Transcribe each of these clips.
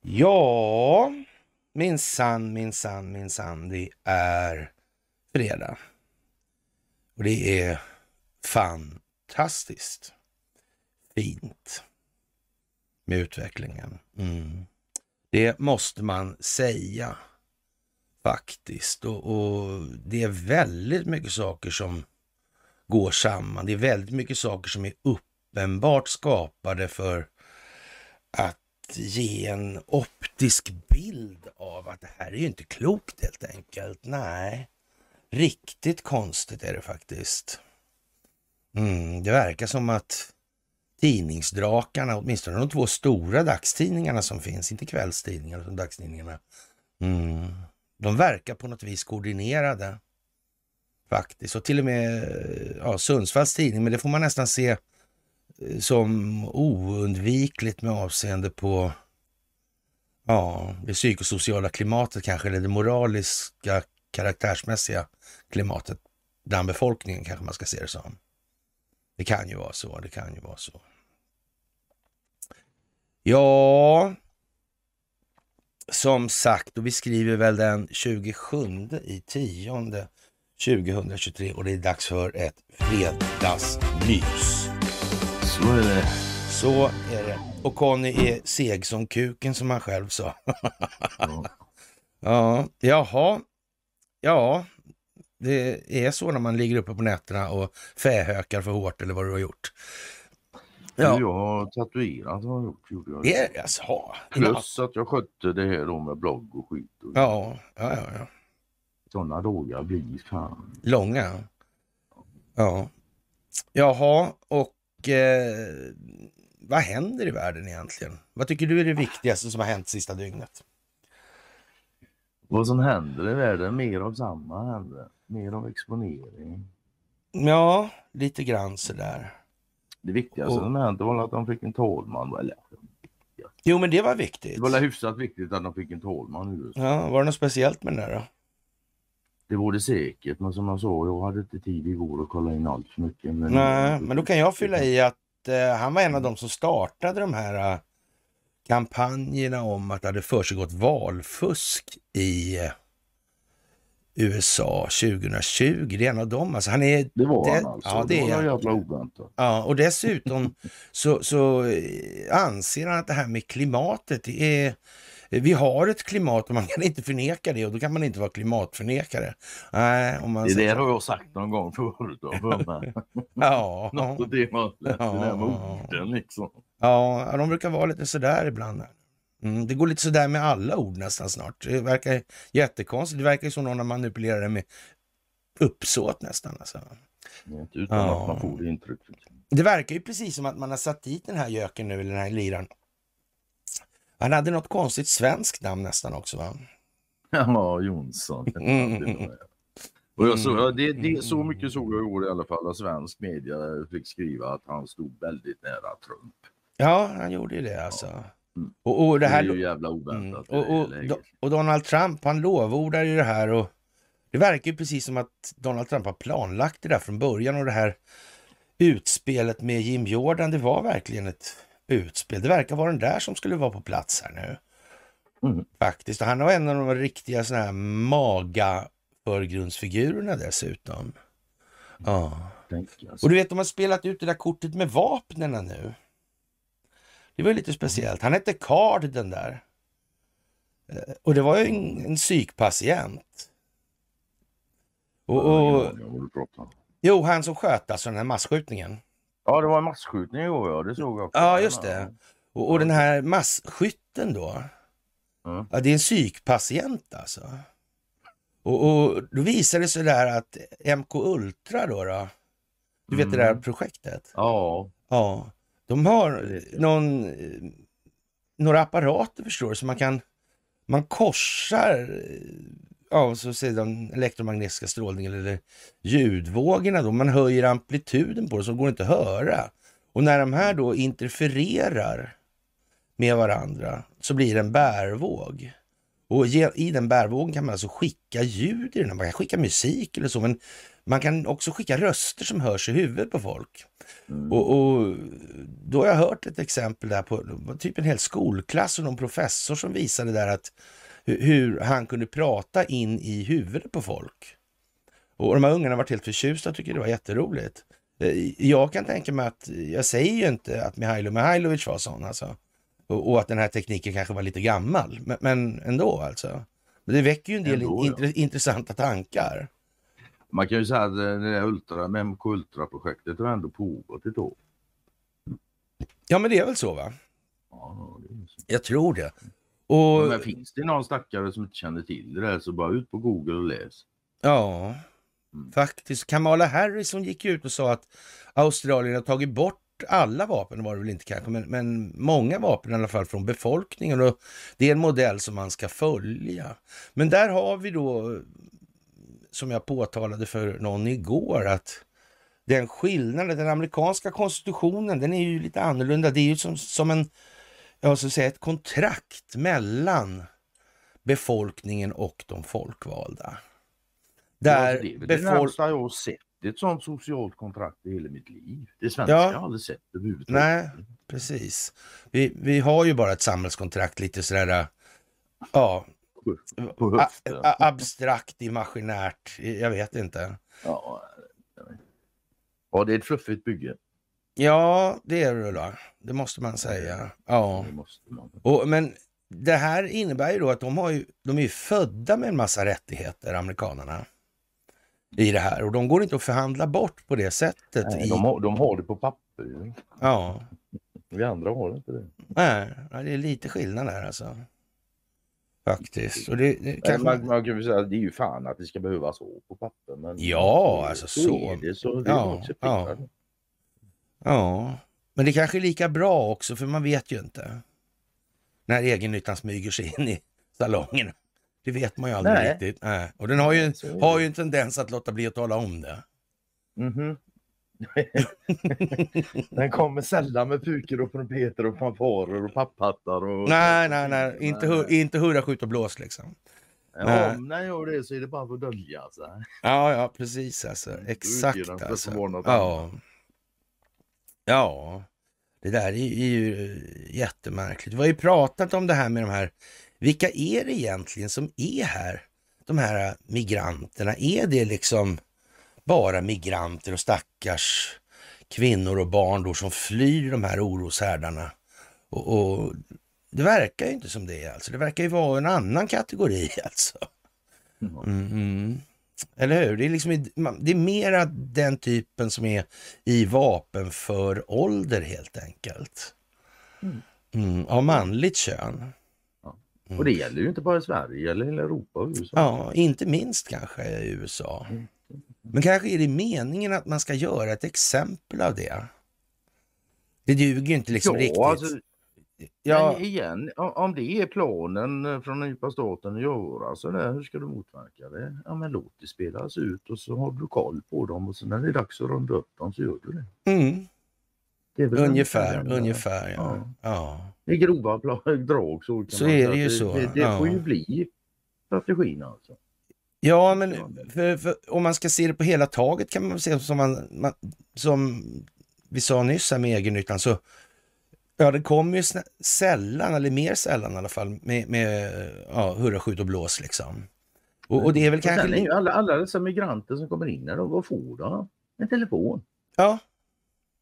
Ja, minsann, minsann, minsann. Det är fredag. Och det är fantastiskt fint med utvecklingen. Mm. Det måste man säga faktiskt. Och, och, det är väldigt mycket saker som går samman. Det är väldigt mycket saker som är uppenbart skapade för att ge en optisk bild av att det här är ju inte klokt helt enkelt. Nej, riktigt konstigt är det faktiskt. Mm, det verkar som att tidningsdrakarna, åtminstone de två stora dagstidningarna som finns, inte kvällstidningarna utan dagstidningarna, mm, de verkar på något vis koordinerade faktiskt. Och till och med ja, Sundsvalls tidning, men det får man nästan se eh, som oundvikligt med avseende på ja, det psykosociala klimatet kanske, eller det moraliska karaktärsmässiga klimatet bland befolkningen kanske man ska se det som. Det kan ju vara så, det kan ju vara så. Ja, som sagt, och vi skriver väl den 27 i tionde 2023 och det är dags för ett fredagsmys. Så är det. Så är det. Och Conny är seg som kuken som han själv sa. Ja. ja, jaha. Ja, det är så när man ligger uppe på nätterna och fähökar för hårt eller vad du har gjort. Ja. Jag har tatuerat har jag gjort. Gjorde jag. Alltså? Plus att jag skötte det här då med blogg och skit. Och Ja, ja, ja. ja. Sådana dagar blir fan. Långa. Ja. Jaha, och eh, vad händer i världen egentligen? Vad tycker du är det viktigaste som har hänt sista dygnet? Vad som händer i världen, mer av samma händer. Mer av exponering. Ja, lite grann sådär. Det viktigaste Och- som hände var att de fick en talman. Eller, Jo, men det var viktigt. det var hyfsat viktigt att de fick en talman. Ja, var det något speciellt med den där då? Det var det säkert, men som jag sa, jag hade inte tid igår att kolla in allt för mycket. Men Nej, men då kan jag fylla i att eh, han var en av de som startade de här eh, kampanjerna om att det hade försiggått valfusk i eh, USA 2020. Det är en av dem. Alltså, han är, Det var han alltså. ja, det det, var är- jävla oväntat. ja, och dessutom så, så eh, anser han att det här med klimatet, det är vi har ett klimat och man kan inte förneka det och då kan man inte vara klimatförnekare. Nej, om man Det säger där har jag sagt någon gång förut. Ja, Något åt det hållet. Det där med Ja. orden liksom. Ja, de brukar vara lite sådär ibland. Mm, det går lite sådär med alla ord nästan snart. Det verkar jättekonstigt. Det verkar som någon har manipulerat det med uppsåt nästan. Alltså. Det är inte Utan Ja. att man får det intrycket. Det verkar ju precis som att man har satt dit den här göken nu, eller den här liran. Han hade något konstigt svenskt namn nästan också va? Ja, Jonsson. Mm. Och jag såg, ja, det, det, så mycket såg jag igår i alla fall att svensk media fick skriva att han stod väldigt nära Trump. Ja, han gjorde ju det alltså. Mm. Och, och det Det, här... är ju jävla Mm. oväntat. i Och, det och, och Donald Trump, han lovordar ju det här och det verkar ju precis som att Donald Trump har planlagt det där från början och det här utspelet med Jim Jordan, det var verkligen ett utspel. Det verkar vara den där som skulle vara på plats här nu. Mm. Faktiskt. Och han har en av de riktiga sådana här maga förgrundsfigurerna dessutom. Ja. Och du vet, de har spelat ut det där kortet med vapnen nu. Det var ju lite speciellt. Han hette Card den där. Eh, Och det var ju en, en psykpatient. Och, och, jo, han som sköt alltså den här masskjutningen. Ja, det var en masskjutning igår, ja. Det såg jag också. Ja, just det. Och, och den här massskytten då. Mm. Ja, det är en psykpatient alltså. Och, och då visade det sig där att MK Ultra då, då du vet det där Mm. projektet. Ja, Ja, de har någon, eh, några apparater förstår du, så man kan, man korsar, eh, ja, så säger den elektromagnetiska strålningen eller ljudvågorna då, man höjer amplituden på det så det går inte att höra. Och när de här då interfererar med varandra så blir det en bärvåg. Och i den bärvågen kan man alltså skicka ljud i den, man kan skicka musik eller så, men Man kan också skicka röster som hörs i huvudet på folk. Mm. Och, och, då har jag hört ett exempel där på typ en hel skolklass och någon professor som visade där att hur han kunde prata in i huvudet på folk. Och de här ungarna varit helt förtjusta och tycker det var jätteroligt. Eh, jag kan tänka mig att, jag säger ju inte att Mihailo Mihailovic var sån alltså. Och, och, att den här tekniken kanske var lite gammal, men, men ändå alltså. Men det väcker ju en del ändå, ja. intressanta tankar. Man kan ju säga att det där Ultra, MK Ultra-projektet har ändå pågått ett år. Ja, men det är väl så va? Ja, det är så. Jag tror det. Och... Men finns det någon stackare som inte känner till det där så bara ut på Google och läs. Ja, mm. faktiskt. Kamala Harris hon gick ut och sa att Australien har tagit bort alla vapen, var det väl inte kanske, men, men många vapen i alla fall från befolkningen. Och det är en modell som man ska följa. Men där har vi då, som jag påtalade för någon igår, att den skillnaden, den amerikanska konstitutionen, den är ju lite annorlunda. Det är ju som, som en, jag ska säga ett kontrakt mellan befolkningen och de folkvalda. Där ja, det är väl det närmsta jag har sett ett sånt socialt kontrakt i hela mitt liv. Det svenska ja. har jag aldrig sett överhuvudtaget. Nej, precis. Vi, vi har ju bara ett samhällskontrakt lite sådär, ja, på, abstrakt, imaginärt, jag vet inte. Ja, ja, det är ett fluffigt bygge. Ja, det är det då. Det måste man säga. Ja. Man. Och, men det här innebär ju då att de, har ju, de är ju födda med en massa rättigheter, amerikanerna i det här och de går inte att förhandla bort på det sättet. Nej, i... de, har, de har det på papper. Ja. Vi andra har inte det. Nej, det är lite skillnad där alltså. Faktiskt. Och det, det kanske... man, man kan väl säga att det är ju fan att det ska behöva så på papper. Men ja, alltså så. så. Är det, så det ja, ja. Ja, men det kanske är lika bra också för man vet ju inte. När egennyttan smyger sig in i salongen. Det vet man ju aldrig Nej. riktigt. Nej. Och den har ju, har ju en tendens att låta bli att tala om det. Mm -hmm. den kommer sällan med pukor och trumpeter och fanfarer och papphattar. Och... Nej, nej, nej. Inte, hu inte hurra, skjut och blås liksom. Ja, om den gör det så är det bara för att dölja. Alltså. Ja, ja, precis alltså. Exakt alltså. Ja. Ja, det där är ju jättemärkligt. Vi har ju pratat om det här med de här vilka är det egentligen som är här? De här migranterna, är det liksom bara migranter och stackars kvinnor och barn då som flyr de här oroshärdarna? Och, och det verkar ju inte som det alltså. Det verkar ju vara en annan kategori alltså. Mm, mm. Eller hur? Det är, liksom, det är mera den typen som är i vapenför ålder helt enkelt. Mm. Mm, av manligt kön. Mm. Och det gäller ju inte bara i Sverige, eller hela Europa och USA. Ja, inte minst kanske i USA. Mm. Men kanske är det meningen att man ska göra ett exempel av det. Det duger ju inte liksom ja, riktigt. Alltså, ja, men igen, om det är planen från den djupa staten att göra så där, hur ska du motverka det? Ja, men låt det spelas ut och så har du koll på dem och så när det är dags att runda upp dem så gör du det. Mm. Ungefär, ungefär ja. ja. ja. Det är grova drag så. så är det ju så. Det, det ja. får ju bli strategin alltså. Ja, men för, för, om man ska se det på hela taget kan man se som, man, man, som vi sa nyss här med egennyttan så Ja, det kommer ju sällan, eller mer sällan i alla fall, med, med ja, hurra, skjut och blås liksom. Och, och det är väl och kanske... Är alla, alla dessa migranter som kommer in här, vad får de? En telefon. Ja.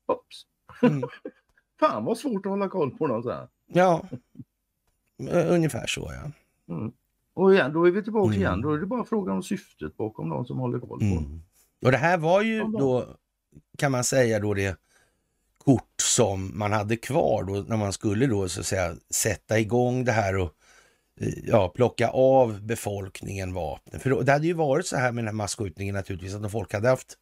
Oops. Mm. Fan vad svårt att hålla koll på dem så här. Ja, ungefär så ja. Mm. Och igen, då är vi tillbaka mm. igen. Då är det bara frågan om syftet bakom de som håller koll på mm. Och det här var ju då, kan man säga då det kort som man hade kvar då när man skulle då så att säga sätta igång det här och eh, ja, plocka av befolkningen vapen. För det hade ju varit så här med den här masskjutningen naturligtvis att om folk hade haft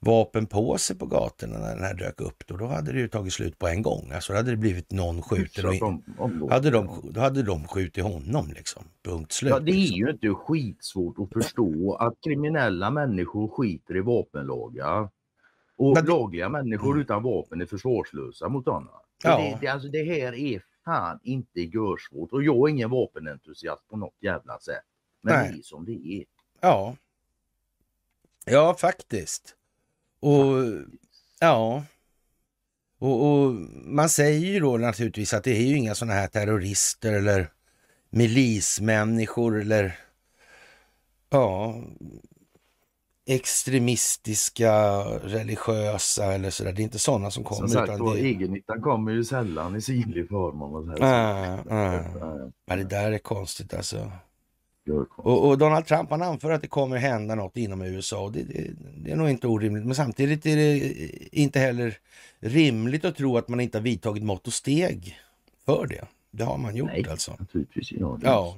vapen på sig på gatorna när den här dök upp, då, då hade det ju tagit slut på en gång. Alltså då hade det blivit någon skjuten och in, hade de, då hade de skjutit honom liksom. Punkt slut. Ja, det är liksom. ju inte skitsvårt att förstå att kriminella människor skiter i vapenlagar. Och Men... lagliga människor mm. utan vapen är försvarslösa mot andra. Ja. Det, det, alltså, det här är fan inte görsvårt och jag är ingen vapenentusiast på något jävla sätt. Men Nej. det är som det är. Ja, Ja, faktiskt. Och ja, och, och, man säger ju då naturligtvis att det är ju inga sådana här terrorister eller milismänniskor eller ja, extremistiska, religiösa eller sådär. Det är inte sådana som kommer. Som sagt, utan det... egennyttan kommer ju sällan i synlig form. Om man säger ah, ah. Ja, det där är konstigt alltså. Och, och, Donald Trump han anför att det kommer hända något inom USA. Det, det, det, är nog inte orimligt. Men samtidigt är det inte heller rimligt att tro att man inte har vidtagit mått och steg för det. Det har man gjort Nej, alltså. naturligtvis. Ja, ja.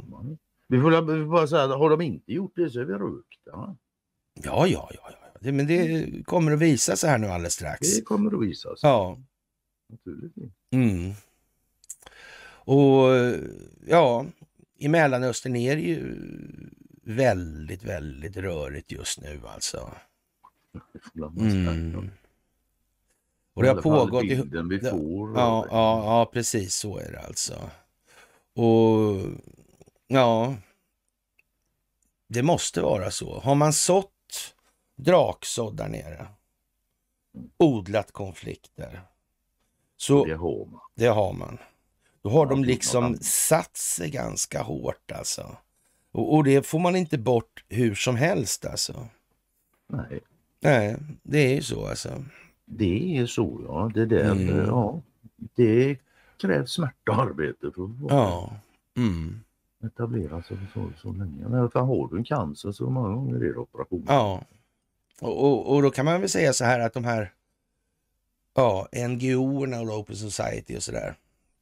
Vi får bara säga att har de inte gjort det så är vi rökta. Ja, ja, ja. ja. Men det kommer att visa sig här nu alldeles strax. Det kommer att visa sig. Ja. Naturligtvis. Mm. Och ja, i Mellanöstern är det ju väldigt, väldigt rörigt just nu alltså. Mm. Och det har pågått... I, det, får, ja, ja, ja, precis så är det alltså. Och ja, det måste vara så. Har man sått draksådd där nere, odlat konflikter, så det har man. Det har man. Då har de liksom satt sig ganska hårt alltså. Och, och, det får man inte bort hur som helst alltså. Nej. Nej, det är ju så alltså. Det är så ja. Det där, mm. ja. Det krävs smärta och arbete för att ja. mm. etablera sig så, så länge. Men för har du en cancer så många gånger är det operation. Ja. Och, och, och, då kan man väl säga så här att de här ja, NGO-erna och Open Society och sådär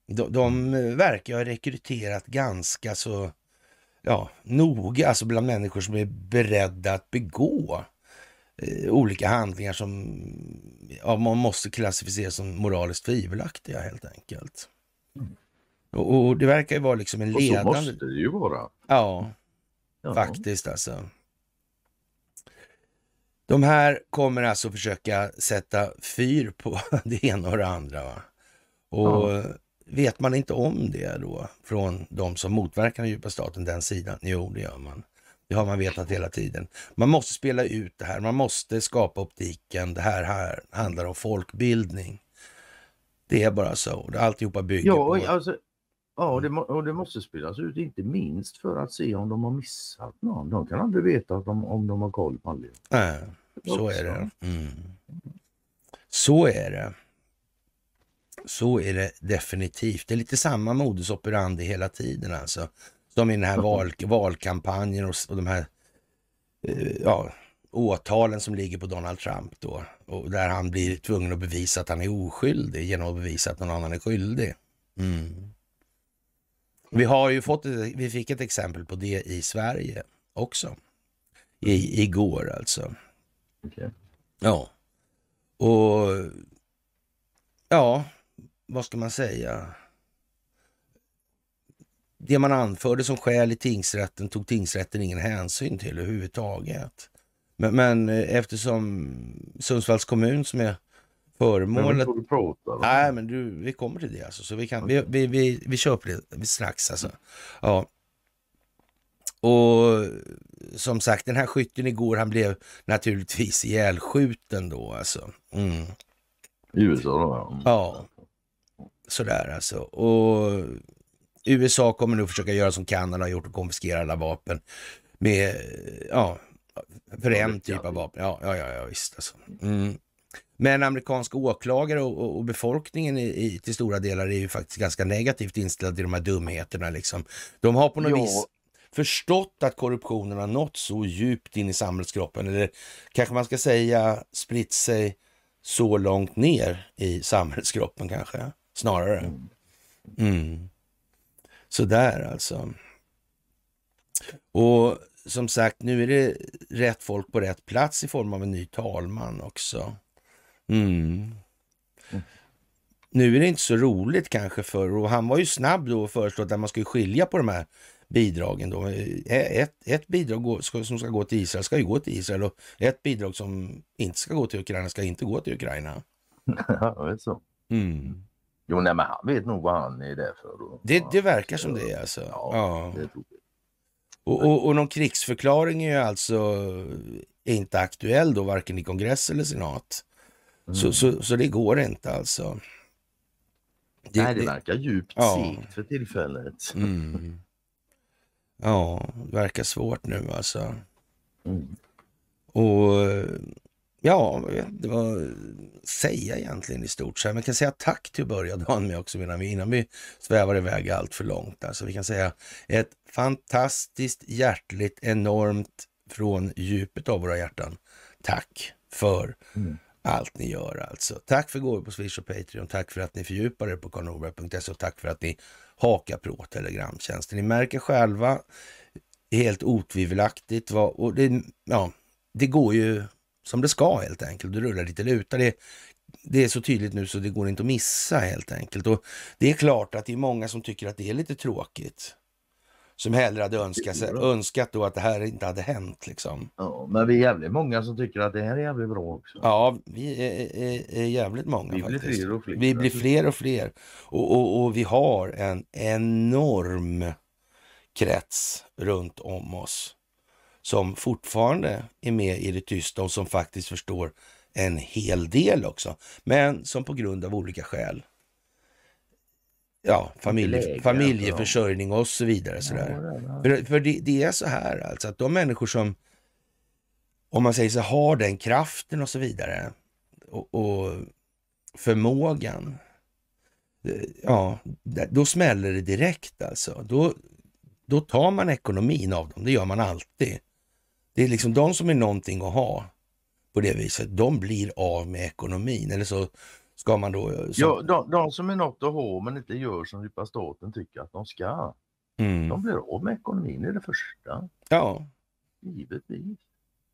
de, de verkar ha rekryterat ganska så ja, noga, alltså bland människor som är beredda att begå eh, olika handlingar som ja, man måste klassificera som moraliskt tvivelaktiga helt enkelt. Mm. Och, och, det verkar ju vara liksom en ledande... Och så måste det ju vara. Ja, ja, faktiskt alltså. De här kommer alltså försöka sätta fyr på det ena och det andra. Va? Och ja. Vet man inte om det då från de som motverkar den djupa staten, den sidan? Jo, det gör man. Det har man vetat hela tiden. Man måste spela ut det här. Man måste skapa optiken. Det här, här handlar om folkbildning. Det är bara så. Alltihopa bygger ja, på... Alltså, ja, och det, och det måste spelas ut, inte minst för att se om de har missat någon. De kan aldrig veta de, om de har koll på allihop. Nej, så är det. Mm. Så är det. Så är det definitivt. Det är lite samma modus operandi hela tiden alltså. Som i den här val, valkampanjen och, och de här eh, ja, åtalen som ligger på Donald Trump då. Och där han blir tvungen att bevisa att han är oskyldig genom att bevisa att någon annan är skyldig. Mm. Vi har ju fått, vi fick ett exempel på det i Sverige också. I, igår alltså. Okay. Ja. Och ja, vad ska man säga? Det man anförde som skäl i tingsrätten tog tingsrätten ingen hänsyn till överhuvudtaget. Men, men eh, eftersom Sundsvalls kommun som är föremålet... Men pratar, Nej, men du, vi kommer till det alltså. Så vi, kan, okay. vi, vi, vi, vi på det strax alltså. Ja. Och som sagt, den här skytten igår, han blev naturligtvis ihjälskjuten då alltså. Mm. I USA då? Ja. Sådär alltså. Och USA kommer nu försöka göra som Kanada har gjort och konfiskera alla vapen med, ja, för en typ av vapen. Ja, ja, ja, ja visst alltså. Mm. Men amerikanska åklagare och, och, och befolkningen i, i, till stora delar är ju faktiskt ganska negativt inställda till de här dumheterna liksom. De har på något ja. vis förstått att korruptionen har nått så djupt in i samhällskroppen, eller kanske man ska säga spritt sig så långt ner i samhällskroppen kanske snarare. Mm. mm. Så där alltså. Och som sagt, nu är det rätt folk på rätt plats i form av en ny talman också. Mm. Nu är det inte så roligt kanske för, och han var ju snabb då och föreslå att man ska skilja på de här bidragen då. Ett, ett bidrag som ska gå till Israel ska ju gå till Israel och ett bidrag som inte ska gå till Ukraina ska inte gå till Ukraina. Ja, det är så. Mm. Jo, nej, men han vet nog vad han är där för. Det, det verkar som det är alltså. Ja, ja. Det och, och, och någon krigsförklaring är ju alltså inte aktuell då, varken i kongress eller senat. Mm. Så, så, så det går inte alltså. Det, Nej, det verkar djupt ja. segt för tillfället. Mm. Ja, det verkar svårt nu alltså. Mm. Och ja, det var säga egentligen i stort sett. Men kan säga tack till att börja dagen med också innan vi, innan vi svävar iväg allt för långt. Alltså vi kan säga ett fantastiskt hjärtligt, enormt från djupet av våra hjärtan. Tack för mm allt ni gör alltså. Tack för gåvor på Swish och Patreon. Tack för att ni fördjupar er på karlnorberg.se och tack för att ni hakar på Telegramtjänsten. Ni märker själva helt otvivelaktigt vad, och det, ja, det går ju som det ska helt enkelt. Det rullar lite luta. Det, det är så tydligt nu så det går inte att missa helt enkelt. Och Det är klart att det är många som tycker att det är lite tråkigt. Som hellre hade önskat, önskat då att det här inte hade hänt. Liksom. Ja, men vi är jävligt många som tycker att det här är jävligt bra också. Ja, vi är, är, är jävligt många vi faktiskt. Blir fler och fler. Vi blir fler och fler. Och, och, och vi har en enorm krets runt om oss som fortfarande är med i det tysta och som faktiskt förstår en hel del också. Men som på grund av olika skäl ja, familje, familjeförsörjning och så vidare. Sådär. För, för det, det, är så här alltså att de människor som, om man säger så, har den kraften och så vidare och, och förmågan, eh, ja, då smäller det direkt alltså. Då, då tar man ekonomin av dem, det gör man alltid. Det är liksom de som är någonting att ha på det viset, de blir av med ekonomin. Eller så ska man då... Som... Ja, de, de, som är något att ha men inte gör som djupa staten tycker att de ska. Mm. De blir av med ekonomin i det första. Ja. Givetvis.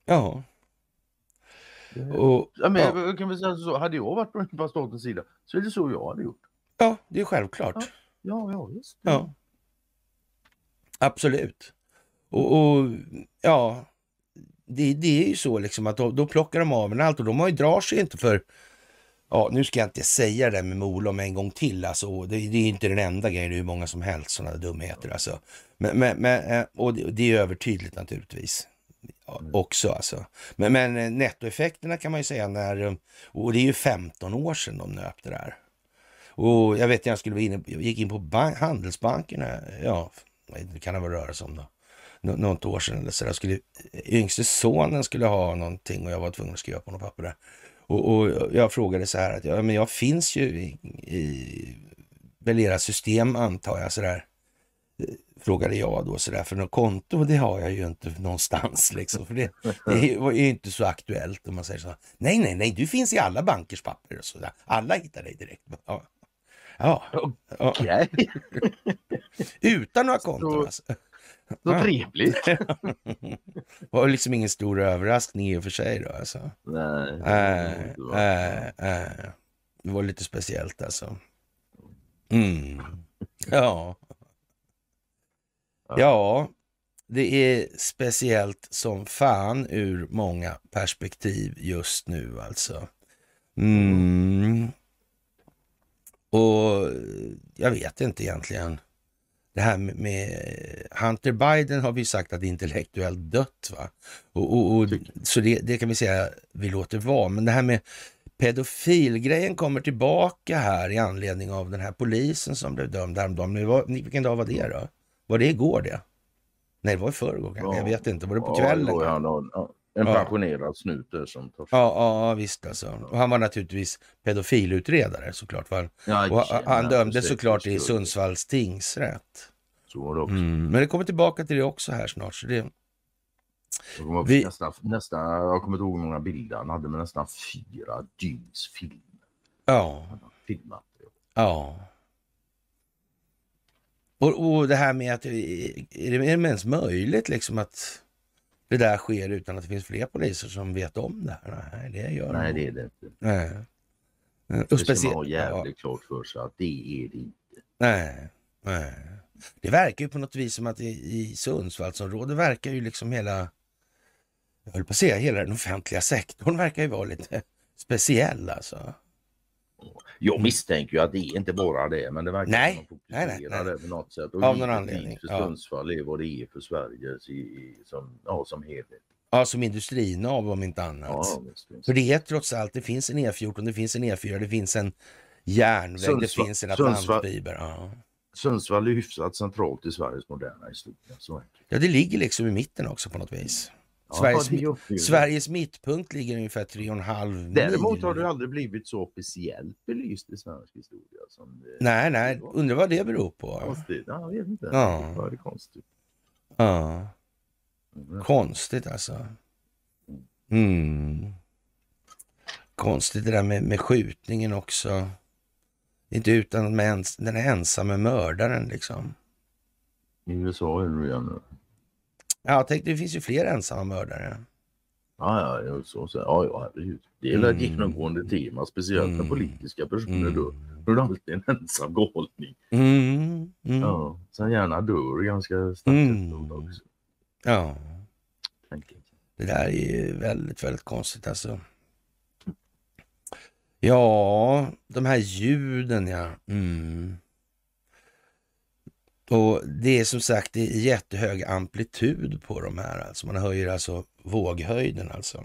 Ja. Och, ja, men, ja. Kan vi säga så, hade jag varit på djupa statens sida så är det så jag hade gjort. Ja, det är självklart. Ja, ja, ja visst. Ja. Absolut. Och, och ja, det, det är ju så liksom att då, då plockar de av en allt och de har ju, drar sig inte för Ja, nu ska jag inte säga det med Molom en gång till. Alltså, det, det är inte den enda grejen, det är ju många som helst sådana dumheter. Alltså. Men, men, men, eh, och det, det är övertydligt naturligtvis ja, mm. också. Alltså. Men, men eh, nettoeffekterna kan man ju säga när, eh, och det är ju 15 år sedan de nöp det där. Och jag vet, jag skulle inne, jag gick in på bank, Handelsbanken, ja, det kan det väl röra sig om då något år sedan eller så där. Skulle, yngste sonen skulle ha någonting och jag var tvungen att skriva på något papper där. Och, och jag frågade så här att ja, men jag finns ju i, i väl era system antar jag sådär. Frågade jag då sådär, för något konto det har jag ju inte någonstans liksom. För det, det är ju inte så aktuellt om man säger så. Nej, nej, nej, du finns i alla bankers papper och sådär. Alla hittar dig direkt. Ja. Ja. Okay. Utan några konton alltså. Så trevligt. det var liksom ingen stor överraskning i och för sig då alltså. Nej. Äh, äh, äh. Det var lite speciellt alltså. Mm. Ja. Ja, det är speciellt som fan ur många perspektiv just nu alltså. Mm. Och jag vet inte egentligen det här med Hunter Biden har vi sagt att det är intellektuellt dött. Va? Och, och, och så det, det, kan vi säga vi låter vara. Men det här med pedofilgrejen kommer tillbaka här i anledning av den här polisen som blev dömd häromdagen. Vilken dag var det då? Var det igår det? Nej, det var i förrgår ja. Jag vet inte. Var det på kvällen? Ja, en pensionerad snut som tar ja, ja, visst alltså. Och han var naturligtvis pedofilutredare såklart. Han, ja, och han dömdes såklart i Sundsvalls tingsrätt. Så var det också. Mm, men det kommer tillbaka till det också här snart. Så det... Vi... nästan, nästan, jag kommer inte ihåg hur många bilder han hade, men nästan fyra dygns film. Ja. Filmmaterial. Ja. Och, och det här med att, är det ens möjligt liksom att det där sker utan att det finns fler poliser som vet om det här. Nej, det gör Nej, det är det inte. Nej. Och det ska man ha jävligt ja. klart för sig att det är det inte. Nej, nej. Det verkar ju på något vis som att i, i Sundsvallsområdet verkar ju liksom hela, jag höll på att säga hela den offentliga sektorn verkar ju vara lite speciell alltså. Jag misstänker ju att det är inte bara det, men det verkar nej, som att man nej, nej, det på något sätt. Och Av någon anledning. För Sundsvall är vad det är för Sverige som, ja, som helhet. Ja, som industrinav om inte annat. Ja, visst, visst. För det är trots allt, det finns en E14, det finns en E4, det finns en järnväg, Sundsvall- det finns en Atlantfiber. Ja. Sundsvall är hyfsat centralt i Sveriges moderna historia. Så ja, det ligger liksom i mitten också på något vis. Sveriges. Sveriges mittpunkt ligger ungefär 3,5 mil. Däremot har det aldrig blivit så officiellt belyst i svensk historia. Som det Nej, nej, undrar vad det beror på. Konstigt. Ja, jag vet inte. Ja. Vad är det konstigt? Ja, Mm. konstigt alltså. Mm. Konstigt det där med, med skjutningen också. Inte utan med ens, den är ensamme mördaren liksom. I USA är det igen nu. Ja, tänk, det finns ju fler ensamma mördare. Ja, ja, så, så, ja, ja, herregud. Det är väl ett Mm. genomgående tema, speciellt Mm. politiska personer Mm. dör. Då är det alltid en ensam galning. Mm. Mm. Ja, som gärna dör ganska snabbt Mm. också. Ja, tänker det där är ju väldigt, väldigt konstigt alltså. Ja, de här ljuden ja. Mm. Och det är som sagt det är jättehög amplitud på de här. Alltså man höjer alltså våghöjden alltså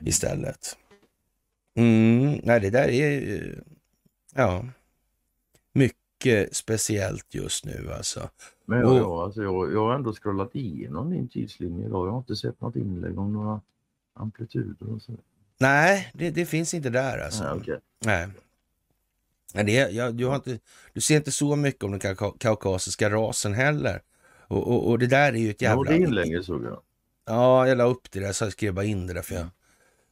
istället. Mm, nej, det där är ju, ja, mycket speciellt just nu alltså. Men jag, Och- jag, alltså, jag, jag har ändå scrollat igenom din tidslinje idag. Jag har inte sett något inlägg om några amplituder och så. Nej, det, det finns inte där alltså. Nej, okej. Nej. Nej, det, jag, du, inte, du ser inte så mycket om den kauka- kaukasiska rasen heller. Och, och, och det där är ju ett jävla... det inlägget såg jag. Ja, jag la upp det där, så jag skrev bara in det där för jag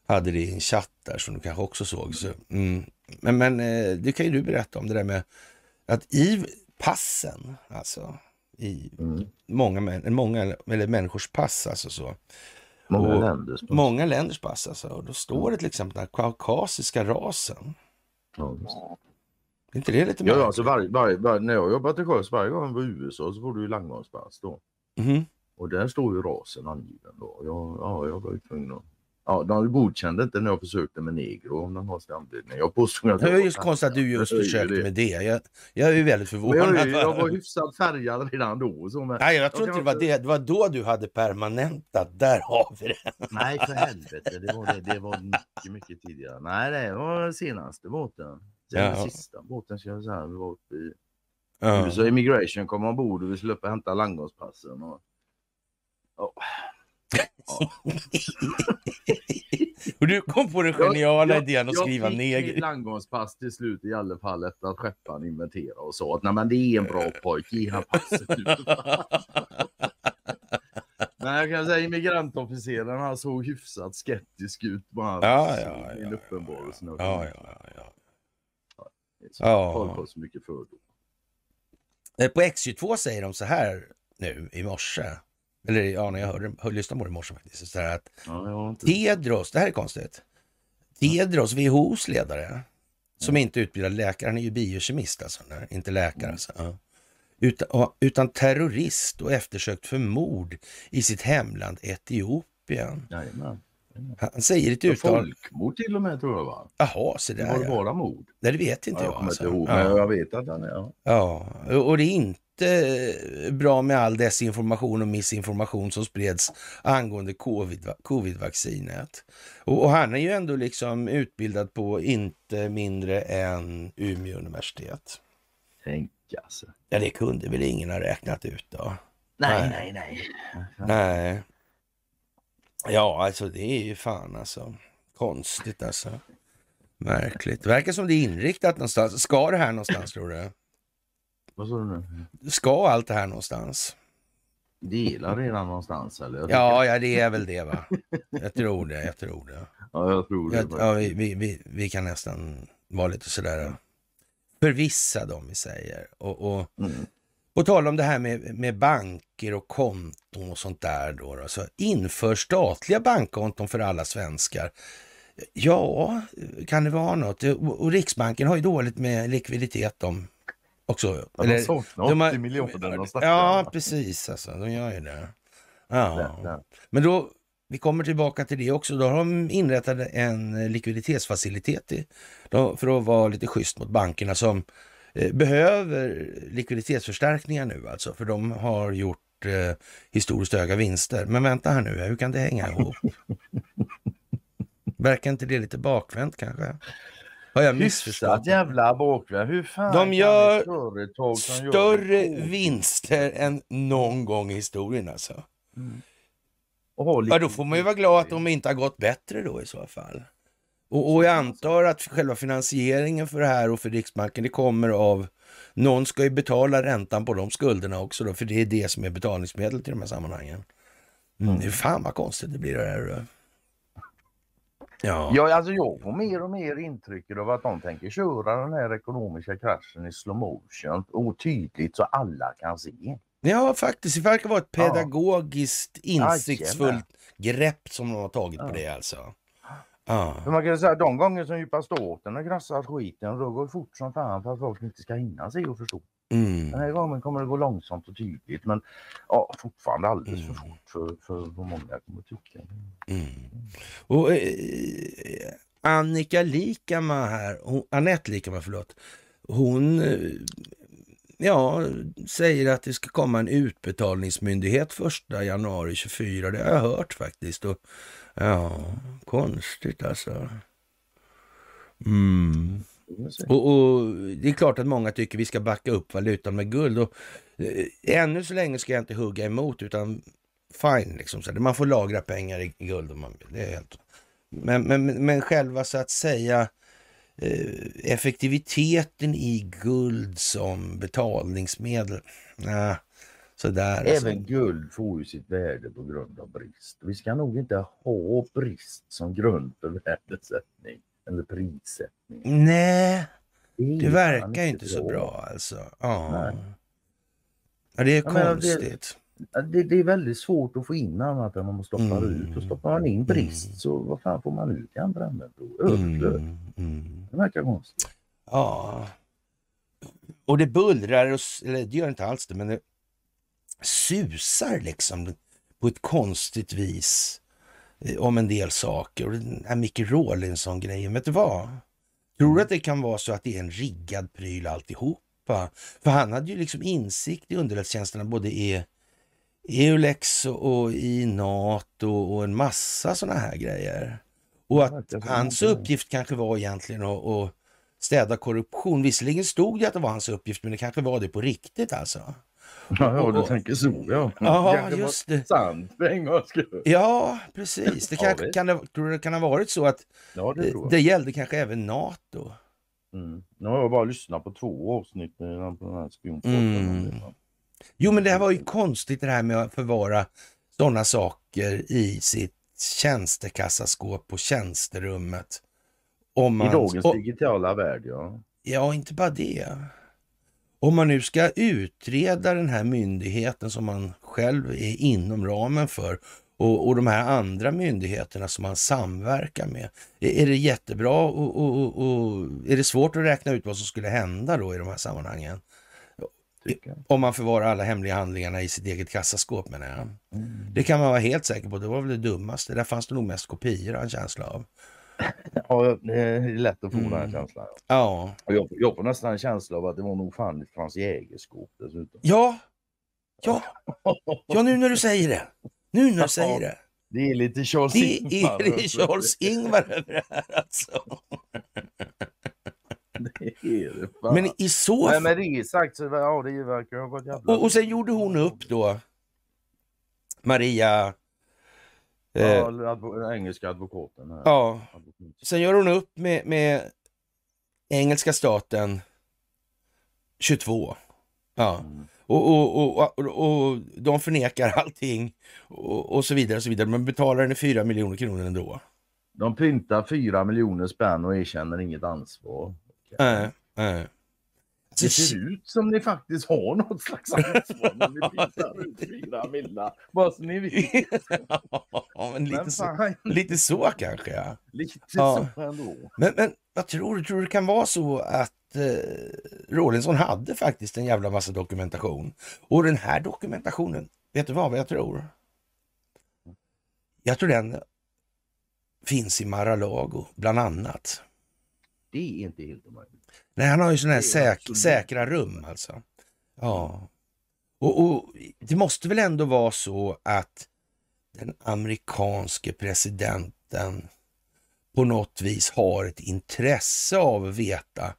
hade det i en chatt där som du kanske också såg. Så, mm. Men, men eh, det kan ju du berätta om det där med att i passen, alltså i Mm. många, män, många eller människors pass, alltså så. Många Och länders pass. Många länders pass, alltså. Och då står det till exempel den kaukasiska rasen. Ja. Är inte det lite Ja, märkligt? alltså varje, varje, varje, när jag jobbat till sjöss varje gång jag var i USA så får du ju landgångspass då. Mhm. Och där står ju rasen angiven då. Jag, ja, jag var ju tvungen att... Ja, de godkände inte när jag försökte med negro om den har sin anledning. Jag påstod att Det var var just konstigt att du just är försökte det. med det. Jag, jag är ju väldigt förvånad. jag, jag var hyfsat färgad redan då. Så, men, Nej, jag tror inte det var det. Det var då du hade permanentat. Där har vi det. Nej, för helvete. Det var, det, det var mycket, mycket tidigare. Nej, det var senaste båten. Sen Ja. den sista båten ska jag säga. Vi var uppe i Ja. USA Immigration kom ombord och vi skulle upp och hämta landgångspassen. Och... Ja. Ja. Och du kom på den geniala Jag- idén att skriva Jag fick neger. mitt landgångspass till slut i alla fall efter att skepparen inventerade och sa att nej men det är en bra pojke, ge han passet. Men jag kan säga immigrantofficeren han såg hyfsat skeptisk ut hans Ja, ja, ja, uppenbarelsen. Ja, ja, ja, ja. Ja. På så mycket fördom. Eh, På X22 säger de så här nu i morse. Eller ja, när jag hörde, hörde lyssnade på det i morse faktiskt. Så här att Ja, inte... Tedros, det här är konstigt. Tedros, WHOs ledare, som inte är utbildad läkare, han är ju biokemist alltså, nej, inte läkare alltså. Ja. Utan, utan terrorist och eftersökt för mord i sitt hemland Etiopien. Jajamän. Han säger ett uttal... Folkmord till och med tror jag va? Jaha, så där var det ja. bara mord. Nej, det vet inte Ja, jag. jag alltså. ihåg Ja. men jag vet att han är... Ja. Ja, och och det är inte bra med all desinformation och missinformation som spreds angående covid, covid-vaccinet. Och, och han är ju ändå liksom utbildad på inte mindre än Umeå universitet. Tänk alltså. Ja, det kunde väl ingen ha räknat ut då? Nej, Nej. nej, nej. Nej. Ja, alltså det är ju fan alltså konstigt alltså. Märkligt. Det verkar som det är inriktat någonstans. Ska det här någonstans tror du? Vad sa du nu? Ska allt det här någonstans? Delar redan någonstans eller? Ja, ja, det är väl det va? Jag tror det, jag tror det. Ja, jag tror det. Jag, ja, vi, vi, vi, vi kan nästan vara lite sådär förvissade om vi säger. Och, och Mm. På tal om det här med, med banker och konton och sånt där då, då, så inför statliga bankkonton för alla svenskar. Ja, kan det vara något? Och, Riksbanken har ju dåligt med likviditet de också. Ja, de saknar 80 de har- miljoner. Ja, precis alltså. De gör ju det. Ja. Men då, vi kommer tillbaka till det också. Då har de inrättat en likviditetsfacilitet i, då, för att vara lite schysst mot bankerna som behöver likviditetsförstärkningar nu alltså. För de har gjort eh, historiskt höga vinster. Men vänta här nu, hur kan det hänga ihop? Verkar inte det lite bakvänt kanske? Har jag missförstått? jävla bakvänt. Hur fan De gör större gör vinster än någon gång i historien alltså. Mm. Ja, då får man ju vara glad att de inte har gått bättre då i så fall. Och, och jag antar att själva finansieringen för det här och för Riksbanken, det kommer av någon ska ju betala räntan på de skulderna också då, för det är det som är betalningsmedel till de här sammanhangen. Mm. Är fan vad konstigt det blir det här. Ja. ja, alltså jag får mer och mer intryck av att de tänker köra den här ekonomiska kraschen i slow motion och tydligt så alla kan se. Ja, faktiskt. Det verkar vara ett pedagogiskt, insiktsfullt grepp som de har tagit på det alltså. Ja. För man kan säga de gånger som djupa staten har grassat skiten då går det fort som fan för att folk inte ska hinna se och förstå. Mm. Den här gången kommer det gå långsamt och tydligt men ja, fortfarande alldeles mm. för fort för, för vad många kommer att tycka. Mm. Och, eh, Annika Likama här, hon, Anette Likama förlåt, hon eh, ja, säger att det ska komma en utbetalningsmyndighet första januari 24. Det har jag hört faktiskt. Och, ja, konstigt alltså. Mm. Och, och, Det är klart att många tycker vi ska backa upp valutan med guld. Och, eh, ännu så länge ska jag inte hugga emot utan fine, liksom, så man får lagra pengar i, guld om man vill. Det är helt... men, men, men själva så att säga eh, effektiviteten i guld som betalningsmedel. Nah, sådär, alltså. Även guld får ju sitt värde på grund av brist. Vi ska nog inte ha brist som grund för värdesättning eller prissättning. Nej, det, det verkar inte så bra alltså. Ja. ja det är konstigt. Det, det, är väldigt svårt att få in annat än om man stoppar mm. ut. Och stoppar man in brist mm. så vad fan får man ut i andra änden då? Överflöd. Mm. Mm. Det verkar konstigt. Ja. Och det bullrar, och, eller det gör inte alls det, men det susar liksom på ett konstigt vis eh, om en del saker. Och den här Micke Rawlinson-grejen, vet du vad? Tror du att det kan vara så att det är en riggad pryl alltihopa? För han hade ju liksom insikt i underrättelsetjänsterna både i Eulex och i NATO och en massa sådana här grejer. Och att hans uppgift kanske var egentligen att, att städa korruption. Visserligen stod det att det var hans uppgift, men det kanske var det på riktigt alltså. Ja, ja du tänker så ja. Ja, just det. Skull. Ja, precis. Det kan, kan, det, tror det kan ha varit så att ja, det, det gällde kanske även NATO? Mm. Nu har jag bara lyssnat på två avsnitt på den här spionpodden. Mm. Jo, men det här var ju konstigt det här med att förvara sådana saker i sitt tjänstekassaskåp på tjänsterummet. Om man, I dagens och, digitala värld, ja. Ja, inte bara det. Om man nu ska utreda den här myndigheten som man själv är inom ramen för och, och de här andra myndigheterna som man samverkar med. Är, är det jättebra och, och, och, är det svårt att räkna ut vad som skulle hända då i de här sammanhangen? Om man förvarar alla hemliga handlingarna i sitt eget kassaskåp menar jag. Mm. Det kan man vara helt säker på. Det var väl det dummaste. Där fanns det nog mest kopior, en känsla av. Ja, det är lätt att få mm. den känslan. Ja. Och jag, jag får nästan en känsla av att det var nog fan Frans Jägerskåp dessutom. Ja. Ja. Ja, nu när du säger det. Nu när du säger det. Det är lite Charles Ingvar. Det är Charles Ingvar över det här alltså. Men i så fall... Men det sagt så ja, det verkar ha gått jävla... Och, och sen gjorde hon upp då, Maria... Eh, ja, advo engelska advokaten. Här. Ja. Sen gör hon upp med, med engelska staten 22. Ja. Mm. Och, och, och, och, och de förnekar allting och, och så vidare och så vidare. Men betalar henne 4 miljoner kronor ändå. De pyntar 4 miljoner spänn och erkänner inget ansvar. Nej, nej. Det ser ut som ni faktiskt har något slags ansvar när ni pintar ut fyra millar. Bara så ni vet. ja, men lite, men så, lite så kanske. Ja. Lite ja. så ändå. Men, men vad tror du? Tror du det kan vara så att eh, Rawlinson hade faktiskt en jävla massa dokumentation? Och den här dokumentationen, vet du vad jag tror? Jag tror den finns i Mar-a-Lago, bland annat. Det är inte helt omöjligt. Nej, han har ju sådana här säk säkra rum alltså. Ja. Och, och, det måste väl ändå vara så att den amerikanske presidenten på något vis har ett intresse av att veta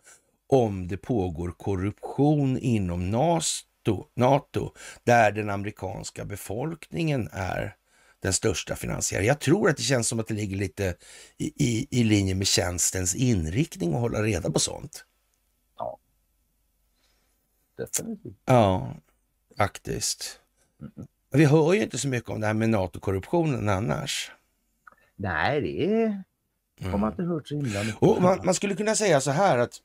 om det pågår korruption inom NATO, NATO där den amerikanska befolkningen är den största finansiären. Jag tror att det känns som att det ligger lite i, i, i linje med tjänstens inriktning att hålla reda på sånt. Ja. Definitivt. Ja, faktiskt. Mm. Vi hör ju inte så mycket om det här med NATO-korruptionen annars. Nej, det har man inte hört så himla mycket. Och man, man, skulle kunna säga så här att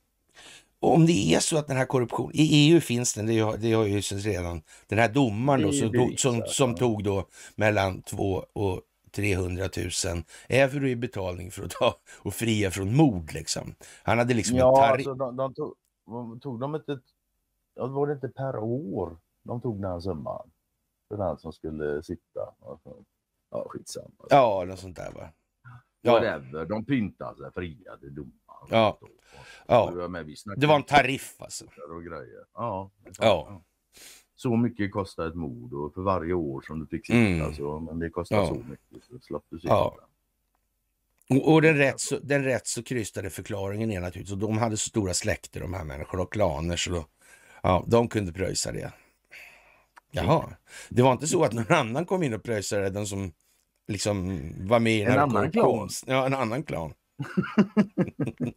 om det är så att den här korruptionen, i EU finns den, det har, det har ju redan, den här domaren då, som, som, som tog då mellan 2 och 300 000 euro i betalning för att ta och fria från mord liksom. Han hade liksom ja, en alltså, de, de tog, tog de inte, var det inte per år de tog den här summan? För den som skulle sitta. Ja, skitsamma. Ja, något sånt där va. Ja. Whatever, de pyntade sig, friade domaren. Ja. ja. Det var en tariff alltså. Och grejer. Ja. ja. Så mycket kostar ett mord och för varje år som du fick sitta mm. så, men det kostar ja. så mycket så slapp du sitta. Ja. Och, och den, rätt så, den rätt så krystade förklaringen är naturligtvis, och de hade så stora släkter de här människorna och klaner så då, ja, de kunde pröjsa det. Jaha, det var inte så att någon annan kom in och pröjsade den som liksom var med i en annan klan? Ja, en annan klan.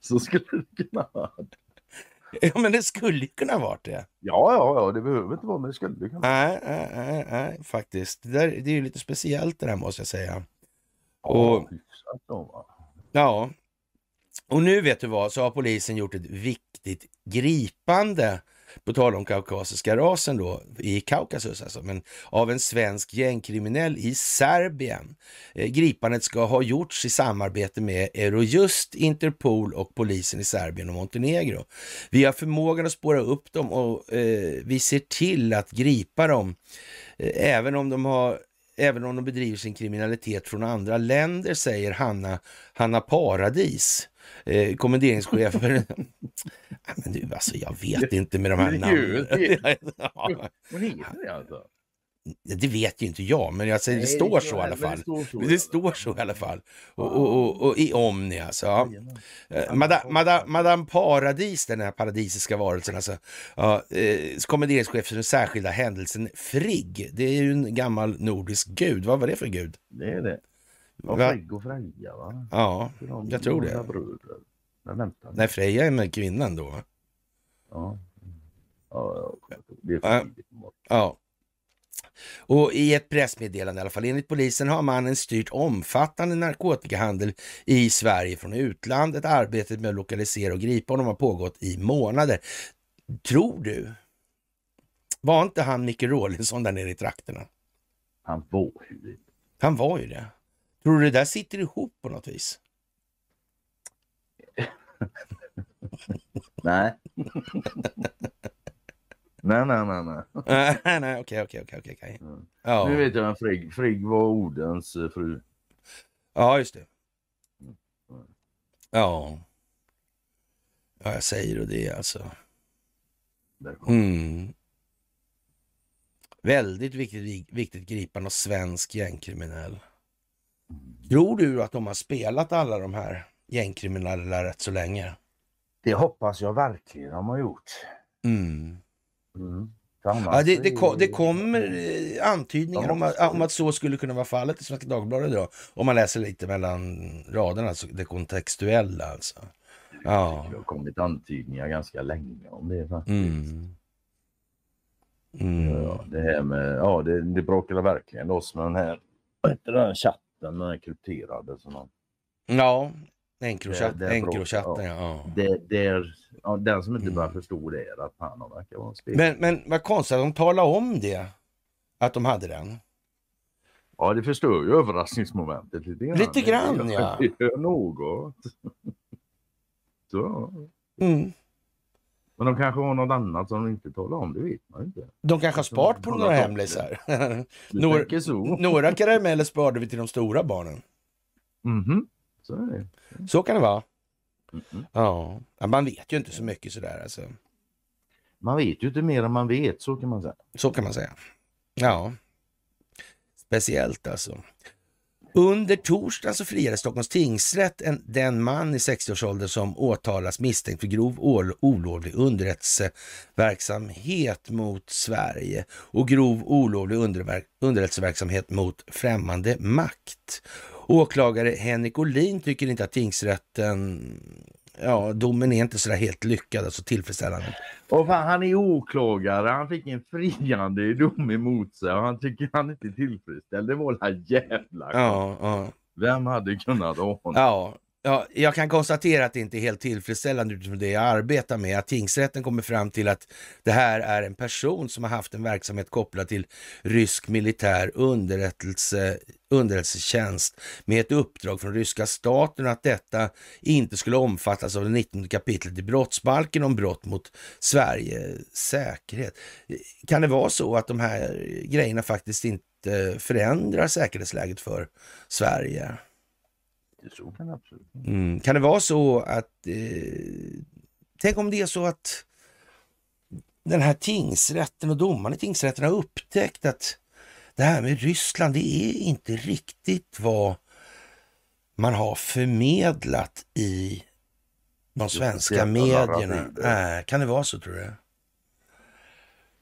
så skulle det kunna vara. Ja, men det skulle kunna vara det. Ja, ja, ja, det behöver inte vara, men det skulle kunna Nej, nej, nej, nej faktiskt. Det, där, det är ju lite speciellt det där måste jag säga. Ja, och, då, ja, och nu vet du vad, så har polisen gjort ett riktigt gripande på tal om kaukasiska rasen då, i Kaukasus alltså, men av en svensk gängkriminell i Serbien. Eh, gripandet ska ha gjorts i samarbete med Eurojust, Interpol och polisen i Serbien och Montenegro. Vi har förmågan att spåra upp dem och eh, vi ser till att gripa dem, eh, även om de har även om de bedriver sin kriminalitet från andra länder, säger Hanna, Hanna Paradis, eh, kommenderingschefer. men du, alltså jag vet inte med de här namnen. Vad heter det alltså? Det vet ju inte jag, men jag säger, Nej, det står så i alla fall. Det står så, det står så i alla fall. Och, och, och, och i Omni alltså. Ja. Eh, Madame, Madame, Madame Paradis, den här paradisiska varelsen alltså. Ja, eh, kommenderingschef för den särskilda händelsen Frigg. Det är ju en gammal nordisk gud. Vad var det för gud? Det är det. Ja, Frigg och Freja va? Ja, jag tror det. Bröder. Nej, Freja är med kvinnan då. Ja. Ja, det är för ja. Och i ett pressmeddelande i alla fall, enligt polisen har mannen styrt omfattande narkotikahandel i Sverige från utlandet. Arbetet med att lokalisera och gripa honom har pågått i månader. Tror du, var inte han Micke Rawlinson där nere i trakterna? Han var ju det. Han var ju det. Tror du det där sitter ihop på något vis? nej. nej, nej, nej, nej. nej, nej, okej, okej, okej, okej. Ja. Nu vet jag vem Frigg, Frigg var Odens eh, fru. Ja, just det. Ja. Ja, jag säger och det alltså. Mm. Väldigt viktigt, viktigt gripande av svensk gängkriminell. Tror du att de har spelat alla de här gängkriminella rätt så länge? Det hoppas jag verkligen de har gjort. Mm. Mm. Ja, det, det, kom, det kommer eh, antydningar om att, om att, så skulle kunna vara fallet i Svenska Dagbladet idag. Om man läser lite mellan raderna, alltså det kontextuella alltså. Ja. Det har kommit antydningar ganska länge om det faktiskt. Mm. Mm. Ja, det här med, ja det, det bråkade verkligen loss med den här, vad heter den chatten, den här krypterade. Ja, Encrochatten, ja. ja. Det, det är, ja, den som inte mm. bara förstod det är att han verkar vara en spelare. Men, men vad konstigt att de talade om det, att de hade den. Ja, det förstör ju överraskningsmomentet lite grann. Lite grann, ja. Det gör något. Så. Mm. Men de kanske har något annat som de inte talar om, det vet man inte. De kanske har sparat på några hemlisar. några, några karameller sparade vi till de stora barnen. Mhm. Mm så är det. Så kan det vara. Mm -hmm. Ja, man vet ju inte så mycket sådär alltså. Man vet ju inte mer än man vet, så kan man säga. Så kan man säga. Ja, speciellt alltså. Under torsdagen så friade Stockholms tingsrätt en, den man i 60-årsåldern som åtalas misstänkt för grov olovlig underrättelseverksamhet mot Sverige och grov olovlig underrättelseverksamhet mot främmande makt. Åklagare Henrik Olin tycker inte att tingsrätten ja, domen är inte sådär helt lyckad, alltså tillfredsställande. Och fan, han är åklagare, han fick en friande dom emot sig och han tycker han inte är tillfredsställd. Det var la jävla ja, ja. Vem hade kunnat ana? Ja, Ja, jag kan konstatera att det inte är helt tillfredsställande utifrån det jag arbetar med. Att tingsrätten kommer fram till att det här är en person som har haft en verksamhet kopplad till rysk militär underrättelse, underrättelsetjänst med ett uppdrag från ryska staten och att detta inte skulle omfattas av det 19 kapitlet i brottsbalken om brott mot Sveriges säkerhet. Kan det vara så att de här grejerna faktiskt inte förändrar säkerhetsläget för Sverige? Så kan det absolut mm. Kan det vara så att... Eh, tänk om det är så att den här tingsrätten och domarna i tingsrätten har upptäckt att det här med Ryssland, det är inte riktigt vad man har förmedlat i de svenska medierna. Äh, kan det vara så tror du?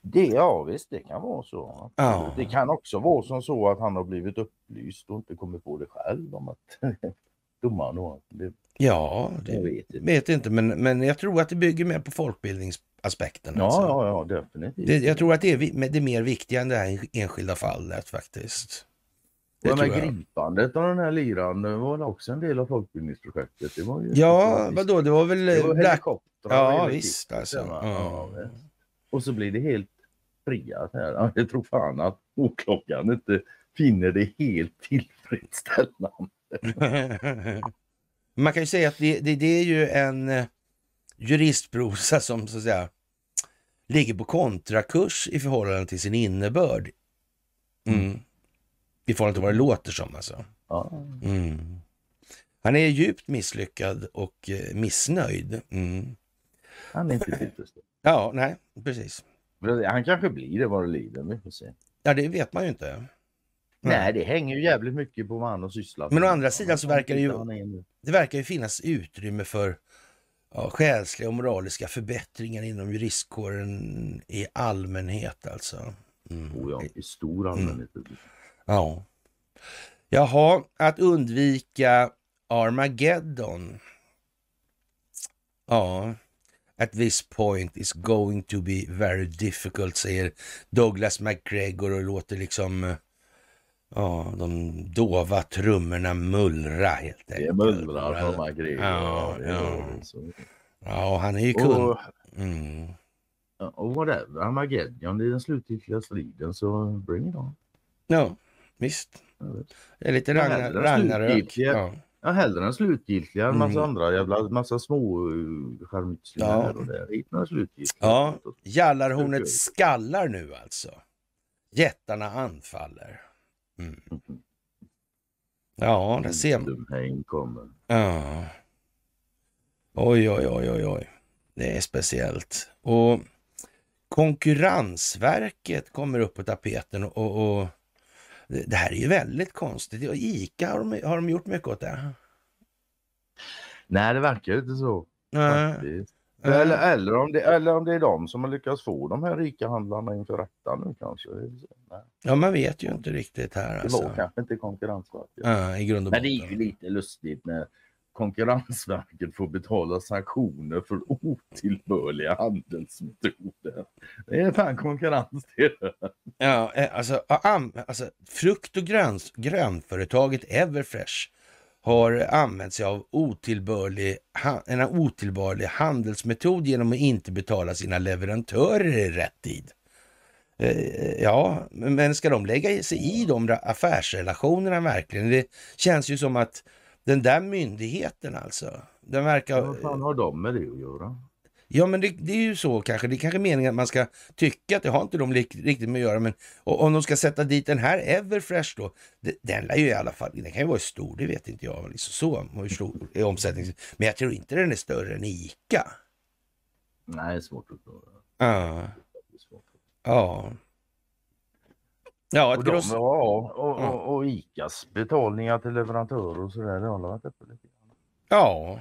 Det, ja visst, det kan vara så. Ja. Det kan också vara som så att han har blivit upplyst och inte kommit på det själv om att domaren då? Det, ja, det jag vet, inte. vet inte, men, men jag tror att det bygger mer på folkbildningsaspekten. Ja, alltså. ja, ja, definitivt. Det, jag tror att det är det mer viktiga än det här enskilda fallet faktiskt. Det men gripandet av den här liran det var också en del av folkbildningsprojektet. Det var ju ja, vadå, det var väl... Det var helikoptrar. Ja, visst alltså. Ja, och så blir det helt friat här. Jag tror fan att åklagaren inte finner det helt tillfredsställande. Man kan ju säga att det, det, det är ju en eh, juristprosa som så att säga ligger på kontrakurs i förhållande till sin innebörd. Mm. mm. I förhållande till vad det låter som alltså. Mm. Han är djupt misslyckad och eh, missnöjd. Mm. Han är inte tillfredsställd. Ja, nej, precis. Han kanske blir det vad det lider, vi får se. Ja, det vet man ju inte. Nej, det hänger ju jävligt mycket på vad han har sysslat med. Men å andra sidan så verkar det ju, det verkar ju finnas utrymme för ja, själsliga och moraliska förbättringar inom juristkåren i allmänhet alltså. Mm. Oh ja, i stor mm. allmänhet. Mm. Ja. Jaha, att undvika Armageddon. Ja, at this point is going to be very difficult, säger Douglas McGregor och låter liksom Ja, de dova trummorna mullra helt enkelt. Det mullrar från Magritte. Ja, ja. ja, han är ju kund. Och, mm. och whatever, Armageddon, det är den slutgiltiga striden så bring it on. Ja, visst. Det är lite Ragnar, Ragnarök. Ja. Ja, hellre den slutgiltiga än massa mm. andra jävla massa små uh, skärmytslingar ja. och där. Hit den slutgiltiga. Ja, Jallarhornet skallar nu alltså. Jättarna anfaller. Mm. Ja, det ser man. Ja. Oj, oj, oj, oj, oj. Det är speciellt. Och Konkurrensverket kommer upp på tapeten och, och det här är ju väldigt konstigt. ICA, har de, har de gjort mycket åt det? Nej, det verkar inte så. Nej. Eller, eller, om det, eller om det är de som har lyckats få de här rika handlarna inför rätta nu kanske. Ja, man vet ju inte riktigt här. Det alltså. var kanske inte Konkurrensverket. Ja, i grund och Men det är ju lite lustigt när Konkurrensverket får betala sanktioner för otillbörliga handelsmetoder. Det är fan konkurrens det. Ja, eh, alltså, alltså frukt och gröns, grönföretaget Everfresh har använt sig av otillbörlig, en otillbörlig handelsmetod genom att inte betala sina leverantörer i rätt tid. Eh, ja, men ska de lägga sig i de affärsrelationerna verkligen? Det känns ju som att den där myndigheten alltså, den verkar... Vad fan har de med det att göra? Ja, men det, det, är ju så kanske. Det är kanske meningen att man ska tycka att det har inte de riktigt med att göra. Men om de ska sätta dit den här Everfresh då, den lär ju i alla fall, den kan ju vara stor, det vet inte jag. Liksom så, hur stor är omsättningen. Men jag tror inte den är större än ICA. Nej, svårt att förstå. Ja. Ja. Ja, ett Och, de, gross... ja, och, och, och ICAs betalningar till leverantörer och sådär, det har varit uppe lite grann. Ja.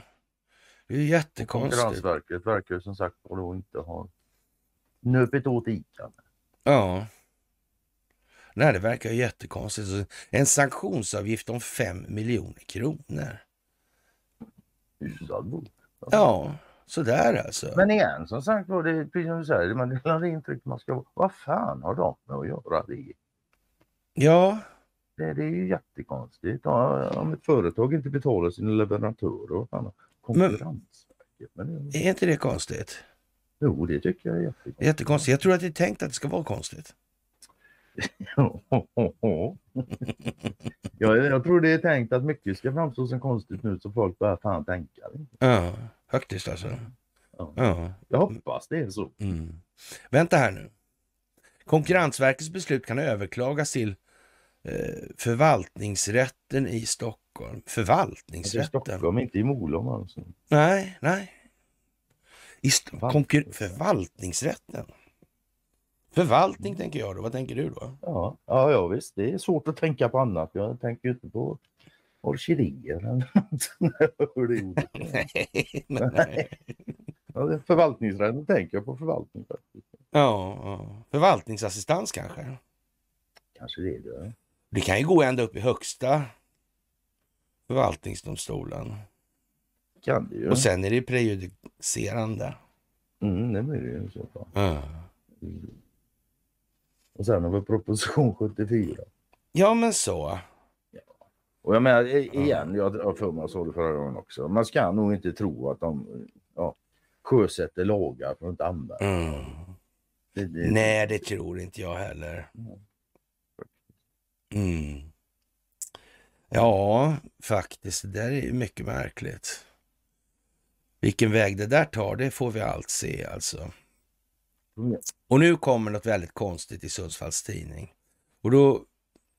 Det är jättekonstigt. Konkurrensverket verkar ju som sagt då inte ha nupit åt ICA. Ja. Nej, det verkar ju jättekonstigt. En sanktionsavgift om 5 miljoner kronor. Ja, sådär alltså. Men igen, som sagt var, det är precis som du säger, man det intryck man ska Vad fan har de med att göra det? Ja, Det, det är ju jättekonstigt. Om ett företag inte betalar sina leverantörer, vad fan Konkurrensverket? Men, är inte det konstigt? jo, det tycker jag är jättekonstigt. Jättekonstigt. Jag tror att det är tänkt att det ska vara konstigt. ja, jag tror det är tänkt att mycket ska framstå som konstigt nu så folk börjar fan tänka. Ja, faktiskt alltså. Ja. Ja. Jag hoppas det är så. Mm. Vänta här nu. Konkurrensverkets beslut kan överklagas till eh, förvaltningsrätten i Stockholm. Alltså, i Förvaltningsrätten? Stockholm, inte i Molom alltså. Nej, nej. I konkur- förvaltningsrätten? Förvaltning tänker jag då. Vad tänker du då? Ja, ja, ja visst. Det är svårt att tänka på annat. Jag tänker inte på orkidéer eller något det ordet. nej, nej. Ja, Förvaltningsrätten tänker jag på förvaltning. Ja, ja. Förvaltningsassistans kanske? Kanske det är det. Det kan ju gå ända upp i högsta förvaltningsdomstolen. Kan det ju. Och sen är det prejudicerande. Mm, det blir det ju i så fall. Ja. Och sen har vi proposition 74. ja, men så. Och jag menar i- igen, jag har för mig jag sa det förra gången också. Man ska nog inte tro att de ja, sjösätter lagar för att inte använda. Mm. Det, det, Nej, det tror inte jag heller. Mm. Ja, faktiskt. Det där är mycket märkligt. Vilken väg det där tar, det får vi allt se alltså. Mm. Och nu kommer något väldigt konstigt i Sundsvalls tidning. Och då,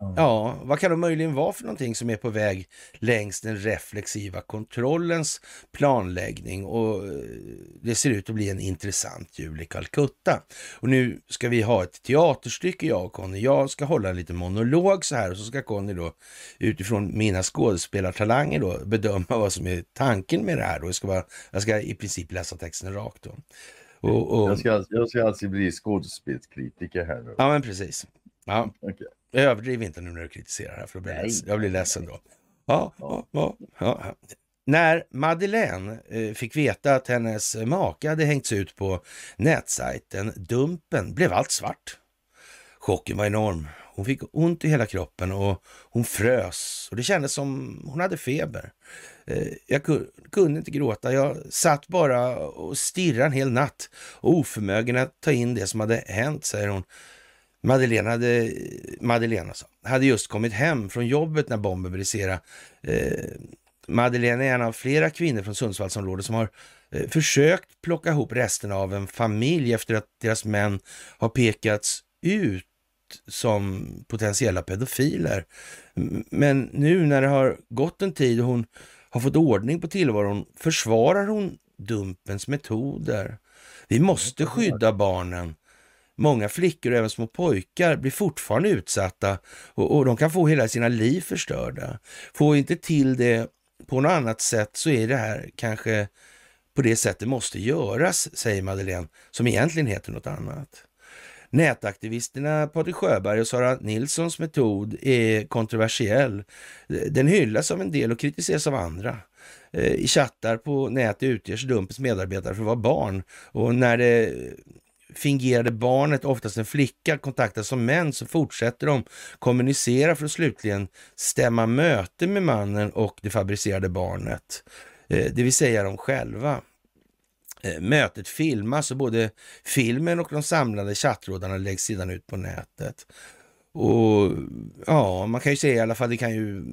Ja. ja, vad kan det möjligen vara för någonting som är på väg längs den reflexiva kontrollens planläggning och eh, det ser ut att bli en intressant jul i Calcutta. Och nu ska vi ha ett teaterstycke jag och Conny. Jag ska hålla en liten monolog så här och så ska Conny då utifrån mina skådespelartalanger då bedöma vad som är tanken med det här. Då. Jag, ska bara, jag ska i princip läsa texten rakt då. Och, och, Jag, ska, jag ska alltså bli skådespelskritiker här nu. Ja, men precis. Ja, Okej. Jag överdriver inte nu när du kritiserar här, för blir jag, ledsen. jag blir ledsen då. Ja, ja, ja, ja. När Madeleine eh, fick veta att hennes make hade hängts ut på nätsajten Dumpen blev allt svart. Chocken var enorm. Hon fick ont i hela kroppen och hon frös och det kändes som hon hade feber. Eh, Jag ku- kunde inte gråta. Jag satt bara och stirrade en hel natt och oförmögen att ta in det som hade hänt, säger hon. Madeleine hade, Madeleine alltså, hade just kommit hem från jobbet när bomben briserade. Eh, Madeleine är en av flera kvinnor från Sundsvallsområdet som har eh, försökt plocka ihop resten av en familj efter att deras män har pekats ut som potentiella pedofiler. Men nu när det har gått en tid och hon har fått ordning på tillvaron försvarar hon dumpens metoder. Vi måste skydda barnen. Många flickor och även små pojkar blir fortfarande utsatta och, och de kan få hela sina liv förstörda. Får vi inte till det på något annat sätt så är det här kanske på det sättet måste göras, säger Madeleine, som egentligen heter något annat. Nätaktivisterna Patrik Sjöberg och Sara Nilssons metod är kontroversiell. Den hyllas av en del och kritiseras av andra. Eh, I chattar på nätet utgörs Dumpens medarbetare för att vara barn och när det fingerade barnet, oftast en flicka, kontaktas som män så fortsätter de kommunicera för att slutligen stämma möte med mannen och det fabricerade barnet. Eh, det vill säga de själva. Eh, mötet filmas och både filmen och de samlade chattrådarna läggs sedan ut på nätet. Och ja, man kan ju säga i alla fall, det kan ju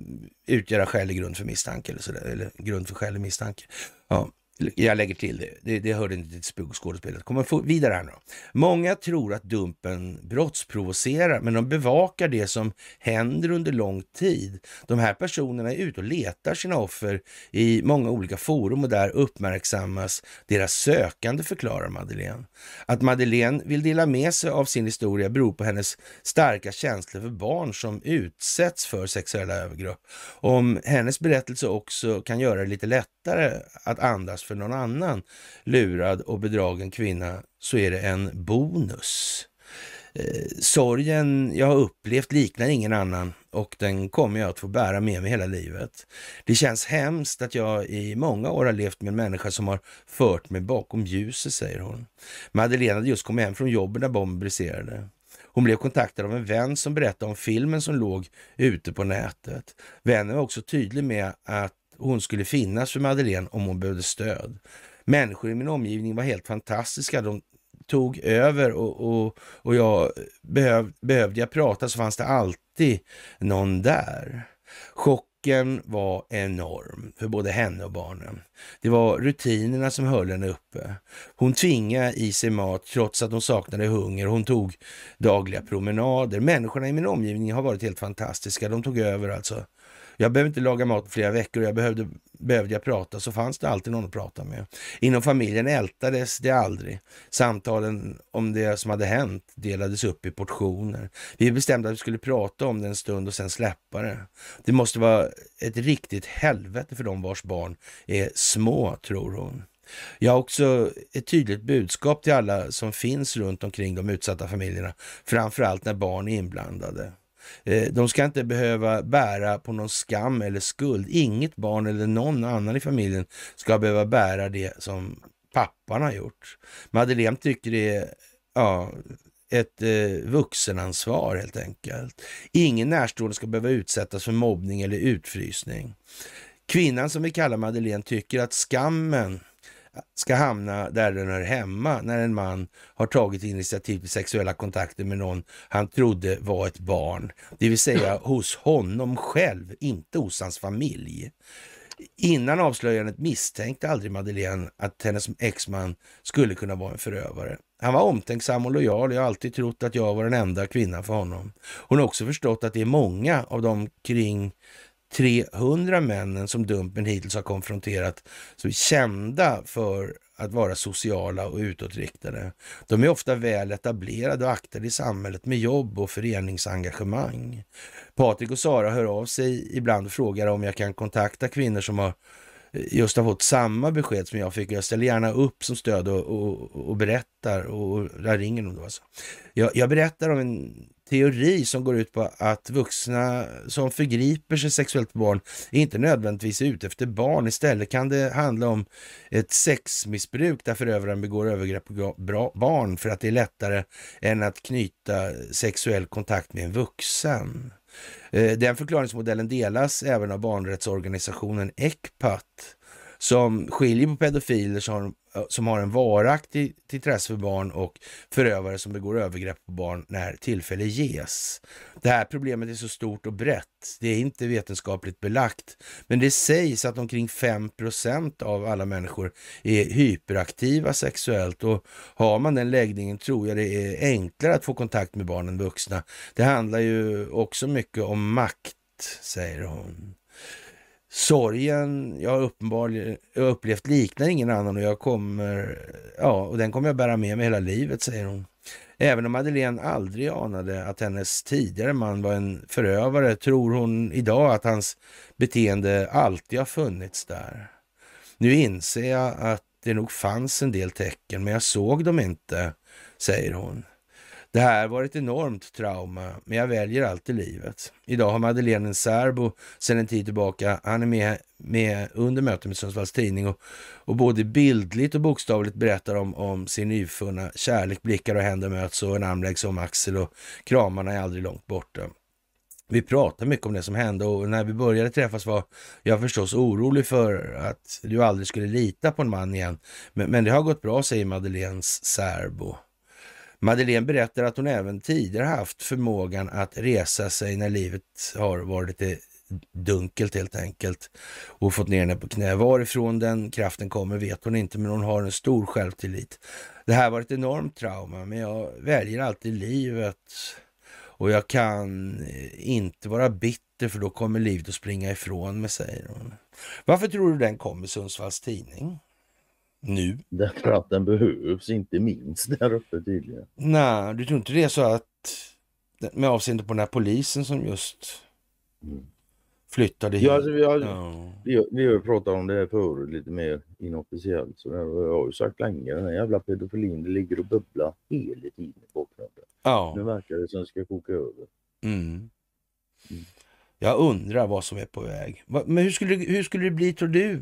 utgöra skälig grund för misstanke eller sådär, eller grund för skälig misstanke. Ja. Jag lägger till det, det, det hörde inte till skådespelet. Kommer vidare här nu. Många tror att Dumpen brottsprovocerar, men de bevakar det som händer under lång tid. De här personerna är ute och letar sina offer i många olika forum och där uppmärksammas deras sökande, förklarar Madeleine. Att Madeleine vill dela med sig av sin historia beror på hennes starka känslor för barn som utsätts för sexuella övergrepp. Om hennes berättelse också kan göra det lite lättare att andas för någon annan lurad och bedragen kvinna så är det en bonus. Eh, sorgen jag har upplevt liknar ingen annan och den kommer jag att få bära med mig hela livet. Det känns hemskt att jag i många år har levt med en människa som har fört mig bakom ljuset, säger hon. Madeleine hade just kommit hem från jobbet när bomben briserade. Hon blev kontaktad av en vän som berättade om filmen som låg ute på nätet. Vännen var också tydlig med att hon skulle finnas för Madeleine om hon behövde stöd. Människor i min omgivning var helt fantastiska. De tog över och, och, och jag behöv, behövde jag prata så fanns det alltid någon där. Chocken var enorm för både henne och barnen. Det var rutinerna som höll henne uppe. Hon tvingade i sig mat trots att hon saknade hunger. Hon tog dagliga promenader. Människorna i min omgivning har varit helt fantastiska. De tog över alltså. Jag behövde inte laga mat på flera veckor och jag behövde, behövde jag prata så fanns det alltid någon att prata med. Inom familjen ältades det aldrig. Samtalen om det som hade hänt delades upp i portioner. Vi bestämde att vi skulle prata om det en stund och sen släppa det. Det måste vara ett riktigt helvete för de vars barn är små, tror hon. Jag har också ett tydligt budskap till alla som finns runt omkring de utsatta familjerna, framförallt när barn är inblandade. Eh, de ska inte behöva bära på någon skam eller skuld. Inget barn eller någon annan i familjen ska behöva bära det som pappan har gjort. Madeleine tycker det är ja, ett eh, vuxenansvar helt enkelt. Ingen närstående ska behöva utsättas för mobbning eller utfrysning. Kvinnan som vi kallar Madeleine tycker att skammen ska hamna där den hör hemma när en man har tagit initiativ till sexuella kontakter med någon han trodde var ett barn. Det vill säga hos honom själv, inte hos hans familj. Innan avslöjandet misstänkte aldrig Madeleine att hennes exman skulle kunna vara en förövare. Han var omtänksam och lojal jag har alltid trott att jag var den enda kvinnan för honom. Hon har också förstått att det är många av de kring 300 männen som Dumpen hittills har konfronterat som är kända för att vara sociala och utåtriktade. De är ofta väl etablerade och aktade i samhället med jobb och föreningsengagemang. Patrik och Sara hör av sig ibland och frågar om jag kan kontakta kvinnor som har eh, just har fått samma besked som jag fick. Jag ställer gärna upp som stöd och, och, och berättar och där ringer de då alltså. Jag, jag berättar om en teori som går ut på att vuxna som förgriper sig sexuellt på barn inte nödvändigtvis är ute efter barn. Istället kan det handla om ett sexmissbruk där förövaren begår övergrepp på barn för att det är lättare än att knyta sexuell kontakt med en vuxen. Eh, den förklaringsmodellen delas även av barnrättsorganisationen ECPAT som skiljer på pedofiler som som har en varaktig intresse för barn och förövare som begår övergrepp på barn när tillfälle ges. Det här problemet är så stort och brett. Det är inte vetenskapligt belagt, men det sägs att omkring 5% av alla människor är hyperaktiva sexuellt och har man den läggningen tror jag det är enklare att få kontakt med barn än vuxna. Det handlar ju också mycket om makt, säger hon. Sorgen jag har uppenbarligen upplevt liknar ingen annan och jag kommer, ja, och den kommer jag bära med mig hela livet, säger hon. Även om Madeleine aldrig anade att hennes tidigare man var en förövare tror hon idag att hans beteende alltid har funnits där. Nu inser jag att det nog fanns en del tecken, men jag såg dem inte, säger hon. Det här var ett enormt trauma, men jag väljer alltid livet. Idag har Madeleine en särbo sedan en tid tillbaka. Han är med, med under mötet med Sundsvalls Tidning och, och både bildligt och bokstavligt berättar om, om sin nyfunna kärlek. Blickar och händer möts och en arm läggs om axel och kramarna är aldrig långt borta. Vi pratar mycket om det som hände och när vi började träffas var jag förstås orolig för att du aldrig skulle lita på en man igen. Men, men det har gått bra, säger Madeleines särbo. Madeleine berättar att hon även tidigare haft förmågan att resa sig när livet har varit lite dunkelt helt enkelt och fått ner henne på knä. Varifrån den kraften kommer vet hon inte, men hon har en stor självtillit. Det här var ett enormt trauma, men jag väljer alltid livet och jag kan eh, inte vara bitter för då kommer livet att springa ifrån mig, säger hon. Varför tror du den kom i Sundsvalls tidning? Nu? Därför att den behövs, inte minst där uppe tydligen. Nej, du tror inte det är så att med avseende på den här polisen som just mm. flyttade hit? Ja, alltså, vi, har, ja. vi, vi har pratat om det här förut lite mer inofficiellt. Så jag har ju sagt länge, den här jävla pedofilin, det ligger och bubblar hela tiden i bakgrunden. Ja. Nu verkar det som det ska koka över. Mm. Mm. Jag undrar vad som är på väg. Men hur skulle, hur skulle det bli, tror du,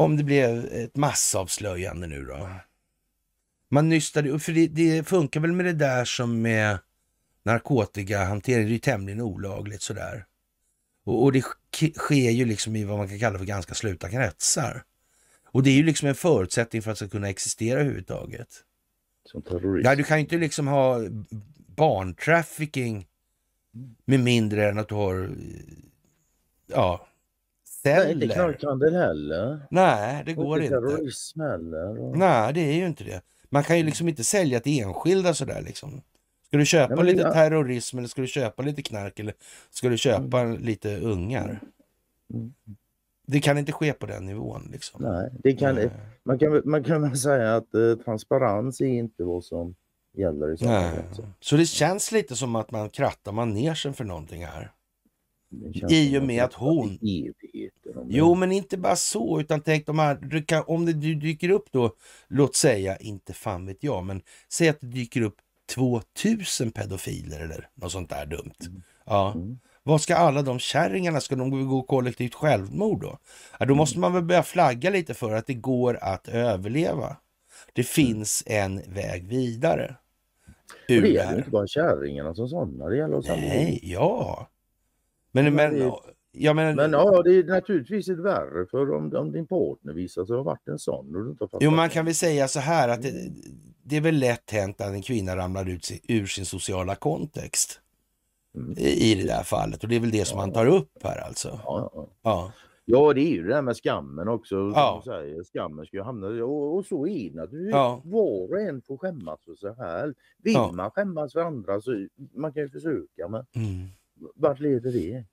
om det blev ett massavslöjande nu då? Man nystade för det, det funkar väl med det där som med narkotikahantering, det är ju tämligen olagligt sådär. Och, och det sker ju liksom i vad man kan kalla för ganska sluta kretsar. Och det är ju liksom en förutsättning för att det ska kunna existera överhuvudtaget. Som terrorist? Ja, du kan ju inte liksom ha barntrafficking med mindre än att du har ja, celler. Nej, inte knarkhandel heller. Nej, det går inte. terrorism heller. Och... Nej, det är ju inte det. Man kan ju liksom inte sälja till enskilda sådär liksom. Ska du köpa Nej, lite ja. terrorism eller ska du köpa lite knark eller ska du köpa mm. lite ungar? Mm. Det kan inte ske på den nivån. Liksom. Nej, det kan, Nej. Man, kan, man kan väl säga att eh, transparens är inte vad som gäller i samhället. Så det känns lite som att man krattar manegen för någonting här. I och med att hon... Jo, men inte bara så, utan tänk de här, om det dyker upp då, låt säga, inte fan vet jag, men säg att det dyker upp 2000 pedofiler eller något sånt där dumt. Mm. Ja. Mm. Vad ska alla de kärringarna, ska de gå kollektivt självmord då? Ja, då måste man väl börja flagga lite för att det går att överleva. Det finns en väg vidare. det gäller inte bara kärringarna som sådana, det gäller oss Nej, ja. Men, men, men, ja, men, men ja, det är naturligtvis ett värre för om, om din partner visar sig ha varit en sån. Och du inte jo, man kan väl säga så här att det, det är väl lätt hänt att en kvinna ramlar ut ur sin sociala kontext. Mm. I, det där fallet och det är väl det som ja. man tar upp här alltså. Ja, ja. ja. Ja, det är ju det där med skammen också. Ja. Säger. Skammen ska ju hamna och, och så är det naturligtvis. Ja. Var och en får skämmas för sig själv. Vill ja. man skämmas för andra så man kan ju försöka men mm. Vart leder det?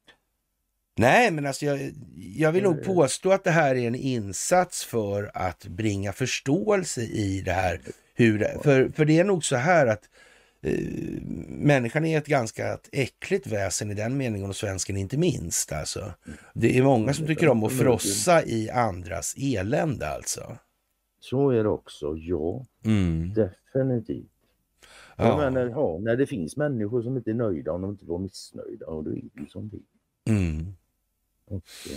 Nej, men alltså jag, jag vill nog påstå att det här är en insats för att bringa förståelse i det här. Hur det, för, för det är nog så här att eh, människan är ett ganska äckligt väsen i den meningen och svensken inte minst. Alltså. Det är många som tycker om att frossa i andras elände alltså. Så är det också, ja. Mm. Definitivt. Ja. Men, när, ja, när det finns människor som inte är nöjda om de inte var missnöjda, och då är det ju som det mm.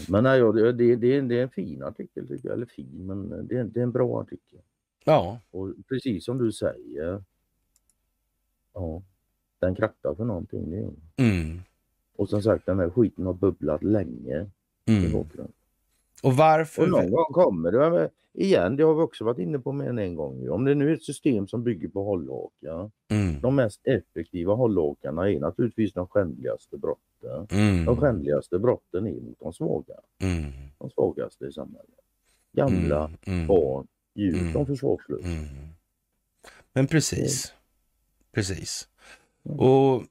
Men nej, det, det, det, är, det är en fin artikel tycker jag, eller fin, men det är, det är en bra artikel. Ja. Och precis som du säger, ja, den krattar för någonting. Det mm. Och som sagt, den här skiten har bubblat länge mm. i bakgrunden. Och varför? Och någon gång kommer det. Igen, det har vi också varit inne på mer än en gång. Om det nu är ett system som bygger på hållhakar. Mm. De mest effektiva hållhakarna är naturligtvis de skändligaste brotten. Mm. De skändligaste brotten är mot de svaga. Mm. De svagaste i samhället. Gamla, mm. mm. barn, djur, de försvarslösa. Mm. Men precis. Precis. Och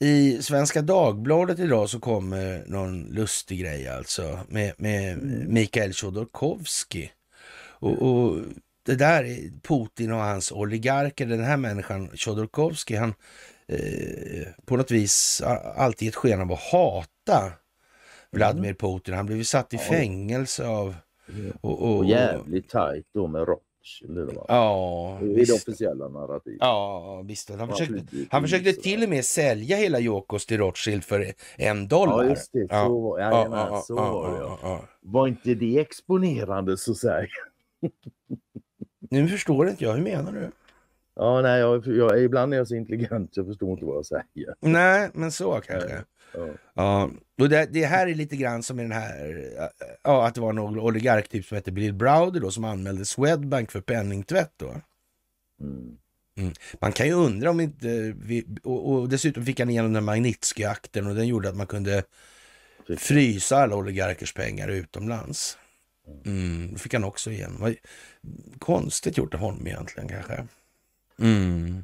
i Svenska Dagbladet idag så kommer någon lustig grej alltså med, med mm. Mikael Chodorkovsky. Och, och, det där är Putin och hans oligarker, den här människan Chodorkovsky, han eh, på något vis alltid ett sken av att hata Vladimir mm. Putin. Han blev satt i fängelse av... Och, och, och jävligt tajt då med rock Ja, det är det officiella narrativet. Ja, visst. Han försökte, han försökte till och med sälja hela Jokos till Rothschild för en dollar. Ja, just det. Så, ja. var, ja, ja, så var det. Ja. Var inte det exponerande så att säga? nu förstår inte jag. Hur menar du? Ja, nej, jag, jag, ibland är jag så intelligent så jag förstår inte vad jag säger. Nej, men så kanske. Ja. ja. Och det, det, här är lite grann som i den här, ja, att det var någon oligark typ som hette Bill Browder då som anmälde Swedbank för penningtvätt då. Mm. Mm. Man kan ju undra om inte, vi, och, och, dessutom fick han igenom den Magnitsky-akten och den gjorde att man kunde frysa alla oligarkers pengar utomlands. Mm, det fick han också igen. Konstigt gjort av honom egentligen kanske. Mm.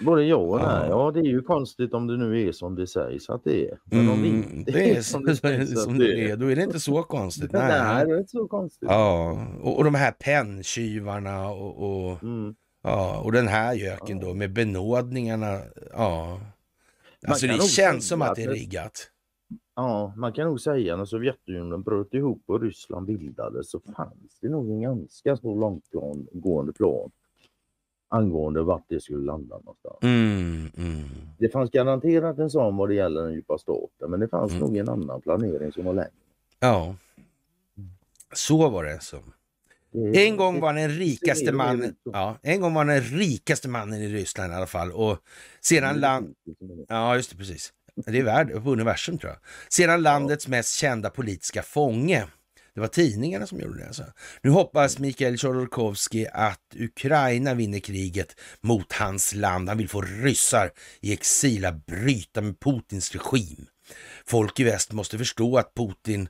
Både ja och nej. Ja, det är ju konstigt om det nu är som det sägs att det är. Men om mm, det inte är, är som det, sägs som det är, då är det inte så konstigt. Nej, nej det är inte så konstigt. Ja, och, och de här penntjuvarna och, och, mm. ja, och den här göken ja. då med benådningarna. Ja. Alltså det känns som att det är riggat. Ja, man kan nog säga när Sovjetunionen bröt ihop och Ryssland bildades så fanns det nog en ganska så långtgående plan angående vart det skulle landa någonstans. Mm, mm. Det fanns garanterat en sån vad det gäller den djupa staten men det fanns mm. nog en annan planering som var längre. Ja, så var det. Så. Det, en gång var den rikaste mannen, ja, en gång var den rikaste mannen i Ryssland i alla fall och sedan land... Ja, just det, precis. Det är värd på universum tror jag. Sedan landets mest kända politiska fånge det var tidningarna som gjorde det. Alltså. Nu hoppas Mikael Chodorkovsky att Ukraina vinner kriget mot hans land. Han vill få ryssar i exil att bryta med Putins regim. Folk i väst måste förstå att Putin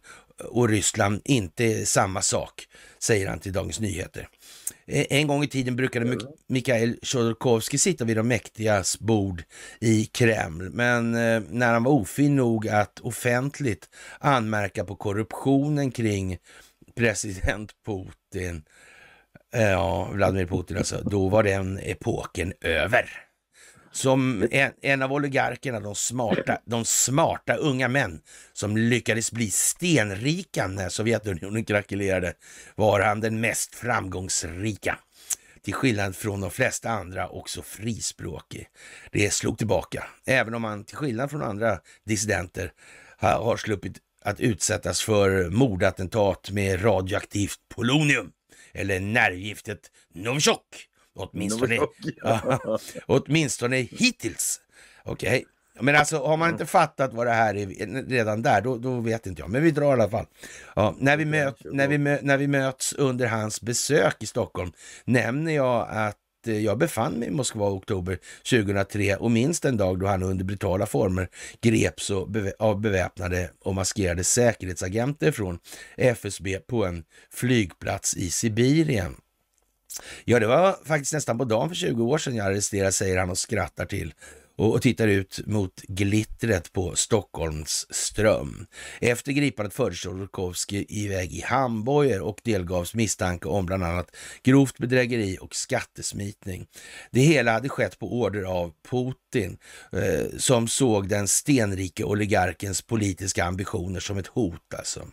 och Ryssland inte är samma sak, säger han till Dagens Nyheter. Eh, en gång i tiden brukade Mikhail Chodorkovsky sitta vid de mäktigas bord i Kreml, men eh, när han var ofin nog att offentligt anmärka på korruptionen kring president Putin, eh, ja, Vladimir Putin alltså, då var den epoken över. Som en, en, av oligarkerna, de smarta, de smarta unga män som lyckades bli stenrika när Sovjetunionen krackelerade var han den mest framgångsrika. Till skillnad från de flesta andra också frispråkig. Det slog tillbaka, även om han till skillnad från andra dissidenter har sluppit att utsättas för mordattentat med radioaktivt polonium eller nervgiftet Novichok Åtminstone, ja, åtminstone hittills. Okej, okay. men alltså har man inte fattat vad det här är redan där, då, då vet inte jag. Men vi drar i alla fall. Ja, när, vi möt, när, vi mö, när vi möts under hans besök i Stockholm nämner jag att eh, jag befann mig i Moskva i oktober 2003 och minns den dag då han under brutala former greps av beväpnade och maskerade säkerhetsagenter från FSB på en flygplats i Sibirien. Ja, det var faktiskt nästan på dagen för 20 år sedan jag arresterades, säger han och skrattar till och, och tittar ut mot glittret på Stockholms ström. Efter gripandet fördes Rokowski iväg i handbojor och delgavs misstanke om bland annat grovt bedrägeri och skattesmitning. Det hela hade skett på order av Putin eh, som såg den stenrike oligarkens politiska ambitioner som ett hot alltså.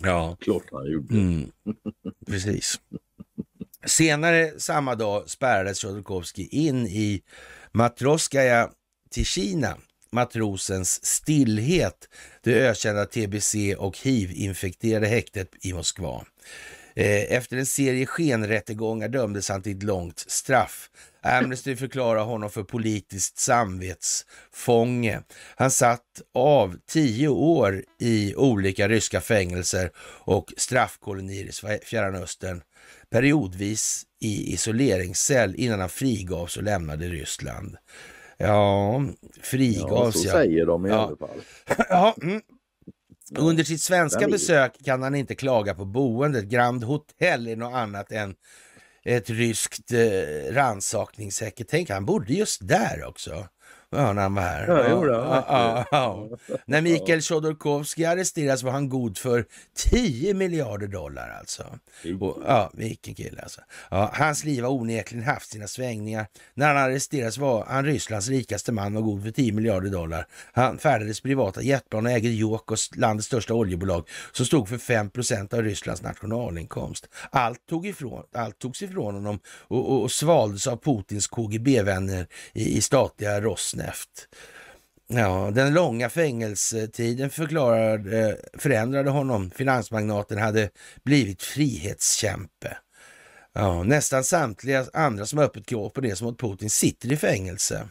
Ja, klart han gjorde. Mm, precis. Senare samma dag spärrades Chodorkovskij in i Matroskaja Kina, matrosens stillhet, det ökända TBC och hiv-infekterade häktet i Moskva. Eh, efter en serie skenrättegångar dömdes han till ett långt straff. Amnesty förklarar honom för politiskt samvetsfånge. Han satt av tio år i olika ryska fängelser och straffkolonier i Fjärran Östern periodvis i isoleringscell innan han frigavs och lämnade Ryssland. Ja, frigavs ja. Så säger de i ja. alla fall. ja, mm. Under sitt svenska besök kan han inte klaga på boendet. Grand Hotel är något annat än ett ryskt eh, rannsakningssäkert. Tänk, han bodde just där också. Ja, när han var här. Ja, ja, ja, ja, När Mikael Chodorkovskij arresterades var han god för 10 miljarder dollar alltså. Och, ja, vilken kille alltså. Ja, hans liv har onekligen haft sina svängningar. När han arresterades var han Rysslands rikaste man och god för 10 miljarder dollar. Han färdades privata jetplan och ägde Jokos, landets största oljebolag, som stod för 5% av Rysslands nationalinkomst. Allt, tog ifrån, allt togs ifrån honom och, och, och svaldes av Putins KGB-vänner i, i statliga Rosneft snävt. Ja, den långa fängelsetiden förklarade, eh, förändrade honom. Finansmagnaten hade blivit frihetskämpe. Ja, nästan samtliga andra som öppet går på det som mot Putin sitter i fängelse.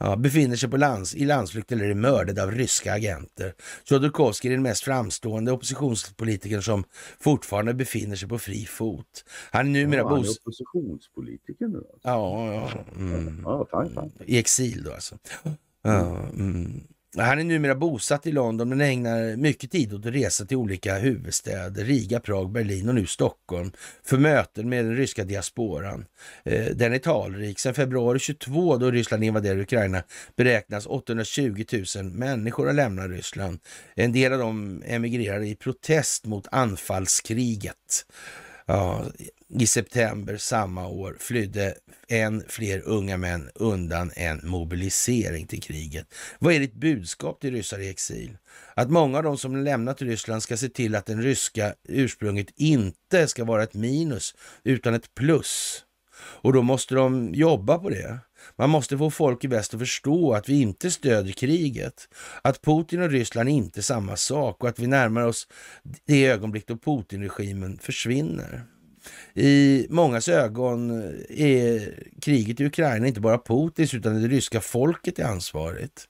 Ja, befinner sig på lands, i landsflykt eller är mördade av ryska agenter. Chodorkovskij är den mest framstående oppositionspolitikern som fortfarande befinner sig på fri fot. Han är numera ja, han är oppositionspolitiker nu? Alltså. Ja, ja. Mm. ja fine, fine. I exil då alltså. Ja, mm. Han är numera bosatt i London men ägnar mycket tid åt att resa till olika huvudstäder, Riga, Prag, Berlin och nu Stockholm för möten med den ryska diasporan. Eh, den är talrik. Sedan februari 22 då Ryssland invaderade Ukraina beräknas 820 000 människor ha lämnat Ryssland. En del av dem emigrerade i protest mot anfallskriget. Ja, i september samma år flydde än fler unga män undan en mobilisering till kriget. Vad är ditt budskap till ryssar i exil? Att många av de som lämnat Ryssland ska se till att den ryska ursprunget inte ska vara ett minus utan ett plus. Och då måste de jobba på det. Man måste få folk i väst att förstå att vi inte stöder kriget, att Putin och Ryssland är inte är samma sak och att vi närmar oss det ögonblick då Putin-regimen försvinner. I mångas ögon är kriget i Ukraina inte bara Putins utan det ryska folket är ansvarigt.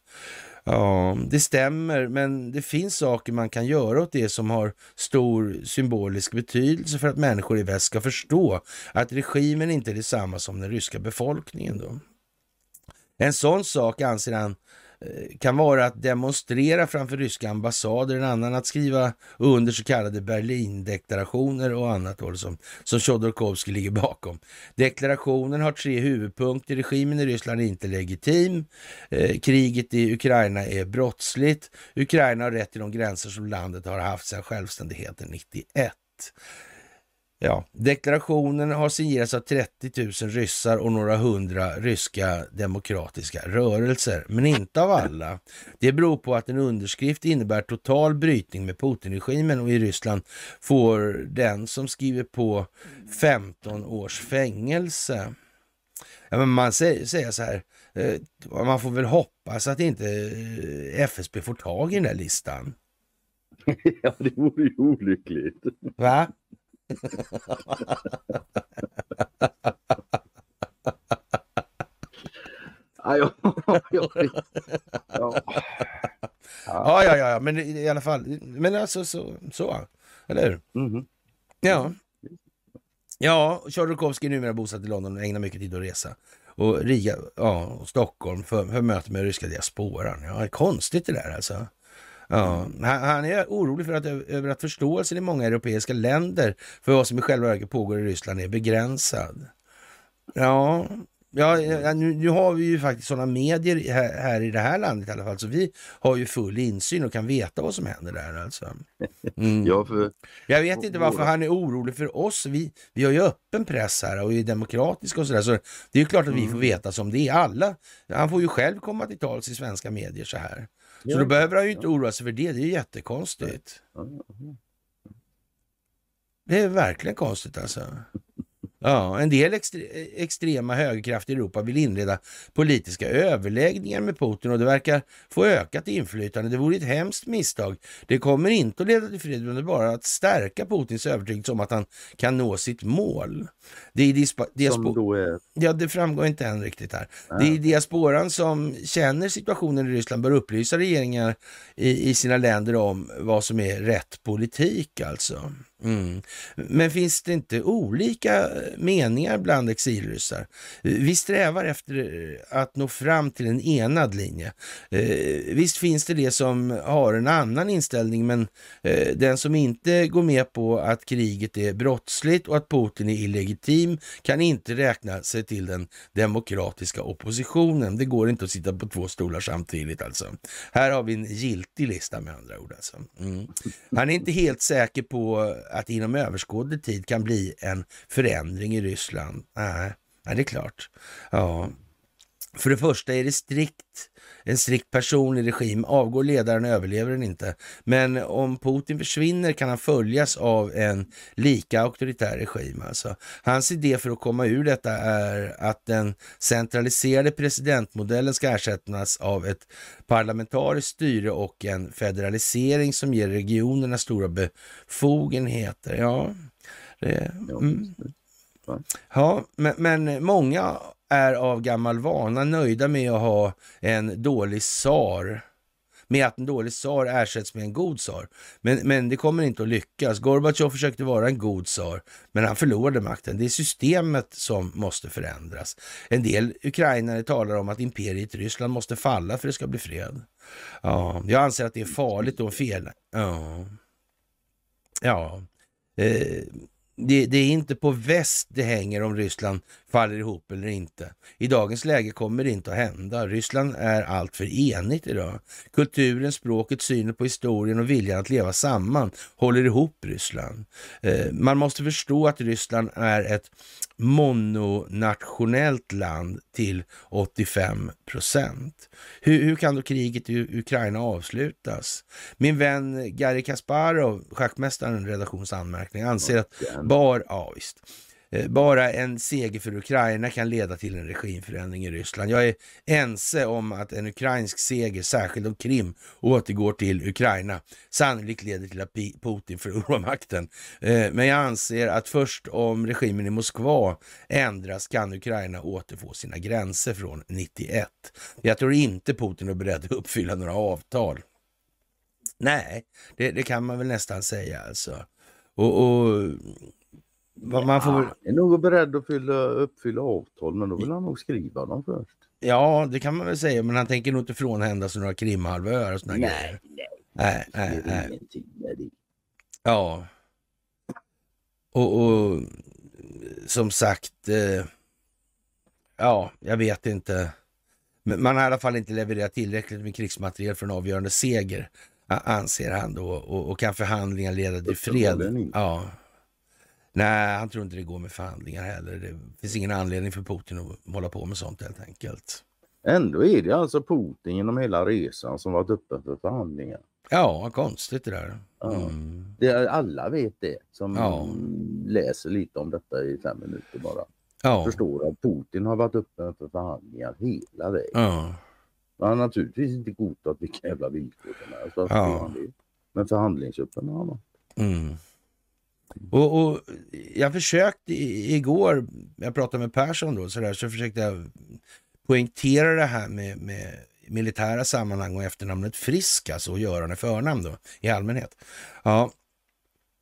Ja, det stämmer, men det finns saker man kan göra åt det som har stor symbolisk betydelse för att människor i väst ska förstå att regimen inte är detsamma som den ryska befolkningen. Då. En sån sak anser han Eh, kan vara att demonstrera framför ryska ambassader, en annan att skriva under så kallade Berlindeklarationer och annat då, som, som Chodorkovskij ligger bakom. Deklarationen har tre huvudpunkter. Regimen i Ryssland är inte legitim. Eh, kriget i Ukraina är brottsligt. Ukraina har rätt till de gränser som landet har haft sedan självständigheten 91. Ja, deklarationen har signerats av 30 000 ryssar och några hundra ryska demokratiska rörelser, men inte av alla. Det beror på att en underskrift innebär total brytning med Putin-regimen och i Ryssland får den som skriver på 15 års fängelse. Ja, men man säger, säger så här, eh, man får väl hoppas att inte eh, FSB får tag i den där listan. ja, det vore ju olyckligt. Va? Ja, ja, ja. Ja, men i alla fall. Men alltså så, så eller hur? Mm. Ja. Ja, Tjodorkovskij är numera bosatt i London och ägnar mycket tid att resa. Och Riga, ja, och Stockholm för, för möte med ryska diasporan. Ja, konstigt det där alltså. Ja, han är orolig för att, över att förståelsen i många europeiska länder för vad som i själva verket pågår i Ryssland är begränsad. Ja, Ja, nu, nu, har vi ju faktiskt sådana medier här, här, i det här landet i alla fall, så vi har ju full insyn och kan veta vad som händer där alltså. Mm. ja, för... Jag vet inte varför han är orolig för oss. Vi, vi har ju öppen press här och är demokratiska och sådär, så det är ju klart att vi får mm. veta som det är. Alla, han får ju själv komma till tals i svenska medier så här. Så ja. då behöver han ju inte oroa sig för det. Det är ju jättekonstigt. Det är verkligen konstigt alltså. Ja, en del extre extrema högerkrafter i Europa vill inleda politiska överläggningar med Putin och det verkar få ökat inflytande. Det vore ett hemskt misstag. Det kommer inte att leda till fred, utan bara att stärka Putins övertygelse om att han kan nå sitt mål. Det är diaspo är... Ja, det framgår inte än riktigt här. Ja. Det är diasporan som känner situationen i Ryssland bör upplysa regeringar i, i sina länder om vad som är rätt politik alltså. Mm. Men finns det inte olika eh, meningar bland exilryssar? Vi strävar efter eh, att nå fram till en enad linje. Eh, visst finns det det som har en annan inställning, men den som inte går med på att kriget är brottsligt och att Putin är illegitim kan inte räkna sig till den demokratiska oppositionen. Det går inte att sitta på två stolar samtidigt alltså. Här har vi en giltig lista med andra ord. Alltså. Mm. Han är inte helt säker på att det inom överskådlig tid kan bli en förändring i Ryssland. Nej, nej det är klart. Ja. För det första är det strikt en strikt personlig regim. Avgår ledaren överlever den inte. Men om Putin försvinner kan han följas av en lika auktoritär regim. Alltså. Hans idé för att komma ur detta är att den centraliserade presidentmodellen ska ersättas av ett parlamentariskt styre och en federalisering som ger regionerna stora befogenheter. Ja, det, mm ja men, men många är av gammal vana nöjda med att ha en dålig tsar med att en dålig tsar ersätts med en god tsar. Men, men det kommer inte att lyckas. Gorbatjov försökte vara en god tsar, men han förlorade makten. Det är systemet som måste förändras. En del ukrainare talar om att imperiet Ryssland måste falla för att det ska bli fred. Ja, jag anser att det är farligt och fel. Ja, ja. Eh, det, det, är inte på väst det hänger om Ryssland faller ihop eller inte. I dagens läge kommer det inte att hända. Ryssland är alltför enigt idag. Kulturen, språket, synen på historien och viljan att leva samman håller ihop Ryssland. Eh, man måste förstå att Ryssland är ett mononationellt land till 85 procent. Hur, hur, kan då kriget i Ukraina avslutas? Min vän Gary Kasparov, schackmästaren, redaktionsanmärkning, anser att bar, ja, visst. Eh, bara en seger för Ukraina kan leda till en regimförändring i Ryssland. Jag är ense om att en ukrainsk seger, särskilt om Krim återgår till Ukraina, sannolikt leder till att Putin förlorar makten. Eh, men jag anser att först om regimen i Moskva ändras kan Ukraina återfå sina gränser från 91. Jag tror inte Putin är beredd att uppfylla några avtal. Nej, det, det kan man väl nästan säga alltså. och, och man får väl... är nog beredd att fylla, uppfylla avtal men då vill han nog skriva dem först. Ja, det kan man väl säga, men han tänker nog inte frånhända sig några Krimhalvöar och sådana nej, grejer. Nej, nej, nej. nej. Ja. Och, och som sagt, eh, ja, jag vet inte. Man har i alla fall inte levererat tillräckligt med krigsmateriel för en avgörande seger, anser han då. Och, och kan förhandlingar leda till fred? Ja. Nej, han tror inte det går med förhandlingar heller. Det finns ingen anledning för Putin att hålla på med sånt helt enkelt. Ändå är det alltså Putin genom hela resan som varit uppe för förhandlingar. Ja, konstigt det där. Mm. det alla vet det som ja. läser lite om detta i fem minuter bara. Ja. Förstår att Putin har varit uppe för förhandlingar hela vägen. Ja. Han har naturligtvis inte godtagit vilka jävla villkor som helst. Ja. Men förhandlingsöppen har han varit. Mm. Och, och, jag försökte igår, jag pratade med Persson då, så, där, så försökte jag poängtera det här med, med militära sammanhang och efternamnet Frisk, alltså och Göran är förnamn då i allmänhet. Ja.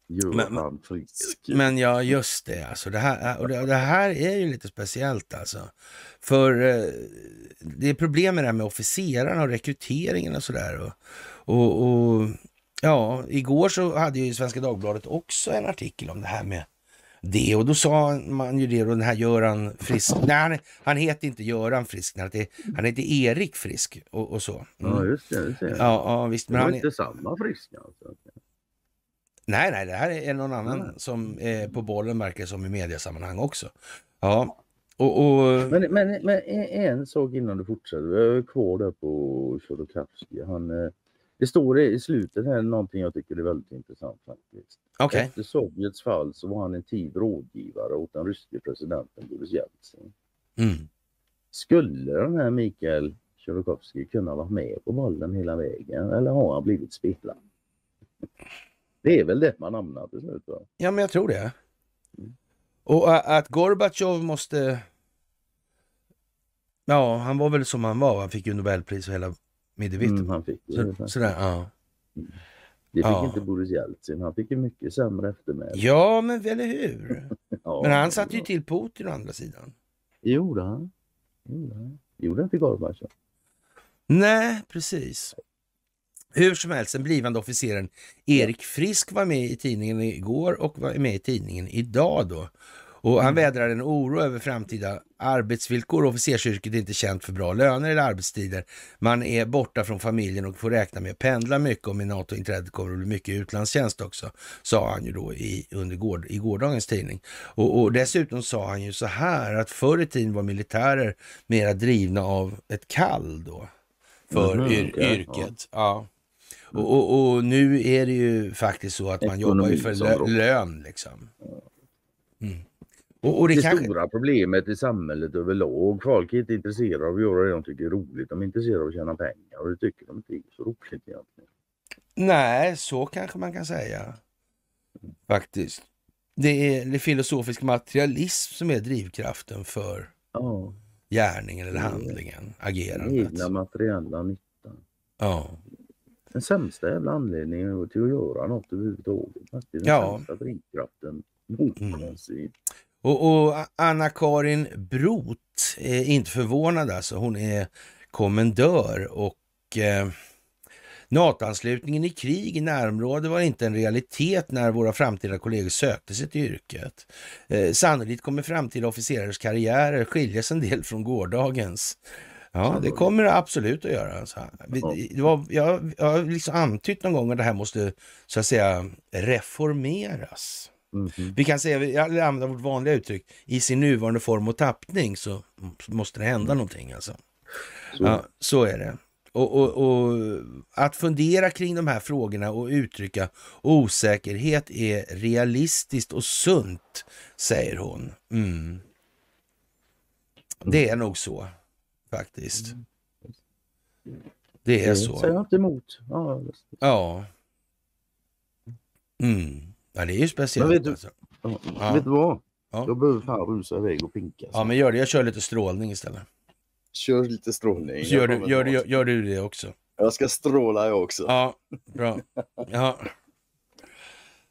Göran Frisk. Men ja, just det. Alltså, det, här, och det, det, här är ju lite speciellt alltså. För eh, det är problem med det här med officerarna och rekryteringen och sådär. Och, och, och Ja, igår så hade ju Svenska Dagbladet också en artikel om det här med det och då sa man ju det och den här Göran Frisk, nej han, han heter inte Göran Frisk, han heter, han heter Erik Frisk och, och så. Mm. Ja just det, just det. Ja, ja visst. Men det var han inte samma Frisk alltså? Nej, nej, det här är någon annan mm. som är på bollen verkar som i mediasammanhang också. Ja, och, och... Men, men, men en sak innan du fortsätter, jag är kvar där på Tjodorkowski. Han eh, det står i slutet här någonting jag tycker är väldigt intressant faktiskt. Okay. Efter Sovjets fall så var han en tid rådgivare åt den ryske presidenten Boris Jeltsin. Mm. Skulle den här Mikael Tjolokovskij kunna vara med på bollen hela vägen eller har han blivit spelad? Det är väl det man hamnar till slut va? Ja men jag tror det. Mm. Och att Gorbatjov måste... Ja, han var väl som han var. Han fick ju Nobelpris och hela Middevitt? Mm, han fick Så, sådär, ja. Det fick ja. inte Boris Jeltsin. Han fick ju mycket sämre eftermäle. Ja, men eller hur? ja, men han satte ju till Putin å andra sidan. Det gjorde han. Gjorde han. Gjorde inte Gorbatjov? Nej, precis. Hur som helst, den blivande officeren Erik Frisk var med i tidningen igår och var med i tidningen idag då. Och han mm. vädrar en oro över framtida arbetsvillkor. Officersyrket är inte känt för bra löner eller arbetstider. Man är borta från familjen och får räkna med att pendla mycket och med NATO-inträdet kommer det bli mycket utlandstjänst också, sa han ju då i, under gård, i gårdagens tidning. Och, och, dessutom sa han ju så här att förr i tiden var militärer mera drivna av ett kall då för mm, yr, okay, yrket. Ja. ja. Och, och, och, nu är det ju faktiskt så att man Ekonomi jobbar ju för lö, lön liksom. Mm. Och, och det, det kanske... stora problemet i samhället överlag. Folk är inte intresserade av att göra det de tycker är roligt. De är intresserade av att tjäna pengar och det tycker de inte är så roligt egentligen. Nej, så kanske man kan säga. Faktiskt. Det är det filosofisk materialism som är drivkraften för ja. gärningen eller handlingen, agerandet. Den egna materiella nyttan. Ja. Den sämsta jävla anledningen till att göra något överhuvudtaget. Den Ja. sämsta drivkraften någonsin. Och, och Anna-Karin Broth är inte förvånad alltså. Hon är kommendör och eh, NATO-anslutningen i krig i närområdet var inte en realitet när våra framtida kollegor sökte sig till yrket. Eh, sannolikt kommer framtida officerars karriärer skiljas en del från gårdagens. Ja, det kommer det absolut att göra. Alltså. Det var, jag, jag har liksom antytt någon gång att det här måste så att säga reformeras. Mhm. Vi kan säga, vi använder vårt vanliga uttryck, i sin nuvarande form och tappning så måste det hända någonting alltså. Så, Ja, så är det. Och, och, och att fundera kring de här frågorna och uttrycka osäkerhet är realistiskt och sunt, säger hon. Mm. Det är nog så, faktiskt. Det är det så. säger jag inte emot. Ja, Ja. Mm. Ja, det är ju speciellt. Men vet du- alltså. ja. Vet du vad? Ja. Jag behöver fan rusa iväg och pinka. Ja, men gör det. Jag kör lite strålning istället. Kör lite strålning. Så gör, du, gör, du, gör, du det också? Jag ska stråla jag också. Ja, bra. Ja,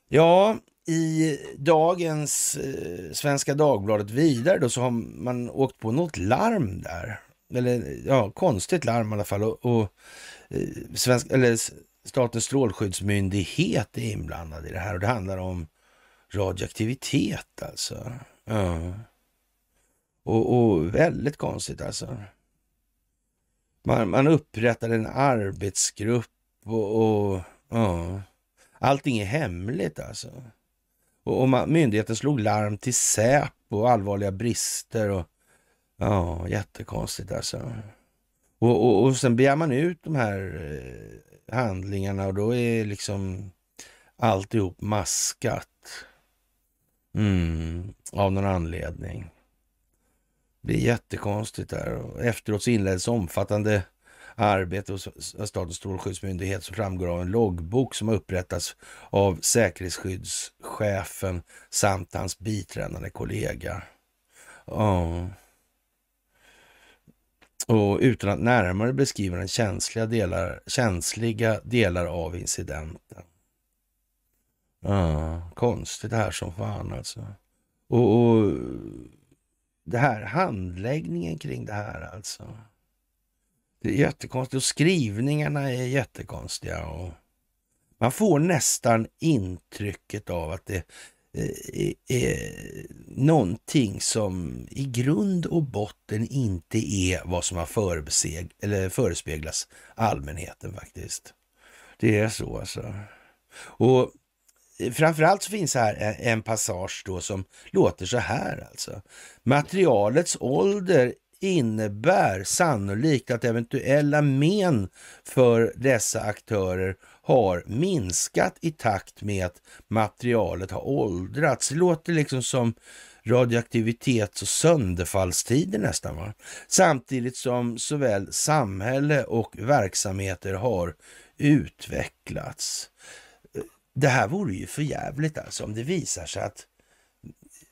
ja i dagens eh, Svenska Dagbladet vidare då så har man åkt på något larm där. Eller ja, konstigt larm i alla fall. Och, och eh, svensk, eller Statens strålskyddsmyndighet är inblandad i det här och det handlar om radioaktivitet alltså. Ja. Och, och väldigt konstigt alltså. Man, man upprättar en arbetsgrupp och, och ja, allting är hemligt alltså. Och, och man, myndigheten slog larm till Säpo och allvarliga brister och ja, jättekonstigt alltså. Och, och, och sen begär man ut de här eh, handlingarna och då är liksom alltihop maskat. Mm, av någon anledning. Det är jättekonstigt där. Efteråt så inleddes omfattande arbete hos Statens strålskyddsmyndighet som framgår av en loggbok som har upprättats av säkerhetsskyddschefen samt hans biträdande kollega. Ja. Och utan att närmare beskriva den känsliga delar, känsliga delar av incidenten. Ah, konstigt det här som fan alltså. Och, och det här handläggningen kring det här alltså. Det är jättekonstigt och skrivningarna är jättekonstiga. Och man får nästan intrycket av att det eh, är någonting som i grund och botten inte är vad som har förbeseg, eller förespeglats allmänheten faktiskt. Det är så alltså. Och framförallt så finns här en- en passage då som låter så här alltså. Materialets ålder innebär sannolikt att eventuella men för dessa aktörer har minskat i takt med att materialet har åldrats. Det låter liksom som radioaktivitets och sönderfallstider nästan. Va? Samtidigt som såväl samhälle och verksamheter har utvecklats. Det här vore ju för jävligt alltså om det visar sig att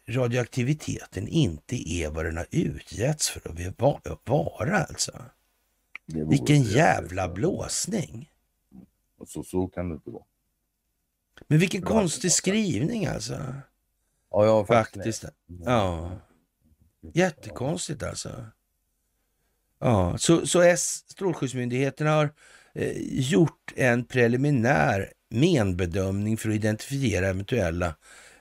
radioaktiviteten inte är vad den har utgetts för att va- vara alltså. Vilken jävla jävligt. Så, så kan det inte vara. Men vilken konstig skrivning alltså. Ja, jag har Faktiskt. Ja. Jättekonstigt alltså. Ja, så, så S, Strålskyddsmyndigheten har eh, gjort en preliminär menbedömning för att identifiera eventuella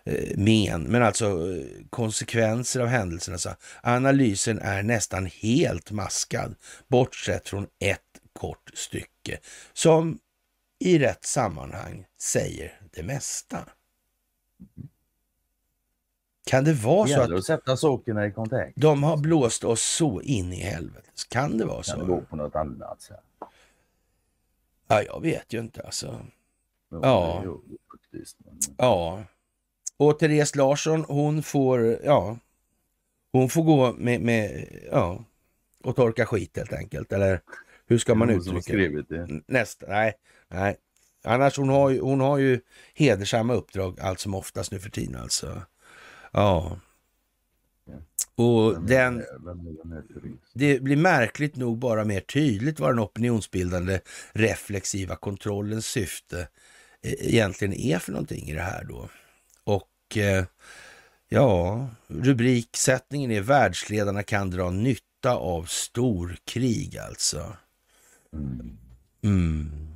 eh, men, men alltså eh, konsekvenser av händelserna. Så analysen är nästan helt maskad, bortsett från ett kort stycke som i rätt sammanhang säger det mesta. Kan det vara Det så att att sätta sakerna i kontext. de har blåst oss så in i helvete. Kan det vara Kan det så? gå på något annat sätt? Ja, jag vet ju inte alltså. Ja. Ja. faktiskt, men-. Och Therese Larsson, hon får, ja, hon får gå med, med ja, och torka skit helt enkelt. Eller hur ska man uttrycka det. Nästa, nej, nej. Annars hon har ju, hon har ju hedersamma uppdrag allt som oftast nu för tiden alltså. Ja. Och den, det blir märkligt nog bara mer tydligt vad den opinionsbildande reflexiva kontrollens syfte e-, egentligen är för någonting i det här då. Och eh, ja, rubriksättningen är världsledarna kan dra nytta av storkrig alltså. Mm.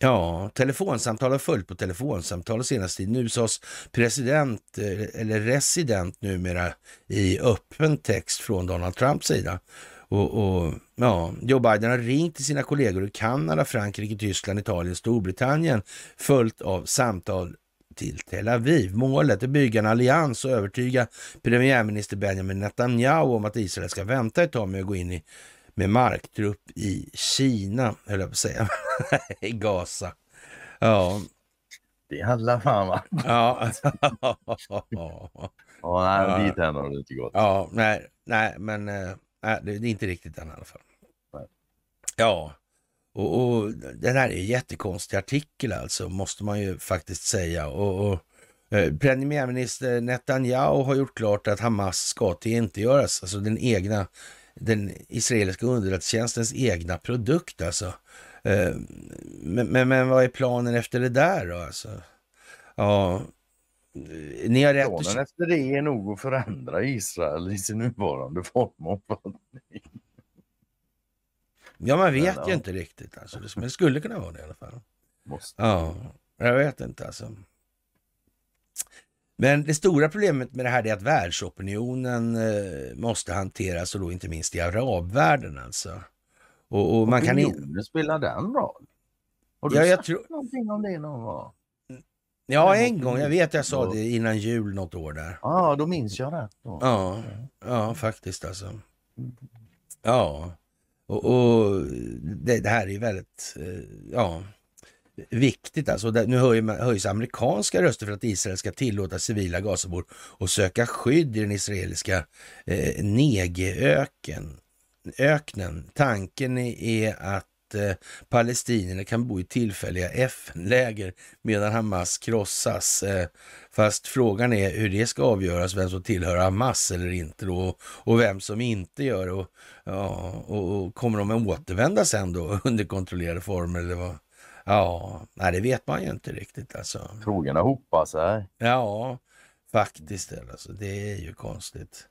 Ja, telefonsamtal har följt på telefonsamtal senaste tiden. USAs president, eh, eller resident numera, i öppen text från Donald Trumps sida. Och, och, ja, Joe Biden har ringt till sina kollegor i Kanada, Frankrike, Tyskland, Italien, Storbritannien, följt av samtal till Tel Aviv. Målet är att bygga en allians och övertyga premiärminister Benjamin Netanyahu om att Israel ska vänta ett tag med att gå in i med marktrupp i Kina, höll jag på att säga, i Gaza. Ja. Det handlar fan va? Ja. ja, nej, dit än har det inte gått. Ja, nej, nej men äh, det är inte riktigt än i alla fall. Nej. Ja, och, och den här är en jättekonstig artikel alltså, måste man ju faktiskt säga. Och, och eh, Premiärminister Netanyahu har gjort klart att Hamas ska till inte göras, alltså den egna den israeliska underrättelsetjänstens egna produkt alltså. Eh, men, men, men, vad är planen efter det där då alltså? Ja, ni har rätt. Planen efter det är nog att förändra Israel i sin nuvarande form och Ja, man vet men, ju ja. inte riktigt alltså. Men det skulle kunna vara det i alla fall. Måste. Ja, jag vet inte alltså. Men det stora problemet med det här är att världsopinionen eh, måste hanteras och då inte minst i arabvärlden alltså. Och, och man kan inte... spelar den roll? Har du ja, jag sagt tror... någonting om det någon gång? Ja, en gång. Jag vet jag sa det innan jul något år där. Ja, ah, då minns jag det. Ja, ja, faktiskt alltså. Ja, och, och det, det, här är ju väldigt, eh, ja, viktigt. Alltså, nu höjs amerikanska röster för att Israel ska tillåta civila Gazabor att söka skydd i den israeliska eh, Negeöken. Öknen. Tanken är att eh, palestinierna kan bo i tillfälliga FN-läger medan Hamas krossas. Eh, fast frågan är hur det ska avgöras, vem som tillhör Hamas eller inte då, och vem som inte gör det. Och, ja, och, och kommer de att återvända sen då under kontrollerade former eller vad? Ja, nej, det vet man ju inte riktigt alltså. Frågorna hopar sig. Ja, faktiskt. Alltså, det är ju konstigt.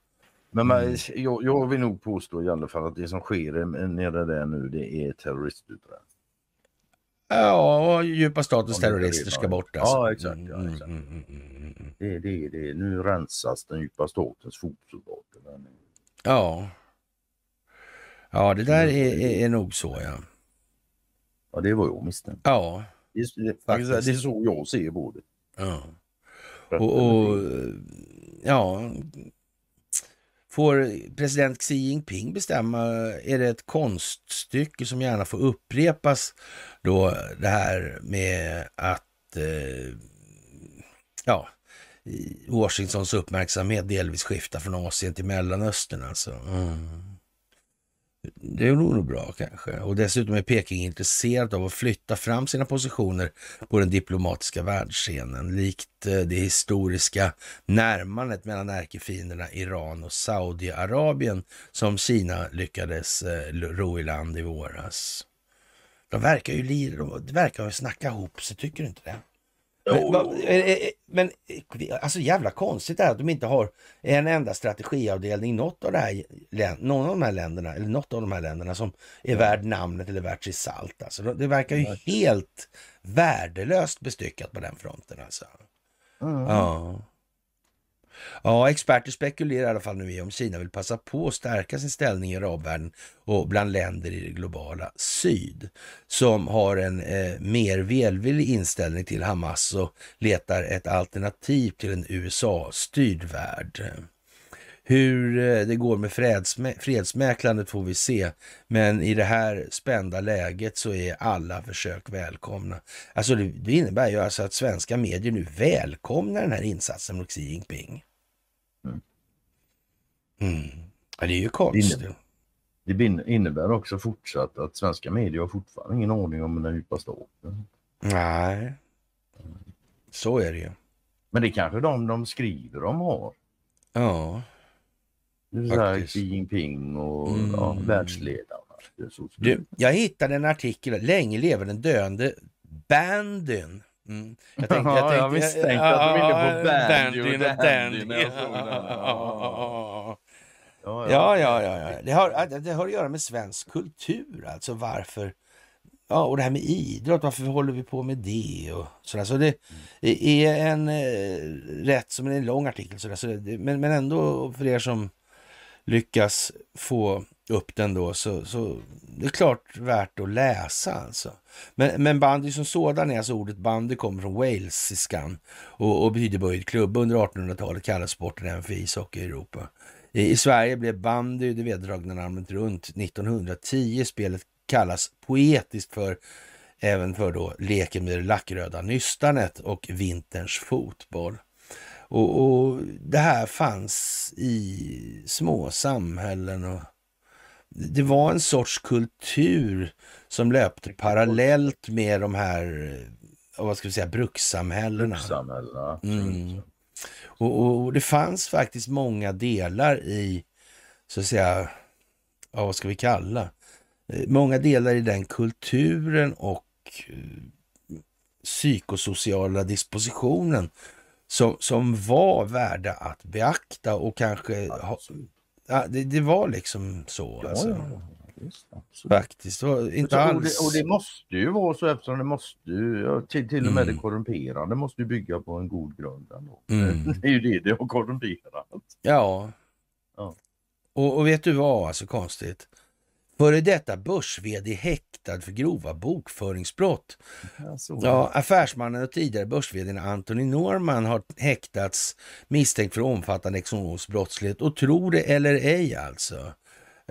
Men man, mm. jag, jag, vill nog påstå i alla fall att det som sker nere där nu det är terroristutrensning. Ja, och djupa statens terrorister ska bort. Alltså. Ja, exakt. Ja, mm, exakt. Mm, mm, mm, mm, det, det, det, nu rensas den djupa statens fotsoldater. Ja. Ja, det där är, är, är nog så, ja. Ja, det var jag misstänkt. Ja, det, det, det är så jag ser på det. Ja. Och, och, ja, får president Xi Jinping bestämma, är det ett konststycke som gärna får upprepas då det här med att eh, ja, Washingtons uppmärksamhet delvis skiftar från Asien till Mellanöstern alltså. Mm. Det vore nog bra kanske. Och dessutom är Peking intresserat av att flytta fram sina positioner på den diplomatiska världsscenen, likt eh, det historiska närmandet mellan ärkefienderna Iran och Saudiarabien som Kina lyckades eh, ro i land i våras. De verkar ju, de verkar ju snacka ihop sig, tycker du inte det? Men, eh, men alltså jävla konstigt är att de inte har en enda strategiavdelning något av det här, någon av de här länderna, eller något av de här länderna som är värd namnet eller värt sitt salt. Alltså, det verkar ju helt värdelöst bestyckat på den fronten alltså. Mm. Ja. Ja, experter spekulerar i alla fall nu i om Kina vill passa på att stärka sin ställning i arabvärlden och bland länder i det globala syd som har en eh, mer välvillig inställning till Hamas och letar ett alternativ till en USA-styrd värld. Hur eh, det går med fredsmä fredsmäklandet får vi se, men i det här spända läget så är alla försök välkomna. Alltså det, det innebär ju alltså att svenska medier nu välkomnar den här insatsen mot Xi Jinping. Mm. Ja, det är ju konstigt. Det innebär också fortsatt att svenska medier har fortfarande ingen aning om den djupa staten. Nej, så är det ju. Men det är kanske de de skriver om har. Ja. Xi Jinping och mm. ja, världsledarna. Du, jag hittade en artikel, länge lever den döende bandyn. Mm. Jag, tänkte, jag, tänkte, jag misstänkte att du ville på bandyn och dandy. Ja, ja, ja. ja. Det, har, det har att göra med svensk kultur, alltså varför Ja, och det här med idrott, varför håller vi på med det? Och sådär. Så det är en eh, rätt som en lång artikel, sådär. Så det, men, men ändå för er som lyckas få upp den då, så, så det är klart värt att läsa alltså. Men, men bandy som sådan är alltså ordet bandy kommer från walesiskan och, och betyder böjd klubb. Under 1800-talet kallades sporten även för ishockey i Europa. I, I, Sverige blev bandy det vedertagna namnet runt 1910. Spelet kallas poetiskt för även för då leken med det lackröda nystanet och vinterns fotboll. Och, och, det här fanns i små samhällen och det var en sorts kultur som löpte parallellt med de här, vad ska vi säga, brukssamhällena. brukssamhällena. Mm. Och, och, det fanns faktiskt många delar i, så att säga, ja, vad ska vi kalla, Eh, många delar i den kulturen och eh, psykosociala dispositionen som, som var värda att beakta och kanske ha, ja, det, det, var liksom så. Ja, alltså. ja, just, Faktiskt. Och, inte alls... och, det, och det måste ju vara så eftersom det måste ju, till, till och med mm. det korrumperande måste ju bygga på en god grund. Mm. Det är ju det det har korrumperat. Ja. ja. Och, och vet du vad, alltså konstigt? Före detta börs häktad för grova bokföringsbrott. Ja, affärsmannen och tidigare börs Anthony Norman har häktats misstänkt för omfattande ekonomisk brottslighet och tror det eller ej alltså.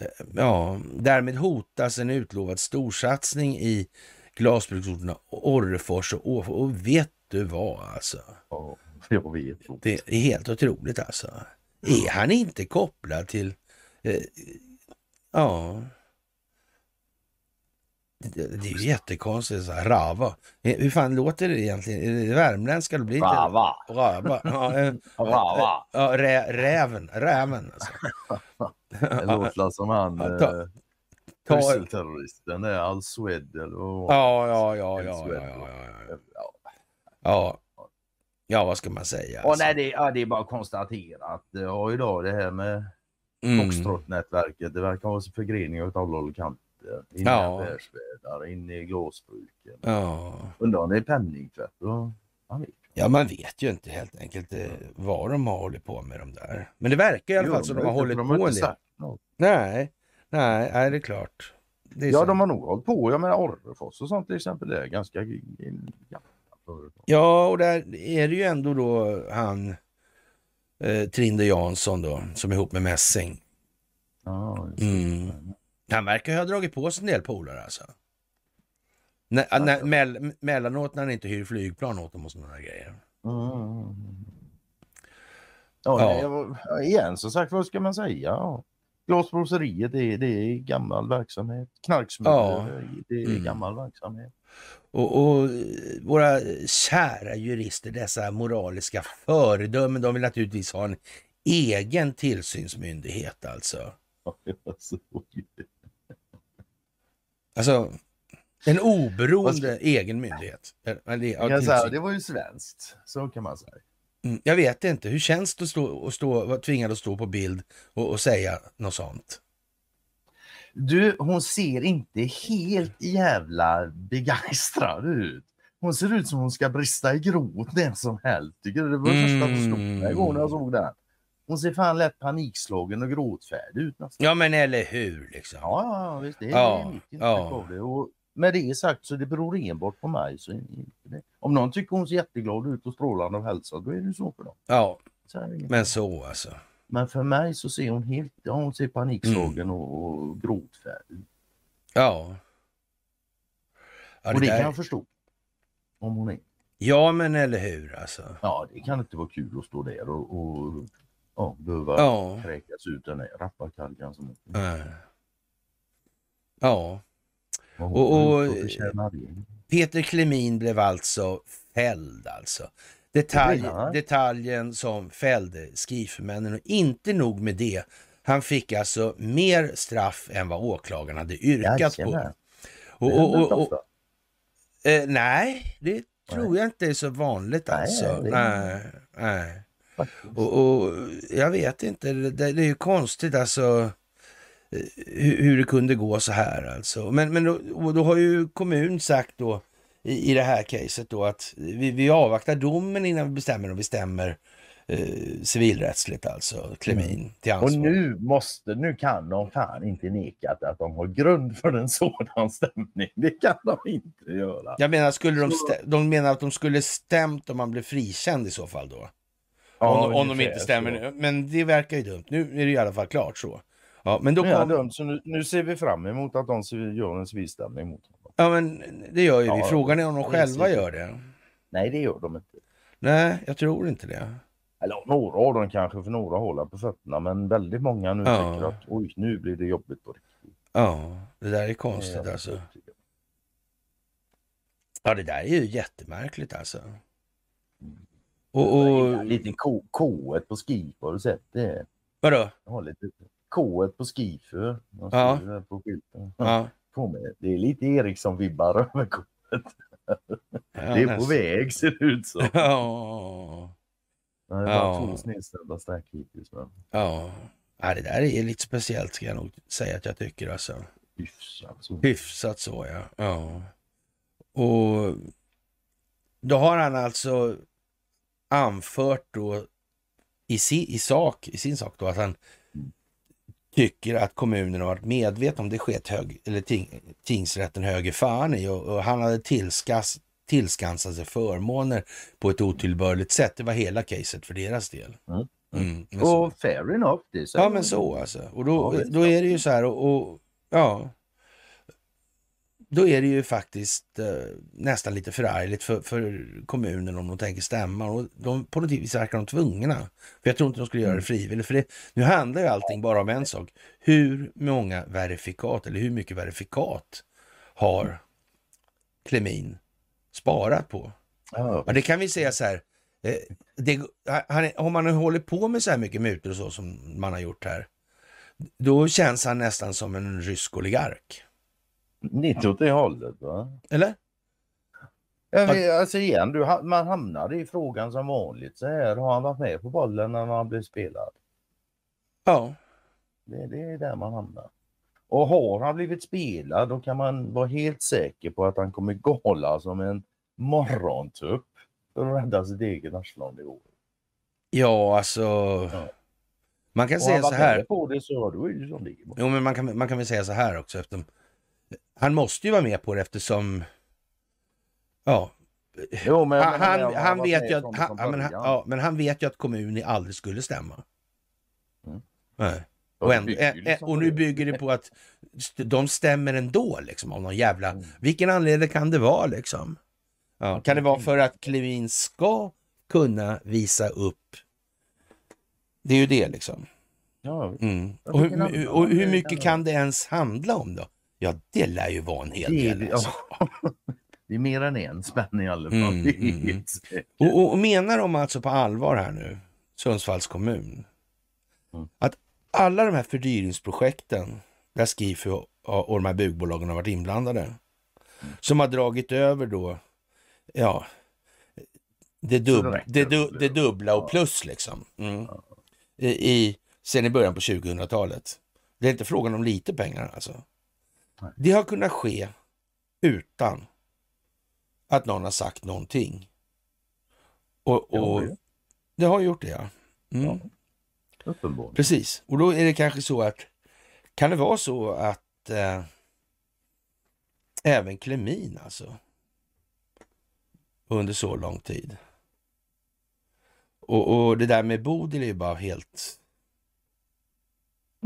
Eh, ja, därmed hotas en utlovad storsatsning i glasbruksorterna Orrefors och Åfors. Och vet du vad alltså? Ja, jag vet. Det är helt otroligt alltså. Är han inte kopplad till eh, Ja, det, det är ju jättekonstigt. Så här, rava. Eh, hur fan låter det egentligen? Är det värmländska? Det blir inte... Rava. Rava. Ja, äh, Rava. Ja, rä, räven. Räven alltså. det låter som han... Ja, ta, ta, terroristen är Al-Swed eller Ja, ja, ja, ja, ja, ja, ja. Ja, ja, vad ska man säga? Alltså? nej, det, ja, det är bara att konstatera att ja, idag det här med mm. Foxtrot-nätverket, det verkar vara förgreningar åt alla håll och kanter in i ja. affärsvärldar, in i glasbruken. Ja. Undrar om det är penningtvätt? Man vet. Ja, man vet ju inte helt enkelt eh, vad de har hållit på med de där. Men det verkar i alla fall som de har hållit de har på en del. Nej, nej, nej, det är klart. Det är ja, så. de har nog hållit på. Jag menar Orrefors och sånt till exempel. Det är ganska företag. Ja, och där är det ju ändå då han eh, Trinde Jansson då, som är ihop med Messing. Ja, mm. Han verkar ha dragit på sig en del polare alltså. När, mell mellanåt när han inte hyr flygplan åt dem och sådana grejer. Mm. Ja, ja. igen som sagt, vad ska man säga? Ja. Glasblåseriet, det, det är gammal verksamhet. Knarksmuggleri, ja. det är mm. gammal verksamhet. Och, och, våra kära jurister, dessa moraliska föredömen, de vill naturligtvis ha en egen tillsynsmyndighet alltså. Alltså, en oberoende egen myndighet. Ja, säga, det var ju svenskt, så kan man säga. Mm, jag vet inte, hur känns det att stå, att stå, vara tvingad att stå på bild och, och säga något sånt? Du, hon ser inte helt jävla begeistrad ut. Hon ser ut som hon ska brista i gråt när som helst. Tycker du? Det var det mm. första som slog mig igår när jag såg den. Hon ser fan lätt panikslagen och gråtfärdig ut nästan. Ja men eller hur liksom. Ja, ja visst. Det är ja, mitt ja. det. Och med det sagt så det beror enbart på mig. Så Om någon tycker hon ser jätteglad ut och strålande av hälsa då är det så för dem. Ja, men så alltså. Men för mig så ser hon helt, ja, hon ser panikslagen mm. och, och gråtfärdig Ja. ja och det, där... kan jag förstå. Om hon är. Ja men eller hur alltså. Ja det kan inte vara kul att stå där och, och ja, behöva ja. kräkas ut den här rappakaljan. Som... Äh. Ja. Och, och Peter Klemin blev alltså fälld alltså. Detalj, detaljen som fällde Skifermännen och inte nog med det. Han fick alltså mer straff än vad åklagaren hade yrkat på. Och, och, och, och, eh, nej, det tror jag inte är så vanligt Nej, alltså. det Nej, nej. Och, och jag vet inte, det, det är ju konstigt alltså eh, hur, hur det kunde gå så här alltså. Men, men då, och då har ju kommun sagt då i, i det här caset då att vi, vi avvaktar domen innan vi bestämmer och bestämmer eh, civilrättsligt alltså, Klemin till Och ansvar. nu måste, nu kan de fan inte neka att, att de har grund för en sådan stämning. Det kan de inte göra. Jag menar, skulle de, de menar att de skulle stämt om man blev frikänd i så fall då? Ja, om, om de inte stämmer. så. Men det verkar ju dumt. Nu är det i alla fall klart så. Ja, men då kom, dömd, så nu, nu ser vi fram emot att de gör en civilstämning mot honom. Ja, men det gör ju vi. Ja, Frågan är om de själva vi. gör det. Nej, det gör de inte. Nej, jag tror inte det. Eller några av dem kanske, för några håller på fötterna, men väldigt många nu Ja. tycker att oj, nu blir det jobbigt på riktigt. Ja, det där är konstigt Ja, alltså. Ja, det där är ju jättemärkligt alltså. Och, och Lite K, K på skip, har du sett det? vadå? Jag har lite K på skifer. De Ja. på skylten. Ja. Det är lite Ericsson-vibbar över K. ja, Det är på väg ser det ut som. Ja, Det är bara Ja. två snedställda stack hittills. Men ja. ja, det där är lite speciellt ska jag nog säga att jag tycker alltså. hyfsat så. Hyfsat så ja. ja. Och då har han alltså anfört då i, si, i, sak, i sin sak då att han tycker att kommunen har varit medveten om det skett hög, eller ting, tingsrätten höger fan i och, och han hade tillskas, tillskansat sig förmåner på ett otillbörligt sätt. Det var hela caset för deras del. Mm. Mm, så. Och fair enough. Det Ja, men så alltså. Och då, Ja, då är det ju så här och, och ja. Då är det ju faktiskt eh, nästan lite förargligt för, för kommunen om de tänker stämma. Och de, på något vis verkar de tvungna. För jag tror inte de skulle göra Mm. det frivilligt. För det, nu handlar ju allting bara om en sak. Hur många verifikat eller hur mycket verifikat har Klemin sparat på? Ja, Ja, det kan vi säga så här. Eh, det, han, om man håller på med så här mycket mutor och så som man har gjort här, då känns han nästan som en rysk oligark. Lite åt det hållet va? Eller? Men, alltså igen, du, man hamnar i frågan som vanligt. Så här, har han varit med på bollen när han blev spelad? Ja. Det, det är där man hamnar. Och har han blivit spelad då kan man vara helt säker på att han kommer gala som en morgontupp för att rädda sitt eget om det går. Ja, alltså. Ja. Man kan Och säga så här. på det så är det som är. Jo, men man kan, man kan väl säga så här också. Eftersom, han måste ju vara med på det eftersom... Ja, Jo, men, han, han, han vet ju att, han, men, ja, men han vet ju att kommunen aldrig skulle stämma. Mm. Nej. Och, ändå, liksom och nu bygger det på att de stämmer ändå liksom av någon jävla... Mm. Vilken anledning kan det vara liksom? Ja, kan det vara för att Klevin ska kunna visa upp... Det är ju det liksom. Mm. Och, hur, och hur mycket kan det ens handla om då? Ja, det lär ju vara en hel det, del. är, Alltså. ja. det är mer än en spänn i alla fall. Mm, Det mm. Och, och, och menar de alltså på allvar här nu, Sundsvalls kommun, Mm. att alla de här fördyringsprojekten där Skifu och, och de här byggbolagen har varit inblandade, Mm. som har dragit över då, ja, det, Så dub, det det, du, det dubbla och plus liksom. Mm. I, i, sen i början på 2000-talet. Det är inte frågan om lite pengar alltså. Det har kunnat ske utan att någon har sagt någonting. Och, Det har och det det har gjort det, ja. Mm. Ja. Precis. Och då är det kanske så att, kan det vara så att eh, även Klemin alltså, under så lång tid. Och, och det där med Bodil är ju bara helt...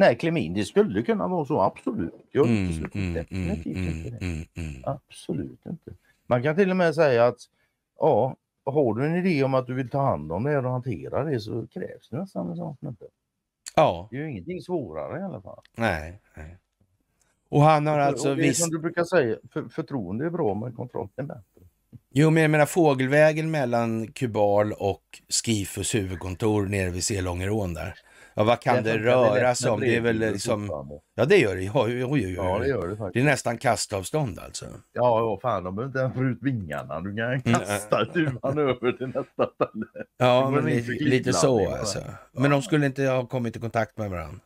Nej, Klemin, det skulle kunna vara så, absolut. Jag Mm, utesluter mm, mm, definitivt mm, inte det. mm, mm. Absolut inte. Man kan till och med säga att ja, har du en idé om att du vill ta hand om det och hantera det så krävs det nästan en sån snubbe. Ja, Det är ju ingenting svårare i alla fall. nej, nej. Och han har alltså och det är visst... som du brukar säga, för, förtroende är bra men kontroll är bättre. Jo, men jag menar fågelvägen mellan Kubal och Skifus huvudkontor nere vid Selångerån där. Ja, vad kan det röra sig om? Det är väl liksom... Ja, det gör det. Ja, jo, jo, jo. Ja, det gör det faktiskt. Det är nästan kastavstånd alltså. Ja, ja fan, de behöver inte ens få ut vingarna. Du kan mm, kasta duvan över till nästa ställe. Ja, men lite, lite så alltså. Men de skulle inte ha kommit i kontakt med varandra?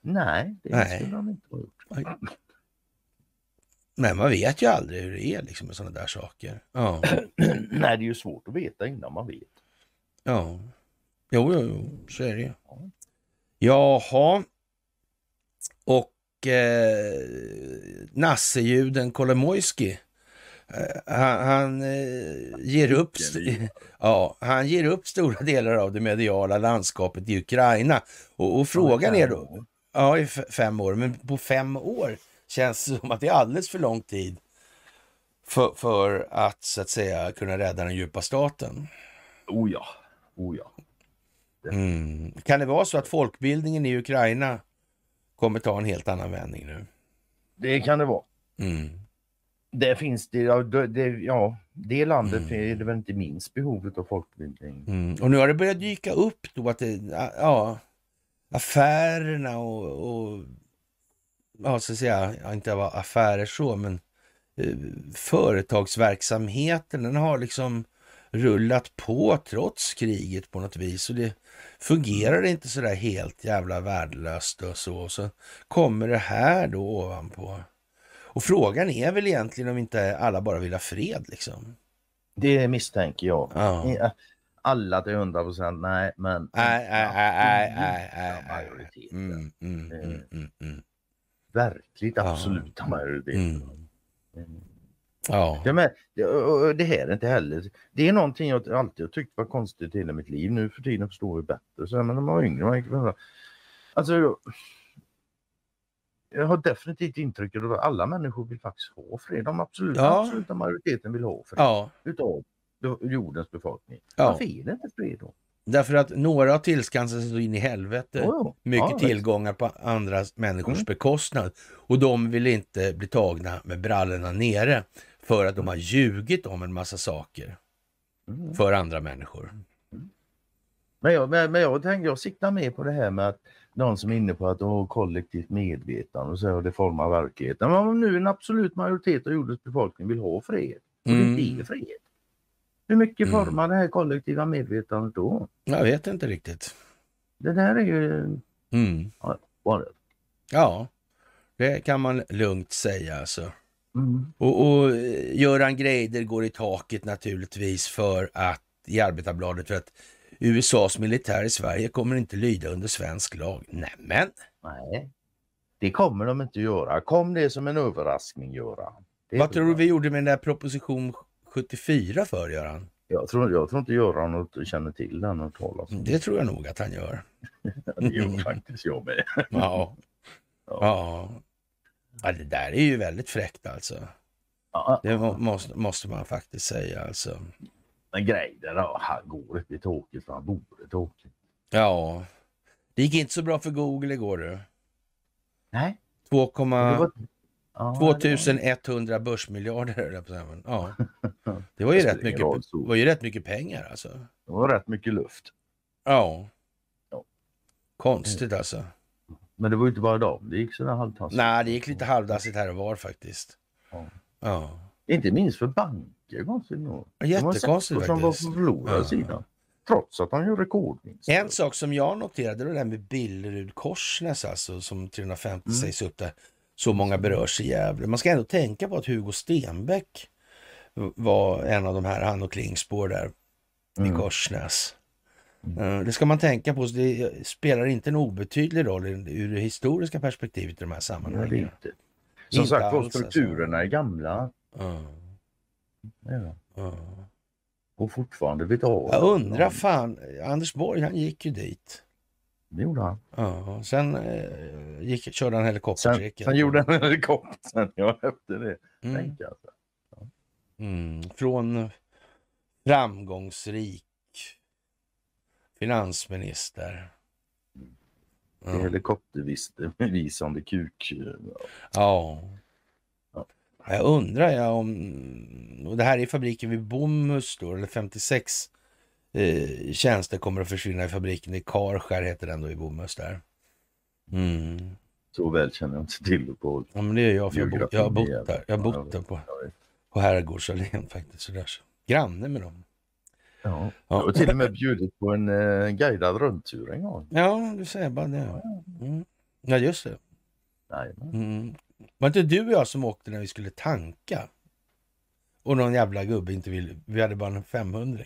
Nej, det Nej. skulle de inte ha gjort. Men man vet ju aldrig hur det är liksom med sådana där saker. Ja. Nej, det är ju svårt att veta innan man vet. Ja, jo, jo, jo. så är det ju. Jaha. Och eh, nassejuden Kolomoisky. Eh, han, han eh, ger upp, ja, han ger upp stora delar av det mediala landskapet i Ukraina. Och, och frågan är då, ja i fem år, men på fem år känns det som att det är alldeles för lång tid för, för att så att säga kunna rädda den djupa staten. Oh ja, oh ja. Mm. Kan det vara så att folkbildningen i Ukraina kommer ta en helt annan vändning nu? Det kan det vara. Mm. Det finns det, ja, det, ja, det landet mm. är det väl inte minst behovet av folkbildning. Mm. Och nu har det börjat dyka upp då att det, ja, affärerna och, och ja, så att säga, inte affärer så, men eh, företagsverksamheten, den har liksom rullat på trots kriget på något vis. Och det fungerar inte så där helt jävla värdelöst och så. Så kommer det här då ovanpå. Och frågan är väl egentligen om inte alla bara vill ha fred liksom. Det misstänker jag. Ja. Alla till hundra procent, nej men... Nej, nej, nej, nej, nej. Majoriteten. Mm, mm, mm, mm, mm. mm verkligt absoluta ja. majoriteten. Mm. Ja. Det, med, det, här är inte heller, det är någonting jag alltid har tyckt var konstigt i hela mitt liv. Nu för tiden förstår jag bättre. Så, men när man var yngre, man, alltså, jag har definitivt intrycket att alla människor vill faktiskt ha fred. De absolut, ja. absoluta majoriteten vill ha fred ja. utav jordens befolkning. Ja. Varför är det inte fred då? Därför att några har tillskansat sig in i helvete oh, mycket ja, tillgångar på andra människors mm. bekostnad. Och de vill inte bli tagna med brallorna nere för att de har ljugit om en massa saker mm. för andra människor. Mm. Men jag, men, men jag, tänker, jag siktar mer på det här med att någon som är inne på att ha kollektivt medvetande och så här, det formar verkligheten. Men om nu en absolut majoritet av jordens befolkning vill ha fred, och mm. det är fred. Hur mycket mm. formar det här kollektiva medvetandet då? Jag vet inte riktigt. Det där är ju... Mm. Ja, ja, det kan man lugnt säga alltså. Mm. Och, och Göran Greider går i taket naturligtvis för att i Arbetarbladet för att USAs militär i Sverige kommer inte lyda under svensk lag. Nämen! Nej, det kommer de inte göra. Kom det som en överraskning, Göran. Vad tror du vi gjorde med den där proposition 74 för, Göran? Jag tror, jag tror inte Göran känner till den och talas Det tror jag nog att han gör. det gör faktiskt jag med. ja. ja. Ja. Ja. Det där är ju väldigt fräckt alltså. Ja. Det måste, måste man faktiskt säga alltså. Men grejen då, han går inte tråkigt för han borde tråkigt. Ja. Det gick inte så bra för Google igår du. Nej. 2, 2100 börsmiljarder. Ja. Det var ju, rätt mycket, var ju rätt mycket pengar alltså. Det var rätt mycket luft. Ja. ja. Konstigt alltså. Men det var ju inte bara dem, det gick sådär halvtassigt. Nej, det gick lite halvdassigt här och var faktiskt. Ja. ja. Inte minst för banker konstigt nog. Jättekonstigt faktiskt. som var på förlorade ja. sidan. Trots att han gör rekordvinst. En sak som jag noterade var det där med Billerud Korsnäs alltså som 350 mm. sägs upp där så många berörs i Gävle. Man ska ändå tänka på att Hugo Stenbeck var en av de här, han och Klingspår där mm. i Korsnäs. Mm. Det ska man tänka på, så det spelar inte en obetydlig roll ur det historiska perspektivet i de här sammanhangen. Ja, Som sagt var, strukturerna alltså. är gamla. Mm. Ja. Mm. Och fortfarande vet av. Jag undrar fan, Anders Borg han gick ju dit. Det gjorde han. Ja, sen eh, gick, körde han helikoptertricket. Sen, sen gjorde han helikoptern, ja efter det. Mm. Tänk alltså. Ja. Mm. Från framgångsrik finansminister. Mm. Helikoptervisande kuk. Ja. ja. Jag undrar ja, om, och det här är fabriken vid Bomhus då, eller 56 eh, tjänster kommer att försvinna i fabriken i Karskär, heter den då i Bomhus där. Mm. Så väl känner jag inte till på. Ja, men det är jag, för jag, bo, jag har bott där. Jag har bott där på, på Herrgårdsallén faktiskt. Så där. Så. Granne med dem. Ja. Jag har till och med bjudit på en eh, guidad rundtur en gång. Ja, du säger bara det. Mm. Ja, just det. Nej, mm. Var inte du och jag som åkte när vi skulle tanka? Och någon jävla gubbe inte ville, vi hade bara en 500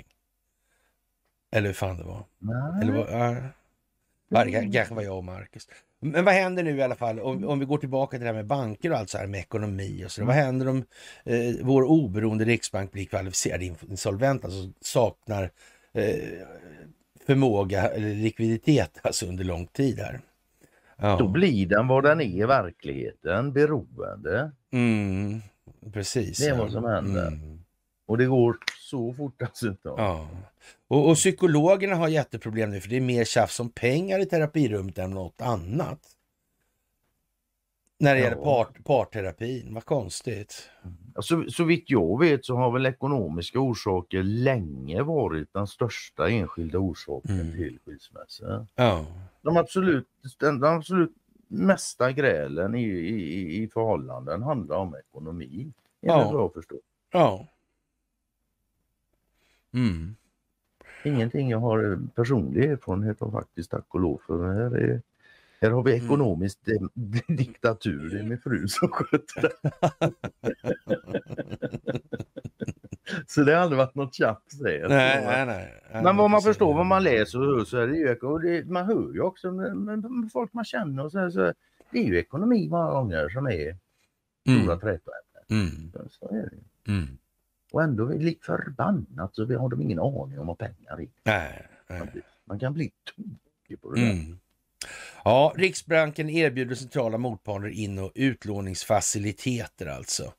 Eller hur fan det var. Nej. Eller var, ja, det kanske var jag och Marcus. Men vad händer nu i alla fall om, om vi går tillbaka till det här med banker och allt så här med ekonomi och så. Mm. Vad händer om eh, vår oberoende riksbank blir kvalificerad insolvent, alltså saknar eh, förmåga eller likviditet alltså under lång tid här? Ja. Då blir den vad den är i verkligheten, beroende. Mm, precis. Det är vad som händer. Mm. Och det går så fort dessutom. Ja. Och, och, psykologerna har jätteproblem nu för det är mer tjafs om pengar i terapirummet än något annat. När det ja. gäller part, parterapin, vad konstigt. Alltså, så vitt jag vet så har väl ekonomiska orsaker länge varit den största enskilda orsaken mm. till skilsmässa. Ja. De absolut, den, de absolut mesta grälen i, i, i förhållanden handlar om ekonomi. Ja. Vad jag förstår. Ja. Mm. Ingenting jag har personlig erfarenhet av faktiskt, tack och lov. För här, är, här har vi ekonomisk mm. diktatur, det är min fru som sköter det. Så det har aldrig varit något tjafs. Nej, nej, nej, Men vad man förstår, vad man läser så är det ju, och det, man hör ju också med, folk man känner och så, så det är ju ekonomi många gånger som är stora mm. trätoämnen. Mm. Så, så är det. Mm. Och ändå lik förbannat så har de ingen aning om vad pengar är. Nej, nej. Man, kan bli tokig på det där. Mm. Ja, Riksbanken erbjuder centrala motparter in och utlåningsfaciliteter alltså.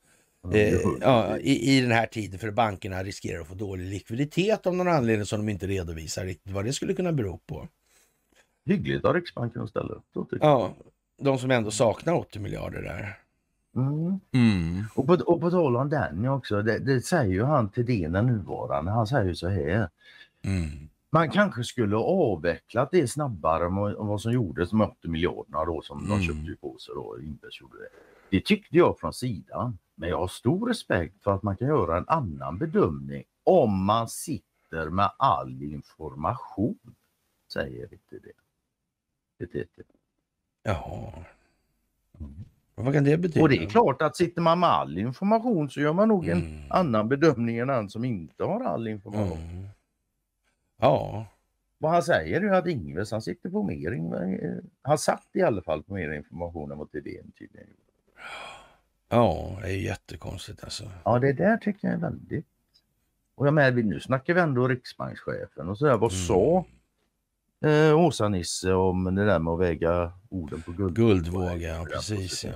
Eh, ja, i, i, den här tiden för bankerna riskerar att få dålig likviditet av någon anledning som de inte redovisar riktigt vad det skulle kunna bero på. Hyggligt av Riksbanken att ställa upp. Ja, de som ändå saknar 80 miljarder där. Mm. Mm. Och, på, och på tal om den också, det, det säger ju han till den nuvarande, han säger ju så här. Mm. Man kanske skulle avvecklat det snabbare än vad som gjordes med 80 miljarderna då som de mm. köpte på sig då, Invest gjorde det. Det tyckte jag från sidan. Men jag har stor respekt för att man kan göra en annan bedömning om man sitter med all information, säger inte det. Det, det, det. Ja. Mm. Vad kan det betyda? Och det är klart att sitter man med all information så gör man nog en mm. annan bedömning än den som inte har all information. Mm. Ja. Vad han säger är att Ingves han sitter på mer, han satt i alla fall på mer information än vad Thedéen tydligen gjorde. Ja, det är jättekonstigt alltså. Ja, det där tycker jag är väldigt... Och jag med, nu snackar vi ändå riksbankschefen och sådär. Vad mm. sa eh, Åsa-Nisse om det där med att väga orden på guld. guldvåg. ja precis. Ja.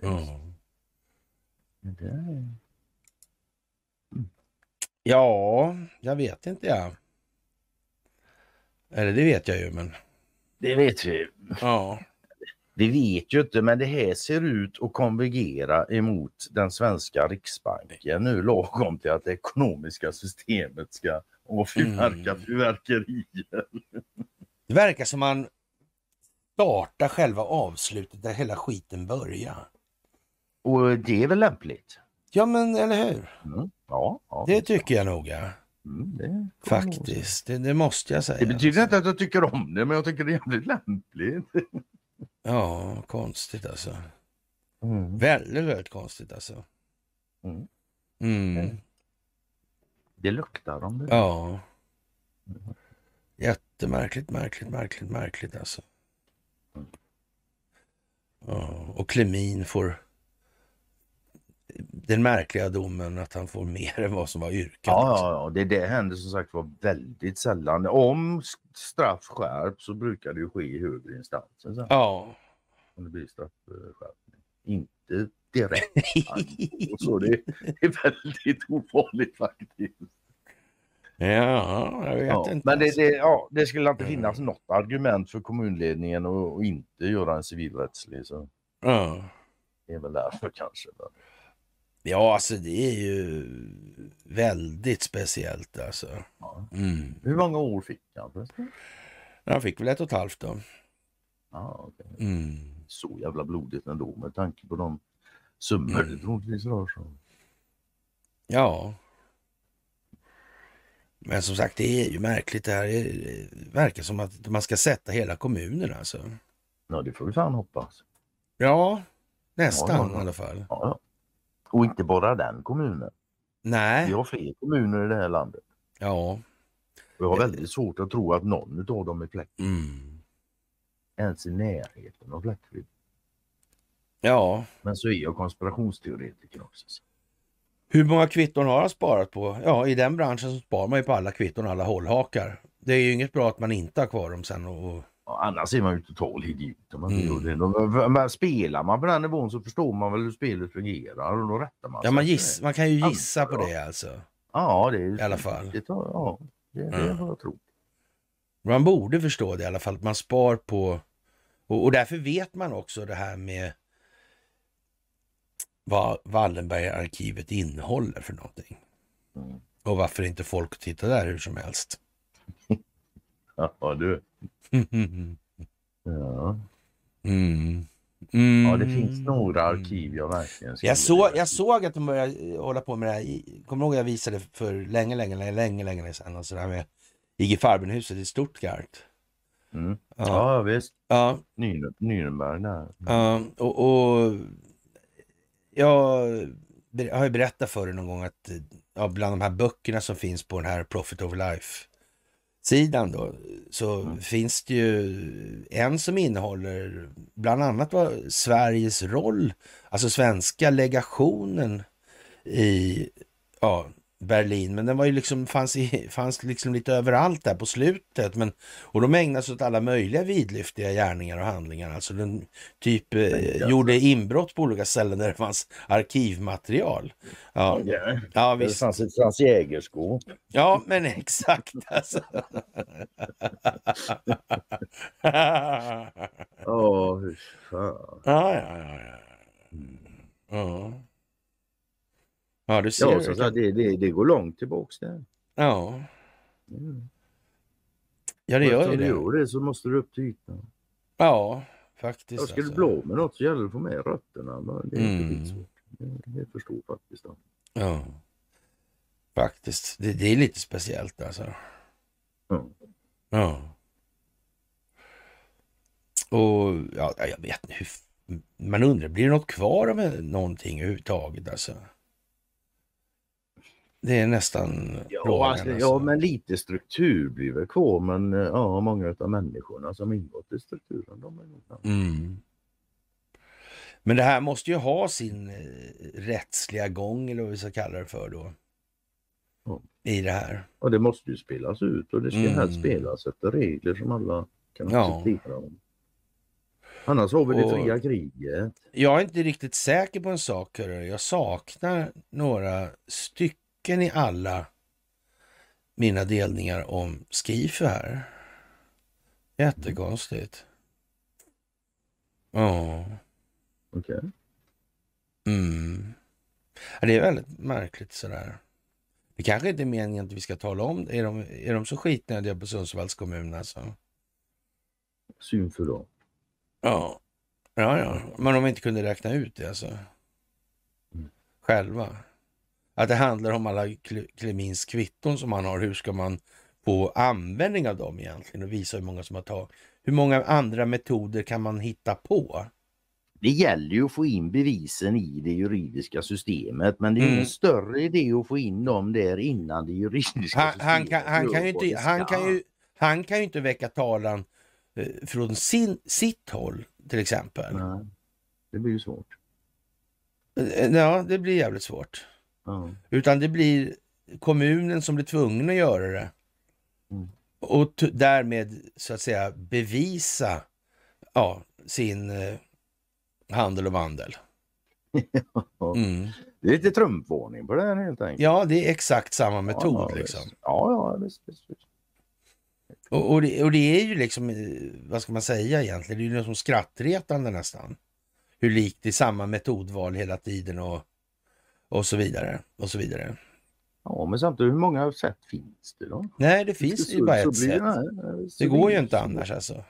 Ja. Mm. ja, jag vet inte jag. Eller det vet jag ju men. Det vet vi. Ja. Vi vet ju inte, men det här ser ut att konvergera emot den svenska riksbanken nu lagom till att det ekonomiska systemet ska avfyrverka mm. fyrverkerier. Det verkar som man startar själva avslutet där hela skiten börjar. Och det är väl lämpligt? Ja, men eller hur? Mm. Ja, ja, det tycker jag nog. Ja. Mm, det Faktiskt, det, det, måste jag säga. Det betyder inte att jag tycker om det, men jag tycker det är jävligt lämpligt. ja, konstigt alltså. Mm. Väldigt, väldigt konstigt alltså. Mm. Mm. Det luktar om det. Ja. Jättemärkligt, märkligt, märkligt, märkligt alltså. Ja, och Klemin får den märkliga domen att han får mer än vad som var yrkat. Ja, ja, ja. Det, det händer som sagt var väldigt sällan. Om straff skärps så brukar det ju ske i högre instanser. Så. Ja. Om det blir straffskärpning. Inte direkt. så det är väldigt ovanligt faktiskt. Ja, jag vet ja, inte. Men det, det, ja, det skulle inte finnas mm. något argument för kommunledningen att inte göra en civilrättslig. Så. Ja. Det är väl därför kanske. Men... Ja, alltså det är ju väldigt speciellt alltså. Ja. Mm. Hur många år fick han? Han fick väl ett och ett halvt då. Ja, okej. Mm. Så jävla blodigt ändå med tanke på de summor Mm. det troligtvis rör sig om. Ja. Men som sagt, det är ju märkligt det här. Det verkar som att man ska sätta hela kommunen alltså. Ja, det får vi fan hoppas. Ja, nästan Ja, ja, i alla fall. Ja, ja. Och inte bara den kommunen. Vi Nej, har fler kommuner i det här landet. ja. Och jag har väldigt svårt att tro att någon av dem är fläck, Mm. ens i närheten av fläckfri. Ja, Men så är jag konspirationsteoretiker också. så. Hur många kvitton har han sparat på? Ja, i den branschen så sparar man ju på alla kvitton alla hållhakar. Det är ju inget bra att man inte har kvar dem sen och... Ja, annars är man ju total idiot. om man Mm. gör det. De- Men spelar man på den nivån så förstår man väl hur spelet fungerar och då rättar man ja, sig man, efter giss, man kan ju gissa på Ja. det alltså. Ja, det är I alla fall. Det, ja, det, det Mm. jag trott. Man borde förstå det i alla fall, att man spar på... Och, och därför vet man också det här med vad Wallenbergarkivet innehåller för någonting. Mm. Och varför inte folk tittar där hur som helst. Ja, du. mm. Ja. Mm. ja, det finns några arkiv jag verkligen Jag, vilja- jag såg att de började hålla på med det här. Kommer du ihåg jag visade för länge, länge, länge, länge, länge sedan. Alltså det här med IG Farbenhuset i Stuttgart. Mm. Ja, Ja, visst. ja, Nürn- Nürnberg där. ja och, och jag har ju berättat för dig någon gång att ja, bland de här böckerna som finns på den här Profit of Life sidan då, så Mm. finns det ju en som innehåller bland annat vad Sveriges roll, alltså svenska legationen i ja, Berlin, men den var ju liksom, fanns, i, fanns liksom lite överallt där på slutet. Men, och de ägnade sig åt alla möjliga vidlyftiga gärningar och handlingar. Alltså den typ eh, gjorde inbrott på olika ställen där det fanns arkivmaterial. Ja, Ja. ja Det visst. fanns ett Frans Jägerskåp. Ja, men exakt alltså. ja, Ja, hur fan. ja, ja, ja. Ja, ja du ser. Ja, så, så det, det, det går långt tillbaks där. Ja, Mm. ja det gör ju Eftersom du det. gör det så måste du upp till ytan. Ja, faktiskt. Jag skulle alltså. bli av med något så gäller det att få med rötterna. Men det är Mm. inte skitsvårt. Det, det förstår faktiskt jag. Ja, faktiskt. Det, det är lite speciellt alltså. Ja. Ja. Och ja, jag vet inte hur... Man undrar, blir det något kvar av någonting överhuvudtaget alltså? Det är nästan Ja, alltså, ja, men lite struktur blir väl kvar. Men eh, ja, många av människorna som ingått i strukturen, de är nog. Mm. Men det här måste ju ha sin eh, rättsliga gång, eller vad vi ska kalla det för då. Ja. I det här. Och det måste ju spelas ut och det ska Mm. helst spelas efter regler som alla kan Ja. acceptera. Annars har vi det Och- fria kriget. Jag är inte riktigt säker på en sak. Hörru. Jag saknar några stycken i alla mina delningar om Skife här. Jättekonstigt. Ja. Okej. Mm. Ja, det är väldigt märkligt sådär. Det kanske inte är meningen att vi ska tala om det. Är de, är de så skitnödiga på Sundsvalls kommun alltså? Syn för dem. Ja. Ja, ja. Men vi inte kunde räkna ut det alltså. Själva. Att det handlar om alla Kle- Klemins kvitton som han har. Hur ska man få användning av dem egentligen? Och visa hur många som har tagit. Hur många andra metoder kan man hitta på? Det gäller ju att få in bevisen i det juridiska systemet men det är Mm. ingen större idé att få in dem där innan det juridiska Han, systemet han, kan, han, gör kan ju inte, han, kan ju, han kan ju inte väcka talan eh, från sin, sitt håll till exempel. Nej, det blir ju svårt. Eh, Ja, det blir jävligt svårt. Ja. Utan det blir kommunen som blir tvungen att göra det. Mm. Och därmed så att säga bevisa ja, sin eh, handel och vandel. Mm. Det är lite trumpvarning på det här helt enkelt. Ja, det är exakt samma metod ja, liksom. Visst. Ja, ja, visst, visst, visst. Och, och, det, och det är ju liksom, eh, vad ska man säga egentligen, det är ju liksom skrattretande nästan. Hur likt det är samma metodval hela tiden och och så vidare och så vidare. Ja, men samtidigt, hur många sätt finns det då? Nej, det finns ju bara ett sätt. Det, det går ju inte annars alltså.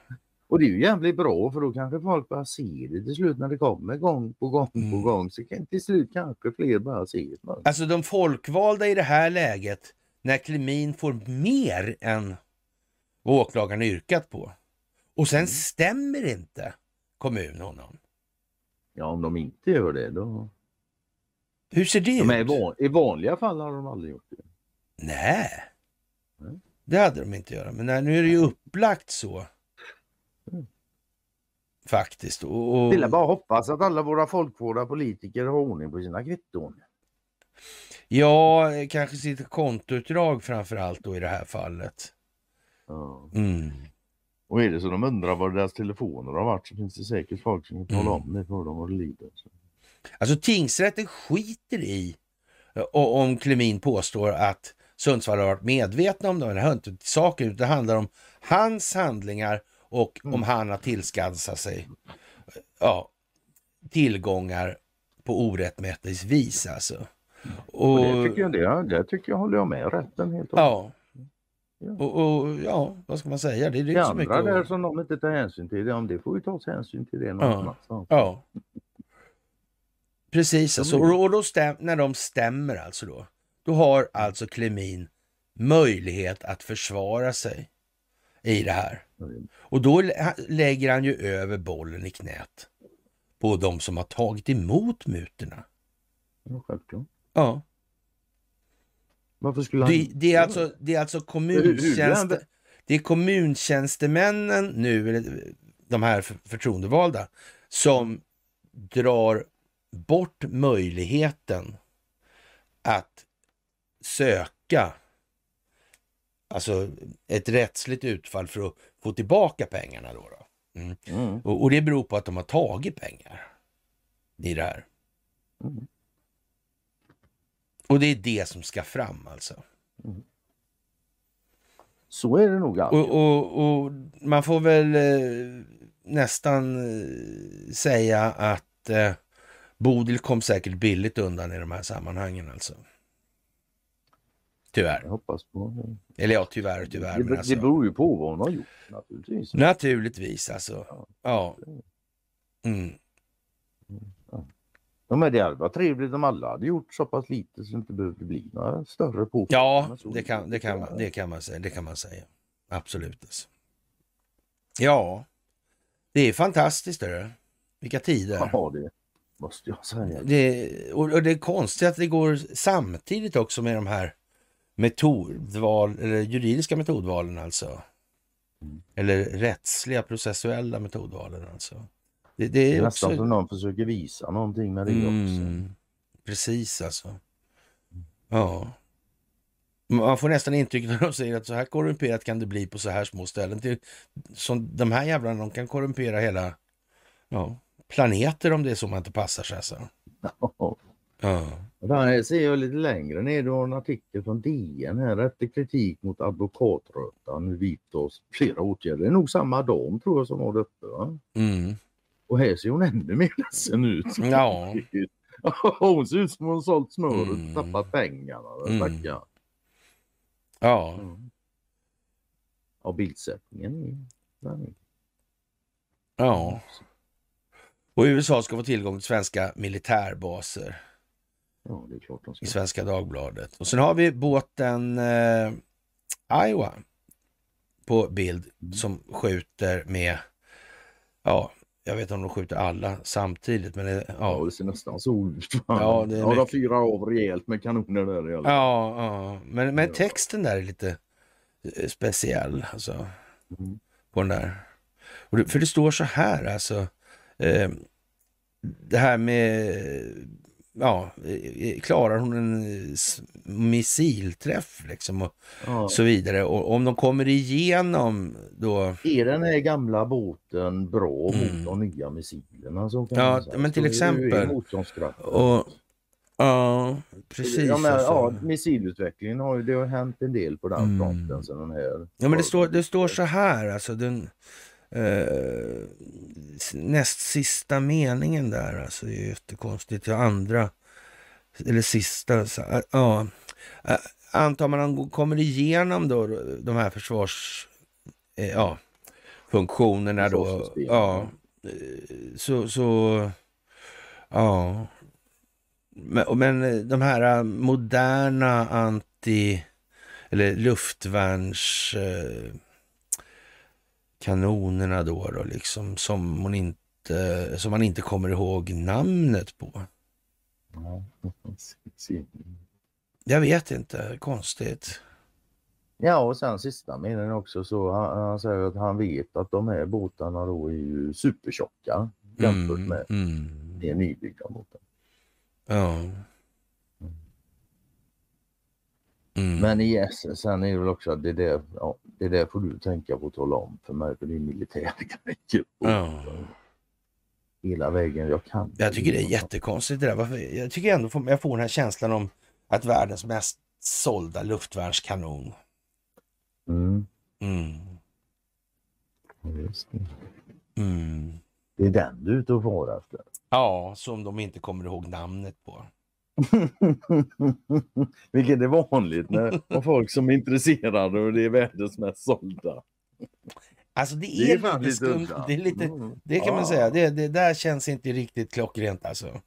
Och det är ju jävligt bra för då kanske folk bara ser det till slut när det kommer gång på gång mm. på gång. Så kan till slut kanske fler bara se det. Alltså de folkvalda i det här läget, när Klemin får mer än vad åklagaren yrkat på. Och sen mm. stämmer inte kommunen honom. Ja, om de inte gör det då... Hur ser det de ut? I vanliga fall har de aldrig gjort det. Nej, mm. det hade de inte göra. Men nu är det ju upplagt så. Mm. Faktiskt. Och, och... Vill bara hoppas att alla våra folkvårda politiker har ordning på sina kvitton. Ja, kanske sitt kontoutdrag framför allt då i det här fallet. Ja. Mm. Och är det så de undrar var deras telefoner har varit så finns det säkert folk som kan tala mm. om det för dem det lider. Alltså tingsrätten skiter i om Klemin påstår att Sundsvall har varit medvetna om det. Det hör inte till saken, det handlar om hans handlingar och mm. om han har tillskansat sig ja, tillgångar på orättmätigt vis alltså. Och, och det tycker jag, det, det tycker jag håller jag med rätten helt och Ja. Ja. Och, och, ja, vad ska man säga? Det, är det, det andra där som de inte tar hänsyn till, ja, det får ju tas hänsyn till det någonstans. Ja. ja. Precis, alltså, och, då stäm, när de stämmer alltså då, då har alltså Klemin möjlighet att försvara sig i det här. Och då lägger han ju över bollen i knät på de som har tagit emot mutorna. Ja, självklart. Ja. Varför skulle han... Det, det, är, alltså, det är alltså kommuntjänste, det är kommuntjänstemännen nu, eller de här förtroendevalda, som drar bort möjligheten att söka alltså ett rättsligt utfall för att få tillbaka pengarna. Då, då. Mm. Mm. Och, och, det beror på att de har tagit pengar i det här. Mm. Och det är det som ska fram alltså. Mm. Så är det nog alltid. Och, och, och, man får väl eh, nästan eh, säga att eh, Bodil kom säkert billigt undan i de här sammanhangen alltså. Tyvärr. Jag hoppas på det. Eller ja, tyvärr tyvärr. Det, alltså. det beror ju på vad hon har gjort naturligtvis. Naturligtvis alltså. Ja. ja. Mm. Ja, men det hade varit trevligt om alla hade gjort så pass lite så det inte behövde bli några större påtryckningar. Ja, det kan, det, kan man, det, kan man säga, det kan man säga. Absolut. Alltså. Ja, det är fantastiskt. Är Vilka tider. Ja, det måste jag säga. Det, och, det är konstigt att det går samtidigt också med de här metodval, eller juridiska metodvalen alltså. Mm. Eller rättsliga processuella metodvalen alltså. Det, det är, det är också... nästan som någon försöker visa någonting med det mm, också. Precis alltså. Ja. Man får nästan intrycket när de säger att så här korrumperat kan det bli på så här små ställen. Till, som de här jävlarna, de kan korrumpera hela ja, planeter om det är så man inte passar sig. Alltså. Ja. Där ser jag lite längre ner, du har en artikel från DN här. Efter kritik mot advokatrötan nu vidtas flera åtgärder. Det är nog samma dam tror jag som var uppe. Va? Mm. Och här ser hon ännu mer ledsen ut. Ja. hon ser ut som hon sålt smöret och mm. tappat pengarna. Mm. Ja. Mm. Ja, bildsättningen. Ja. Och USA ska få tillgång till svenska militärbaser. Ja, det är klart de ska. I Svenska Dagbladet. Och sen har vi båten eh, Iowa på bild mm. som skjuter med ja, jag vet inte om de skjuter alla samtidigt. Men det, ja. ja, det ser nästan så ut. Ja, det är ja, de fyrar av rejält med kanoner där. Alla ja, ja, men, men texten där är lite eh, speciell. Alltså, mm. På den där. Det, för det står så här alltså. Eh, det här med ja, klarar hon en missilträff liksom och ja. så vidare. Och om de kommer igenom då... Är den här gamla båten bra mm. mot de nya missilerna? Så kan ja, men till exempel. Och, ja, precis. Ja, men, ja, missilutvecklingen har ju, det har hänt en del på den mm. fronten. Sen den här... Ja, men det står, det står så här alltså. Den, Uh, näst sista meningen där, alltså det är jättekonstigt. Andra eller sista, ja. Antar man kommer igenom då de här försvars, ja, funktionerna då. Ja, så, så, ja. Men, men de här moderna anti eller luftvärns eh, kanonerna då, då liksom, som, hon inte, som man inte kommer ihåg namnet på. Jag vet inte, konstigt. Ja och sen sista meningen också så han, han, säger att han vet att de här båtarna då är ju supertjocka jämfört mm, med mm. de nybyggda båtarna. Ja. Mm. Men yes, sen är det väl också att det där, ja, det där får du tänka på att tala om för mig för det är militärgrejer. Ja. Hela vägen, jag kan. Jag tycker det är jättekonstigt det där. Jag tycker ändå jag får den här känslan om att världens mest sålda luftvärnskanon. Mm. Mm. Mm. det är den du är ute och far efter? Ja, som de inte kommer ihåg namnet på. Vilket är vanligt när folk som är intresserade och det är världens mest sålda. Alltså det är, det är lite skumt. Det, är lite, mm. det kan man säga. Det, det där känns inte riktigt klockrent alltså.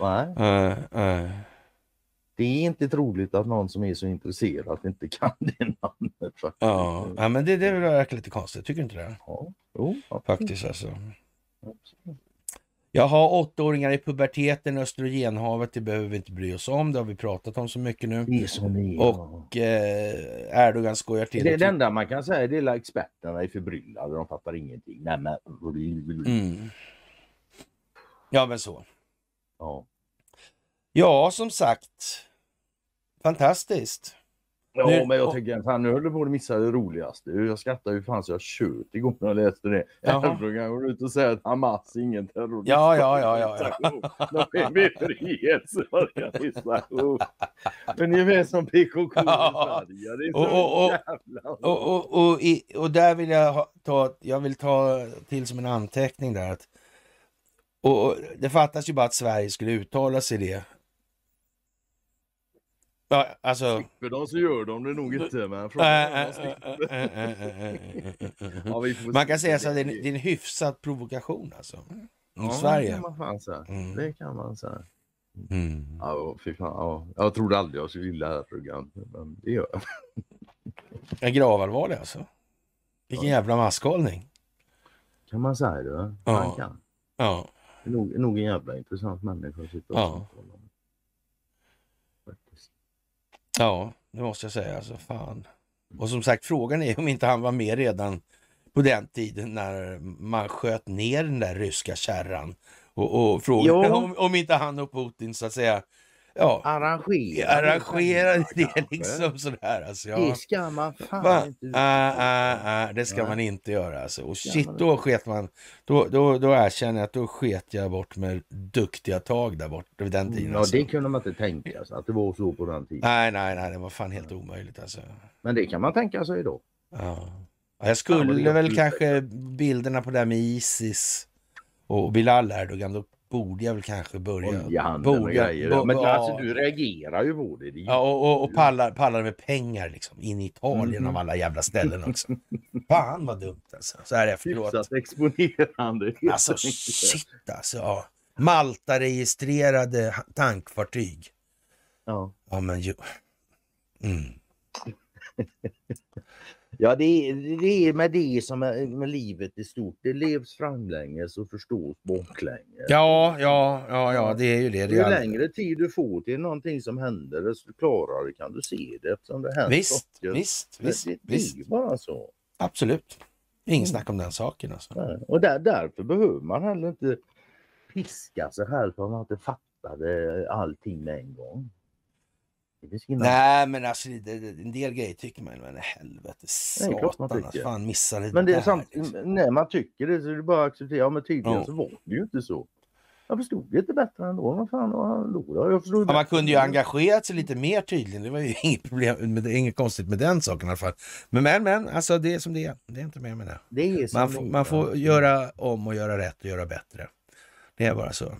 Nej. Uh, uh. Det är inte troligt att någon som är så intresserad inte kan det namnet. Faktiskt. Ja, ja men det, det verkar lite konstigt. Tycker du inte det? Ja, jo, faktiskt alltså. Absolut. Jag har åttaåringar i puberteten, östrogenhavet, det behöver vi inte bry oss om. Det har vi pratat om så mycket nu. Det är det och eh, Erdogan skojar till. Det, det enda man kan säga är att experterna är förbryllade, de fattar ingenting. Nej, men... Mm. Ja, men så. Ja. Ja, som sagt. Fantastiskt. Ja, nu, men jag tänker, fan nu höll du på att missa det roligaste. Jag skrattar ju fan så jag tjöt igår när jag läste det. Erdogan går ut och säger att Hamas är ingen terrorist. Ja, ja, ja, ja. ja. De är med frihetsorganisation. Ungefär som PKK ja. och, och, och, och, och där vill jag ta, jag vill ta till som en anteckning där att och det fattas ju bara att Sverige skulle uttala sig det Ja, alltså... Slipper de så gör de det nog inte. Men man kan säga så att det är, en hyfsad provokation alltså. I ja, Sverige. Det kan man fan säga. Mm. Det kan man säga. Mm. Ja, fy fan, ja. Jag trodde aldrig jag skulle gilla Erdogan, men det gör jag. En gravallvarlig alltså. Vilken ja. jävla maskhållning. Kan man säga det? Ja. Man kan. Ja. Nog, nog en jävla intressant människa att sitta och ja. Ja, det måste jag säga. Alltså, fan. Och som sagt, frågan är om inte han var med redan på den tiden när man sköt ner den där ryska kärran. Och, och frågan om, om inte han och Putin så att säga ja, arrangera, arrangera det, det liksom sådär. Alltså, ja. Det ska man fan Va? inte ah, ah, ah, Det ska Nej. man inte göra. Alltså. Och shit, då sket man. Då, då, då erkänner jag att då sket jag bort med duktiga tag där bort vid den tiden. Ja, alltså. det kunde man inte tänka sig att det var så på den tiden. Nej, nej, nej, det var fan helt omöjligt alltså. Men det kan man tänka sig då. Ja. Jag skulle ja, väl kanske bilderna på det här med Isis och Bilal Erdogan, då borde jag väl kanske börja. Oljehandeln och grejer. Bo, men ja. alltså du reagerar ju på det. det ja, och, och, och pallar, pallar med pengar liksom. In i Italien mm. av alla jävla ställen också. Fan vad dumt alltså. Så här efteråt. Hyfsat exponerande. Alltså shit alltså. Ja. Malta-registrerade tankfartyg. Ja. Ja men ju. Mm. Ja, det är, det är med det som är med livet i stort. Det levs framlänges och förstås baklänges. Ja, ja, ja, ja, det är ju det. det ju längre tid du får till någonting som händer, desto klarare kan du se det eftersom det händer Visst, saker. visst, visst. Det, det visst. är bara så. Absolut. Ingen snack om den saken. Alltså. Nej. Och där, därför behöver man heller inte piska sig själv för att man inte fattade allting med en gång. Nej men alltså det, en del grejer tycker man men helvete satan att fan missade det Men det är sant, när man tycker det så är det bara att acceptera, ja men tydligen ja. så var det ju inte så. Jag förstod det inte bättre ändå. Vad fan då? Jag förstod ja, man kunde ju engagerat sig lite mer tydligen. Det var ju inget problem, med inget konstigt med den saken i alla fall. Men men, men alltså det är som det är. Det är inte mer med det. det man, får, man får göra om och göra rätt och göra bättre. Det är bara så.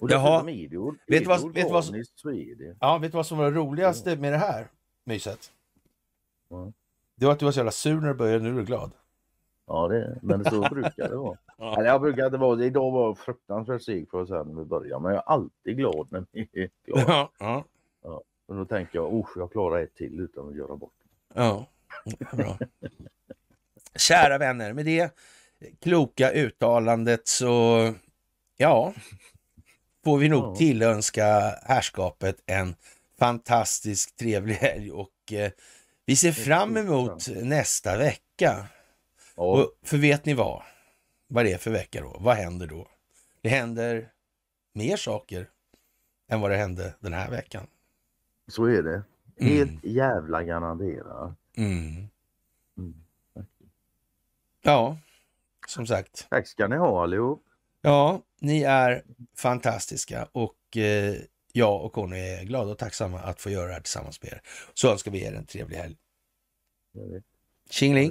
Och Jaha. det ju- Vet du vad- vet vad. Ja, vet vad som var det roligaste med det här myset? Ja. Det var att du var så jävla sur när du började, nu är du glad. Ja, det, men så brukar det vara. Eller jag brukar inte vara. Idag var jag fruktansvärt seg för att säga när vi börjar. Men jag är alltid glad när vi är klara. Ja, ja, Och då tänker jag, oh, jag klarar ett till utan att göra bort det. ja. Bra. Kära vänner, med det kloka uttalandet så, ja, får vi nog Ja. tillönska härskapet en fantastisk trevlig helg och eh, vi ser fram emot nästa vecka. Ja, Och, för vet ni vad? Vad det är för vecka då? Vad händer då? Det händer mer saker än vad det hände den här veckan. så är det. Mm. Helt jävla garanterat. Mm. Mm. Ja, som sagt. Tack ska ni ha allihop. Ja, ni är fantastiska och eh, jag och Conny är glada och tacksamma att få göra det här tillsammans med er. Så önskar vi er en trevlig helg. Tjingeling!